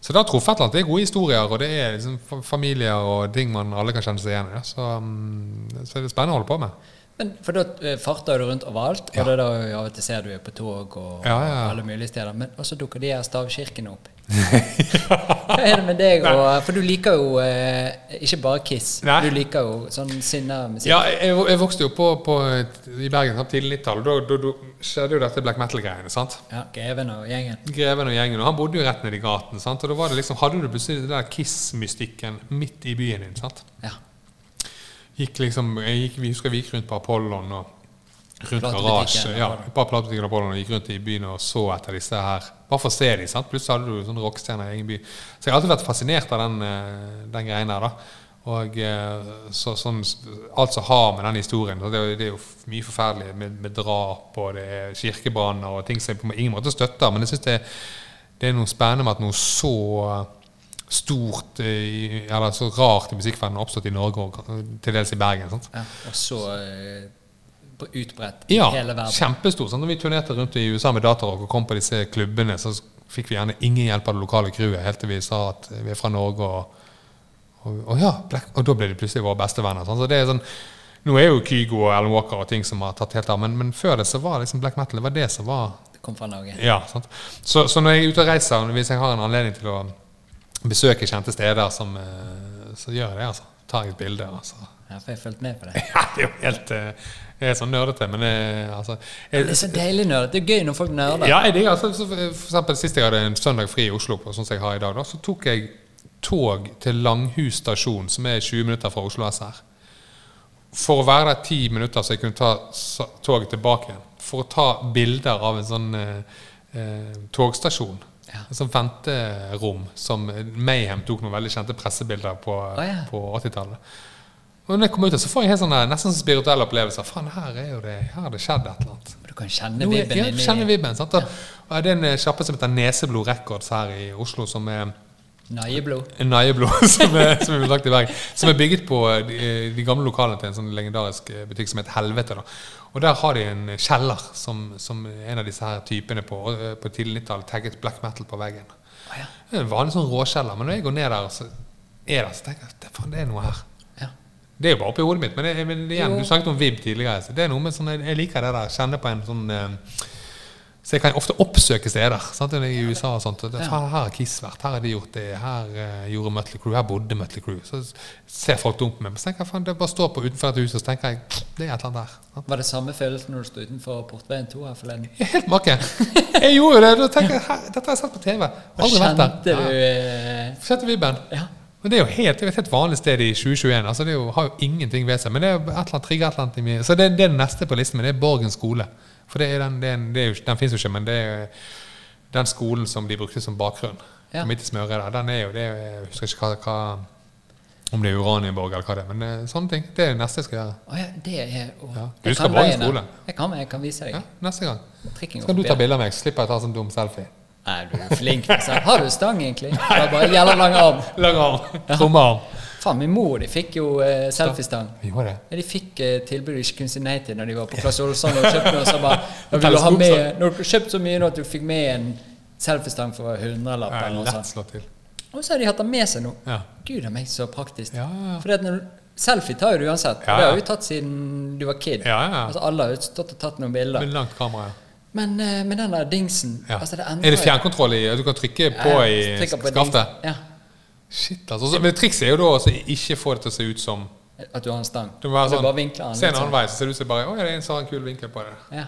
[SPEAKER 2] så det har truffet et. Det er gode historier, og det er liksom familier og ting man alle kan kjenne seg igjen i. Så, um, så det er spennende å holde på med.
[SPEAKER 1] Men for da eh, farter du rundt overalt,
[SPEAKER 2] Ja.
[SPEAKER 1] og det er da av og til ser du på tog og
[SPEAKER 2] Ja, ja, ja.
[SPEAKER 1] alle mulige steder. Men også dukker de her stavkirkene opp. Hva er det med deg og For du liker jo eh, ikke bare Kiss.
[SPEAKER 2] Nei.
[SPEAKER 1] Du liker jo sånn sinna musikk.
[SPEAKER 2] Ja, jeg, jeg vokste jo på, på i Bergen sant, tidlig 90-tall. Da, da, da skjedde jo dette black metal-greiene. sant?
[SPEAKER 1] Ja, Greven og gjengen.
[SPEAKER 2] Greven og gjengen. Og han bodde jo rett nedi gaten. sant? Og da var det liksom, hadde du plutselig den der Kiss-mystikken midt i byen din. sant?
[SPEAKER 1] Ja.
[SPEAKER 2] Gikk liksom, jeg gikk, Vi husker vi gikk rundt på Apollon og rundt Garasje. Ja,
[SPEAKER 1] var det.
[SPEAKER 2] på platebutikken og gikk rundt i byen og så etter disse her. Bare for å se dem. sant? Plutselig hadde du sånne rockestjerner i egen by. Så jeg har alltid vært fascinert av den, eh, den greien der. da. Og eh, så, sånn, Alt som har med den historien så det, det er jo mye forferdelig med, med drap og det er kirkebranner og ting som jeg på ingen måte støtter. Men jeg syns det, det er noe spennende med at noe så stort eh, eller så rart i musikkverdenen har oppstått i Norge og til dels i Bergen. sant?
[SPEAKER 1] ja. Og så utbredt
[SPEAKER 2] Ja,
[SPEAKER 1] hele verden.
[SPEAKER 2] kjempestor. Sånn, når vi turnerte rundt i USA med datarock og kom på disse klubbene, så fikk vi gjerne ingen hjelp av det lokale crewet, helt til vi sa at vi er fra Norge. Og, og, og ja, Black, og da ble de plutselig våre bestevenner. Sånn. Så det er sånn, nå er jo Kygo og Alan Walker og ting som har tatt helt av, men, men før det så var liksom black metal det var det som var
[SPEAKER 1] Det kom fra Norge.
[SPEAKER 2] ja, sant? Så, så når jeg er ute og reiser, hvis jeg har en anledning til å besøke kjente steder, som, eh, så gjør jeg det. altså. Tar jeg et bilde. altså.
[SPEAKER 1] Ja, for jeg har fulgt med på det. <laughs>
[SPEAKER 2] Ja, det er jo helt eh, Jeg er sånn nerdete, men jeg, altså jeg,
[SPEAKER 1] Det er så deilig nerd. Det er gøy når folk nerder.
[SPEAKER 2] Ja, jeg er altså, så for eksempel Sist jeg hadde en søndag fri i Oslo, på, sånn som jeg har i dag, da, så tok jeg tog til Langhus stasjon, som er 20 minutter fra Oslo SR. For å være der ti minutter, så jeg kunne ta toget tilbake igjen. For å ta bilder av en sånn eh, eh, togstasjon.
[SPEAKER 1] Ja.
[SPEAKER 2] Sånn venterom som Mayhem tok noen veldig kjente pressebilder på,
[SPEAKER 1] ja.
[SPEAKER 2] på 80-tallet. Og når jeg kom ut så får jeg helt sånne, nesten sånn spirituelle opplevelser. Faen, her er jo det, her har det skjedd et eller annet.
[SPEAKER 1] Du kan kjenne vibben
[SPEAKER 2] ja, kjenner vibben, sant? Og, og det er en kjappe som heter Neseblod Records her i Oslo, som er
[SPEAKER 1] Naieblod.
[SPEAKER 2] en Naieblod, <laughs> som er, som er lagt i Bergen. Som er bygget på eh, de, de gamle lokalene til en sånn legendarisk eh, butikk som heter Helvete. Da. Og der har de en kjeller som, som en av disse her typene på, eh, på tidlig 90-tall tagget black metal på veggen.
[SPEAKER 1] Ah, ja.
[SPEAKER 2] Det er en vanlig sånn råkjeller, men når jeg går ned der, så er det, så tenker jeg at det er noe her.
[SPEAKER 1] ja.
[SPEAKER 2] Det er jo bare oppi hodet mitt, men, det, men igjen,
[SPEAKER 1] Jo.
[SPEAKER 2] du snakket om vib tidligere. Så det er noe med sånn, jeg liker det der, kjenne på en sånn eh, Så jeg kan ofte oppsøke steder. Sant? I USA og sånt. og
[SPEAKER 1] Ja.
[SPEAKER 2] her, har Kiss vært, her har de gjort det, her uh, gjorde Mötley Crew, her bodde Mötley Crew. Så ser folk dumt på meg. Men så tenker jeg, faen, det bare står på utenfor dette huset, så tenker jeg det er et eller annet der. Sant?
[SPEAKER 1] Var det samme følelsen når du sto utenfor Portveien 2 her forleden? <laughs>
[SPEAKER 2] Helt make. Jeg gjorde jo det. Da tenker jeg, her, dette har jeg sett på TV. Aldri vært der.
[SPEAKER 1] Kjente du eh,
[SPEAKER 2] vibben.
[SPEAKER 1] Ja.
[SPEAKER 2] Men det er jo helt, det er et helt vanlig sted i 2021. altså Det jo, har jo ingenting ved seg. Men det er et eller annet trigger et eller annet i mye. Så det, det det neste på listen min. Det er Borgen skole. For det er den, det er, en- det er jo, den fins jo ikke, men det er den skolen som de brukte som bakgrunn.
[SPEAKER 1] Ja.
[SPEAKER 2] Midt i smøret. Den er jo, det er, jeg husker ikke hva, hva om det er Uranienborg eller hva det er. Men eh, sånne ting. Det er det neste jeg skal gjøre.
[SPEAKER 1] Oh, ja, det er oh,
[SPEAKER 2] Ja. Du skal bare i skole.
[SPEAKER 1] Jeg kan, jeg kan vise deg.
[SPEAKER 2] Ja, neste gang. Trikking
[SPEAKER 1] skal
[SPEAKER 2] du ta bilde av meg, så slipper jeg å ta sånn dum selfie.
[SPEAKER 1] Nei, du er flink. Altså. Har du stang, egentlig? Det var bare jævla lang arm. <laughs>
[SPEAKER 2] Lang arm. Trommearm.
[SPEAKER 1] Faen, min mor de fikk jo eh, selfiestang. De fikk eh, tilbud de ikke kunne si nei til når de var på Klasse Olsson og kjøpte noe. Så bare, <laughs> når, du ha med, når du har kjøpt så mye nå at du fikk med en selfiestang for hundrelapp eller noe sånt. Og så har de hatt den med seg nå.
[SPEAKER 2] Ja.
[SPEAKER 1] Gud a meg, så praktisk.
[SPEAKER 2] Ja, ja.
[SPEAKER 1] At når, selfie tar jo du uansett.
[SPEAKER 2] Ja,
[SPEAKER 1] Det har vi tatt siden du var kid. Altså Alle har stått og tatt noen bilder.
[SPEAKER 2] Med langt kamera, ja.
[SPEAKER 1] Men eh, med den der dingsen altså, det
[SPEAKER 2] er det fjernkontroll i Du kan trykke på i skaftet?
[SPEAKER 1] Ja.
[SPEAKER 2] Shit, altså. Så- Men trikset er jo da å ikke få det til å se ut som
[SPEAKER 1] At du har en stang.
[SPEAKER 2] Du må være
[SPEAKER 1] Du
[SPEAKER 2] sånn,
[SPEAKER 1] bare vinkler den
[SPEAKER 2] Se en annen
[SPEAKER 1] sånn.
[SPEAKER 2] vei, så ser det ut som bare Å det er en sånn kul vinkel på det.
[SPEAKER 1] Ja.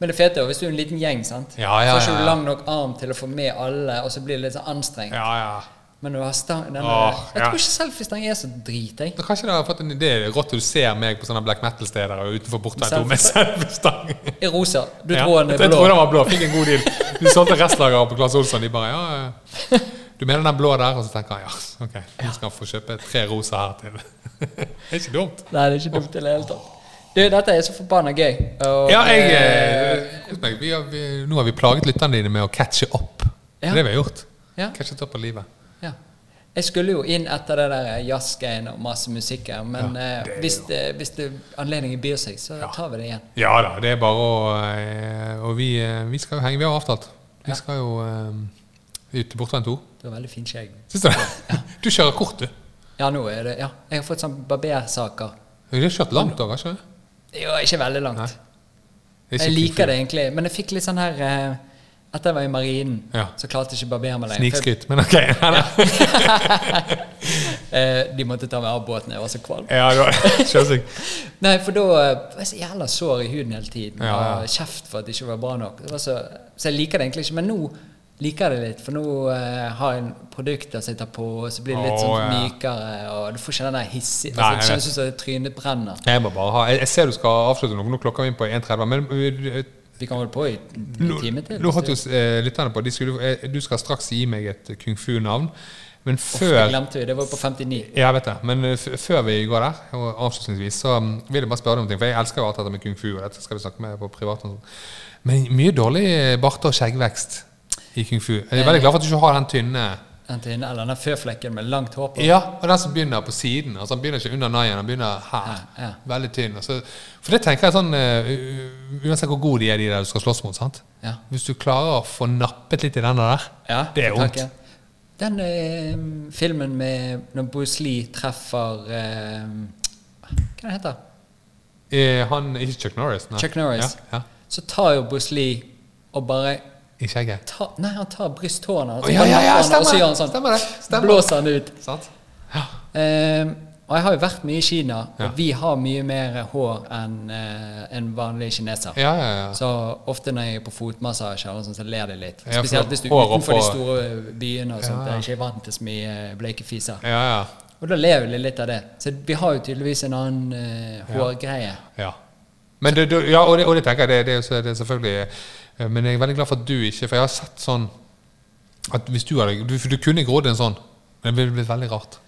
[SPEAKER 1] Men det fete er jo hvis du er en liten gjeng, sant?
[SPEAKER 2] Ja, ja,
[SPEAKER 1] så har ikke du
[SPEAKER 2] ja.
[SPEAKER 1] lang nok arm til å få med alle, og så blir det litt sånn anstrengt.
[SPEAKER 2] Ja, ja.
[SPEAKER 1] Men du har stang denne,
[SPEAKER 2] Åh,
[SPEAKER 1] Jeg
[SPEAKER 2] ja.
[SPEAKER 1] tror ikke selfiestang er så drit, jeg.
[SPEAKER 2] Da Kanskje du har fått en idé? Rått du ser meg på sånne black metal-steder og utenfor Bortveien 2 med selfiestang.
[SPEAKER 1] I rosa. Du
[SPEAKER 2] Ja,
[SPEAKER 1] tror den er
[SPEAKER 2] Jeg
[SPEAKER 1] blå.
[SPEAKER 2] tror den var blå. Fikk en god deal. Du solgte restlageret på Claes Olsson. De bare ja, ja. <laughs> Du mener den blå der? Og så tenker han ja, ok, du skal få kjøpe tre rosa her til. <laughs> Det er ikke dumt.
[SPEAKER 1] Nei, det er ikke dumt i det hele tatt. Du, dette er så forbanna gøy. Og,
[SPEAKER 2] Ja, jeg
[SPEAKER 1] eh,
[SPEAKER 2] eh, meg. Vi har, vi, Nå har vi plaget lytterne dine med å catche opp. Det er det vi har gjort.
[SPEAKER 1] Ja.
[SPEAKER 2] Catchet opp på livet.
[SPEAKER 1] Ja. Jeg skulle jo inn etter det der jazzgreiene og masse musikk her, men
[SPEAKER 2] Ja,
[SPEAKER 1] eh,
[SPEAKER 2] det
[SPEAKER 1] hvis, det, hvis det anledningen byr seg, så tar vi det igjen.
[SPEAKER 2] Ja da, det er bare å eh, Og vi, eh, vi skal jo henge. Vi har avtalt. Vi skal jo um, ut til Bortveien 2.
[SPEAKER 1] Du har veldig fint skjegg.
[SPEAKER 2] Syns du det? Du kjører kort, du.
[SPEAKER 1] Ja, nå er det Ja, jeg har fått sånn barbersaker.
[SPEAKER 2] Du har kjørt langt ikke du?
[SPEAKER 1] Jo, ikke veldig langt.
[SPEAKER 2] Ikke
[SPEAKER 1] Jeg liker det egentlig, men jeg fikk litt sånn her eh, Etter jeg var i marinen,
[SPEAKER 2] Ja.
[SPEAKER 1] så klarte jeg ikke å barbere meg lenger.
[SPEAKER 2] Snikskryt, men ok. <laughs>
[SPEAKER 1] Eh, de måtte ta meg av båten, jeg var så kvalm.
[SPEAKER 2] Ja. <laughs>
[SPEAKER 1] Nei, for da eh, var jeg så jævla sår i huden hele tiden.
[SPEAKER 2] Ja, ja.
[SPEAKER 1] Og kjeft for at det ikke var bra nok. Det var så, så jeg liker det egentlig ikke. Men nå liker det litt, for nå eh, har jeg en produkt jeg sitte på, så blir det litt
[SPEAKER 2] Å,
[SPEAKER 1] sånn
[SPEAKER 2] ja.
[SPEAKER 1] mykere, og du får ikke den der hissig altså, Det kjennes ut som trynet brenner.
[SPEAKER 2] Jeg må bare ha Jeg, jeg ser du skal avslutte for nå klokka vi inn på 1.30. Men uh,
[SPEAKER 1] Vi kan holde på i en time til.
[SPEAKER 2] nå holdt
[SPEAKER 1] du-
[SPEAKER 2] jo eh, lytterne på skulle, eh, Du skal straks gi meg et kung fu-navn. Men
[SPEAKER 1] Uff, det glemte vi. Det var på 59.
[SPEAKER 2] Ja, jeg vet det. Men før vi går der, og avslutningsvis, så um, vil jeg bare spørre deg om ting. For jeg elsker jo alt dette med kung fu, og dette skal vi snakke med på privat. sånn. Men mye dårlig barte- og skjeggvekst i kung fu. Jeg er veldig glad for at du ikke har den tynne
[SPEAKER 1] Den tynne, eller den føflekken med langt hår på.
[SPEAKER 2] Ja, og den som begynner på siden. Altså Han begynner ikke under naien, han begynner her.
[SPEAKER 1] Ja, ja.
[SPEAKER 2] Veldig tynn. Altså, for det tenker jeg sånn uh, Uansett hvor gode de er, de der du skal slåss mot. sant?
[SPEAKER 1] Ja.
[SPEAKER 2] Hvis du klarer å få nappet litt i den der,
[SPEAKER 1] Ja,
[SPEAKER 2] det er vondt.
[SPEAKER 1] Den uh, filmen med når Bruce Lee treffer uh, Hva det heter
[SPEAKER 2] Eh, han Ikke Chuck Norris? Nei.
[SPEAKER 1] Chuck Norris. Så tar jo Bruce Lee og bare
[SPEAKER 2] I skjegget.
[SPEAKER 1] Ta, Nei, han tar brysthårene og
[SPEAKER 2] ja, ja, ja, ja,
[SPEAKER 1] og så gjør han sånn.
[SPEAKER 2] stemmer det, stemmer.
[SPEAKER 1] Blåser han ut.
[SPEAKER 2] Sant?
[SPEAKER 1] Eh, og jeg har jo vært mye i Kina, og
[SPEAKER 2] Ja.
[SPEAKER 1] vi har mye mer hår enn eh, en vanlig kineser.
[SPEAKER 2] Ja, ja, ja.
[SPEAKER 1] Så ofte når jeg er på fotmassasje, sånn, så ler de litt. Spesielt hvis du er utenfor de store byene og sånt,
[SPEAKER 2] Ja.
[SPEAKER 1] der er ikke vant til så mye eh, bleke fiser.
[SPEAKER 2] ja, ja.
[SPEAKER 1] Og da ler vi litt av det. Så vi har jo tydeligvis en annen eh, hårgreie.
[SPEAKER 2] ja. Men det, du, ja, og det, og det tenker jeg, det, det, det er selvfølgelig Men jeg er veldig glad for at du ikke For jeg har sett sånn at hvis du hadde du, For du kunne grodd en sånn, men det ville blitt veldig rart.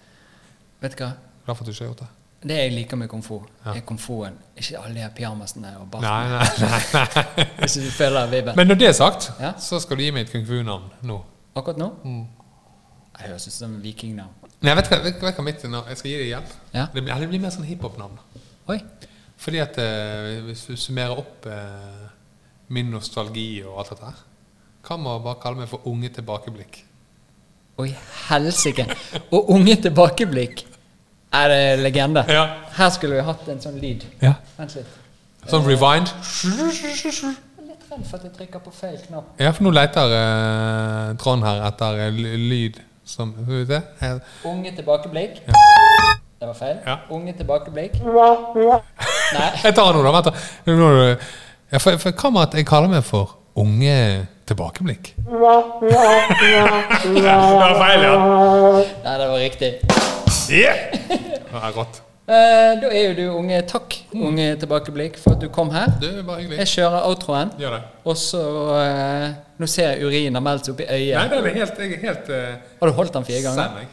[SPEAKER 1] Vet du hva?
[SPEAKER 2] Glad for at du ikke har gjort det.
[SPEAKER 1] Det jeg liker med komfort.
[SPEAKER 2] Ja.
[SPEAKER 1] er komfoen. Ikke alle de pyjamasene og barten.
[SPEAKER 2] Nei, nei, nei. <laughs>
[SPEAKER 1] Hvis du føler vibben.
[SPEAKER 2] Men når det er sagt,
[SPEAKER 1] Ja.
[SPEAKER 2] så skal du gi meg et kung fu-navn nå.
[SPEAKER 1] Akkurat nå?
[SPEAKER 2] Mm.
[SPEAKER 1] Jeg høres ut som vikingnavn.
[SPEAKER 2] Nei, vet du hva, hva mitt navn Jeg skal gi deg hjelp.
[SPEAKER 1] Ja.
[SPEAKER 2] Det, blir, det blir mer sånn hiphop-navn. Fordi at eh, hvis du summerer opp eh, min nostalgi og alt dette her Kan man bare kalle meg for Unge tilbakeblikk.
[SPEAKER 1] Oi, helsike. Og unge tilbakeblikk. Er det legende?
[SPEAKER 2] Ja.
[SPEAKER 1] Her skulle vi hatt en sånn lyd.
[SPEAKER 2] ja.
[SPEAKER 1] Vent litt.
[SPEAKER 2] Sånn rewind.
[SPEAKER 1] Er litt redd for at jeg trykker på feil knapp.
[SPEAKER 2] Ja, for nå leter eh, Trond her etter eh, lyd som Skal vi se? Her.
[SPEAKER 1] Unge tilbakeblikk. Det var feil.
[SPEAKER 2] Ja.
[SPEAKER 1] Unge tilbakeblikk. <laughs> Nei.
[SPEAKER 2] Jeg tar den nå, da. Vent. da. Nå, nå, ja, for, for hva med at jeg kaller meg for Unge tilbakeblikk? <laughs> Det var feil, ja.
[SPEAKER 1] Nei, det var riktig.
[SPEAKER 2] Yeah! <laughs> Det er rått.
[SPEAKER 1] Eh, da er jo du unge Takk, unge tilbakeblikk, for at du kom her.
[SPEAKER 2] Det er bare hyggelig.
[SPEAKER 1] Jeg kjører outroen,
[SPEAKER 2] Gjør det.
[SPEAKER 1] og så eh, Nå ser jeg urinen har meldt seg opp i
[SPEAKER 2] Nei,
[SPEAKER 1] øyet.
[SPEAKER 2] den er helt, jeg er helt uh,
[SPEAKER 1] Har du holdt den fire ganger?
[SPEAKER 2] Send.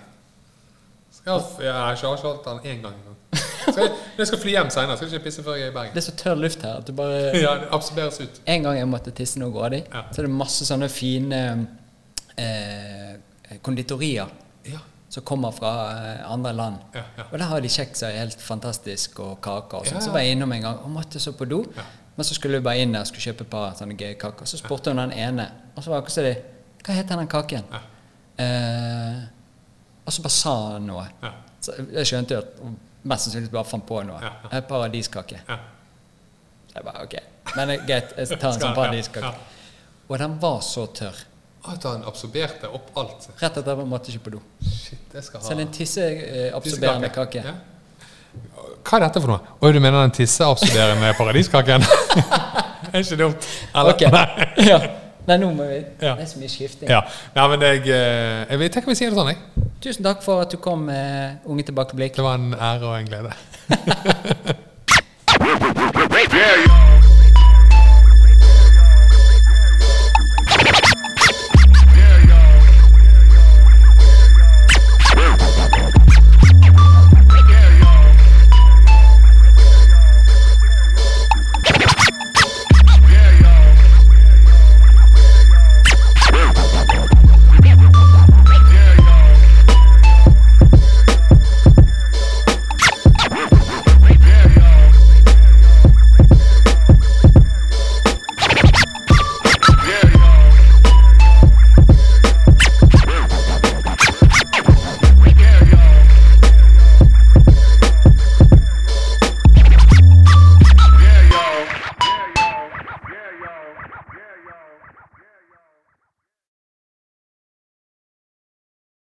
[SPEAKER 2] Skal jeg, har ikke holdt den én gang engang. <laughs> Skal jeg- jeg skal fly hjem senere, skal jeg ikke pisse før jeg er i Bergen.
[SPEAKER 1] Det er så tørr luft her at du bare <laughs>
[SPEAKER 2] Ja, det absorberes ut.
[SPEAKER 1] En gang jeg måtte tisse noe grådig,
[SPEAKER 2] Ja.
[SPEAKER 1] så er det masse sånne fine eh, konditorier
[SPEAKER 2] Ja.
[SPEAKER 1] som kommer fra eh, andre land.
[SPEAKER 2] Ja, ja.
[SPEAKER 1] Og der har de kjeks som er helt fantastisk, og kaker og sånn. Så var jeg innom en gang og måtte så på do.
[SPEAKER 2] Ja.
[SPEAKER 1] Men så skulle vi bare inn der og skulle kjøpe et par sånne gøye kaker. Så spurte hun den ene, og så var akkurat som de Hva heter den kaken?
[SPEAKER 2] Ja.
[SPEAKER 1] Eh, og så bare sa han noe.
[SPEAKER 2] Ja.
[SPEAKER 1] Så jeg skjønte jo at mest sannsynlig bare fant på noe.
[SPEAKER 2] Ja,
[SPEAKER 1] paradiskake.
[SPEAKER 2] Ja.
[SPEAKER 1] Jeg bare, ok. Men greit, jeg tar en sånn paradiskake. Og den var så tørr.
[SPEAKER 2] At han absorberte opp alt.
[SPEAKER 1] Rett etter at jeg måtte ikke på do.
[SPEAKER 2] Shit, jeg skal ha
[SPEAKER 1] er en tisseabsorberende kake.
[SPEAKER 2] Ja. Hva er dette for noe? Oi, du mener den tisseabsorberende <laughs> paradiskaken? <laughs> er ikke dumt? Eller?
[SPEAKER 1] Ok.
[SPEAKER 2] Nei.
[SPEAKER 1] ja. Nei, nå må vi
[SPEAKER 2] Ja.
[SPEAKER 1] Det er så mye skifting.
[SPEAKER 2] Ja. Nei, men jeg, jeg, jeg, vet- tenker vi sier det sånn, jeg.
[SPEAKER 1] Tusen takk for at du kom med Unge tilbakeblikk.
[SPEAKER 2] Det var en ære og en glede. <laughs>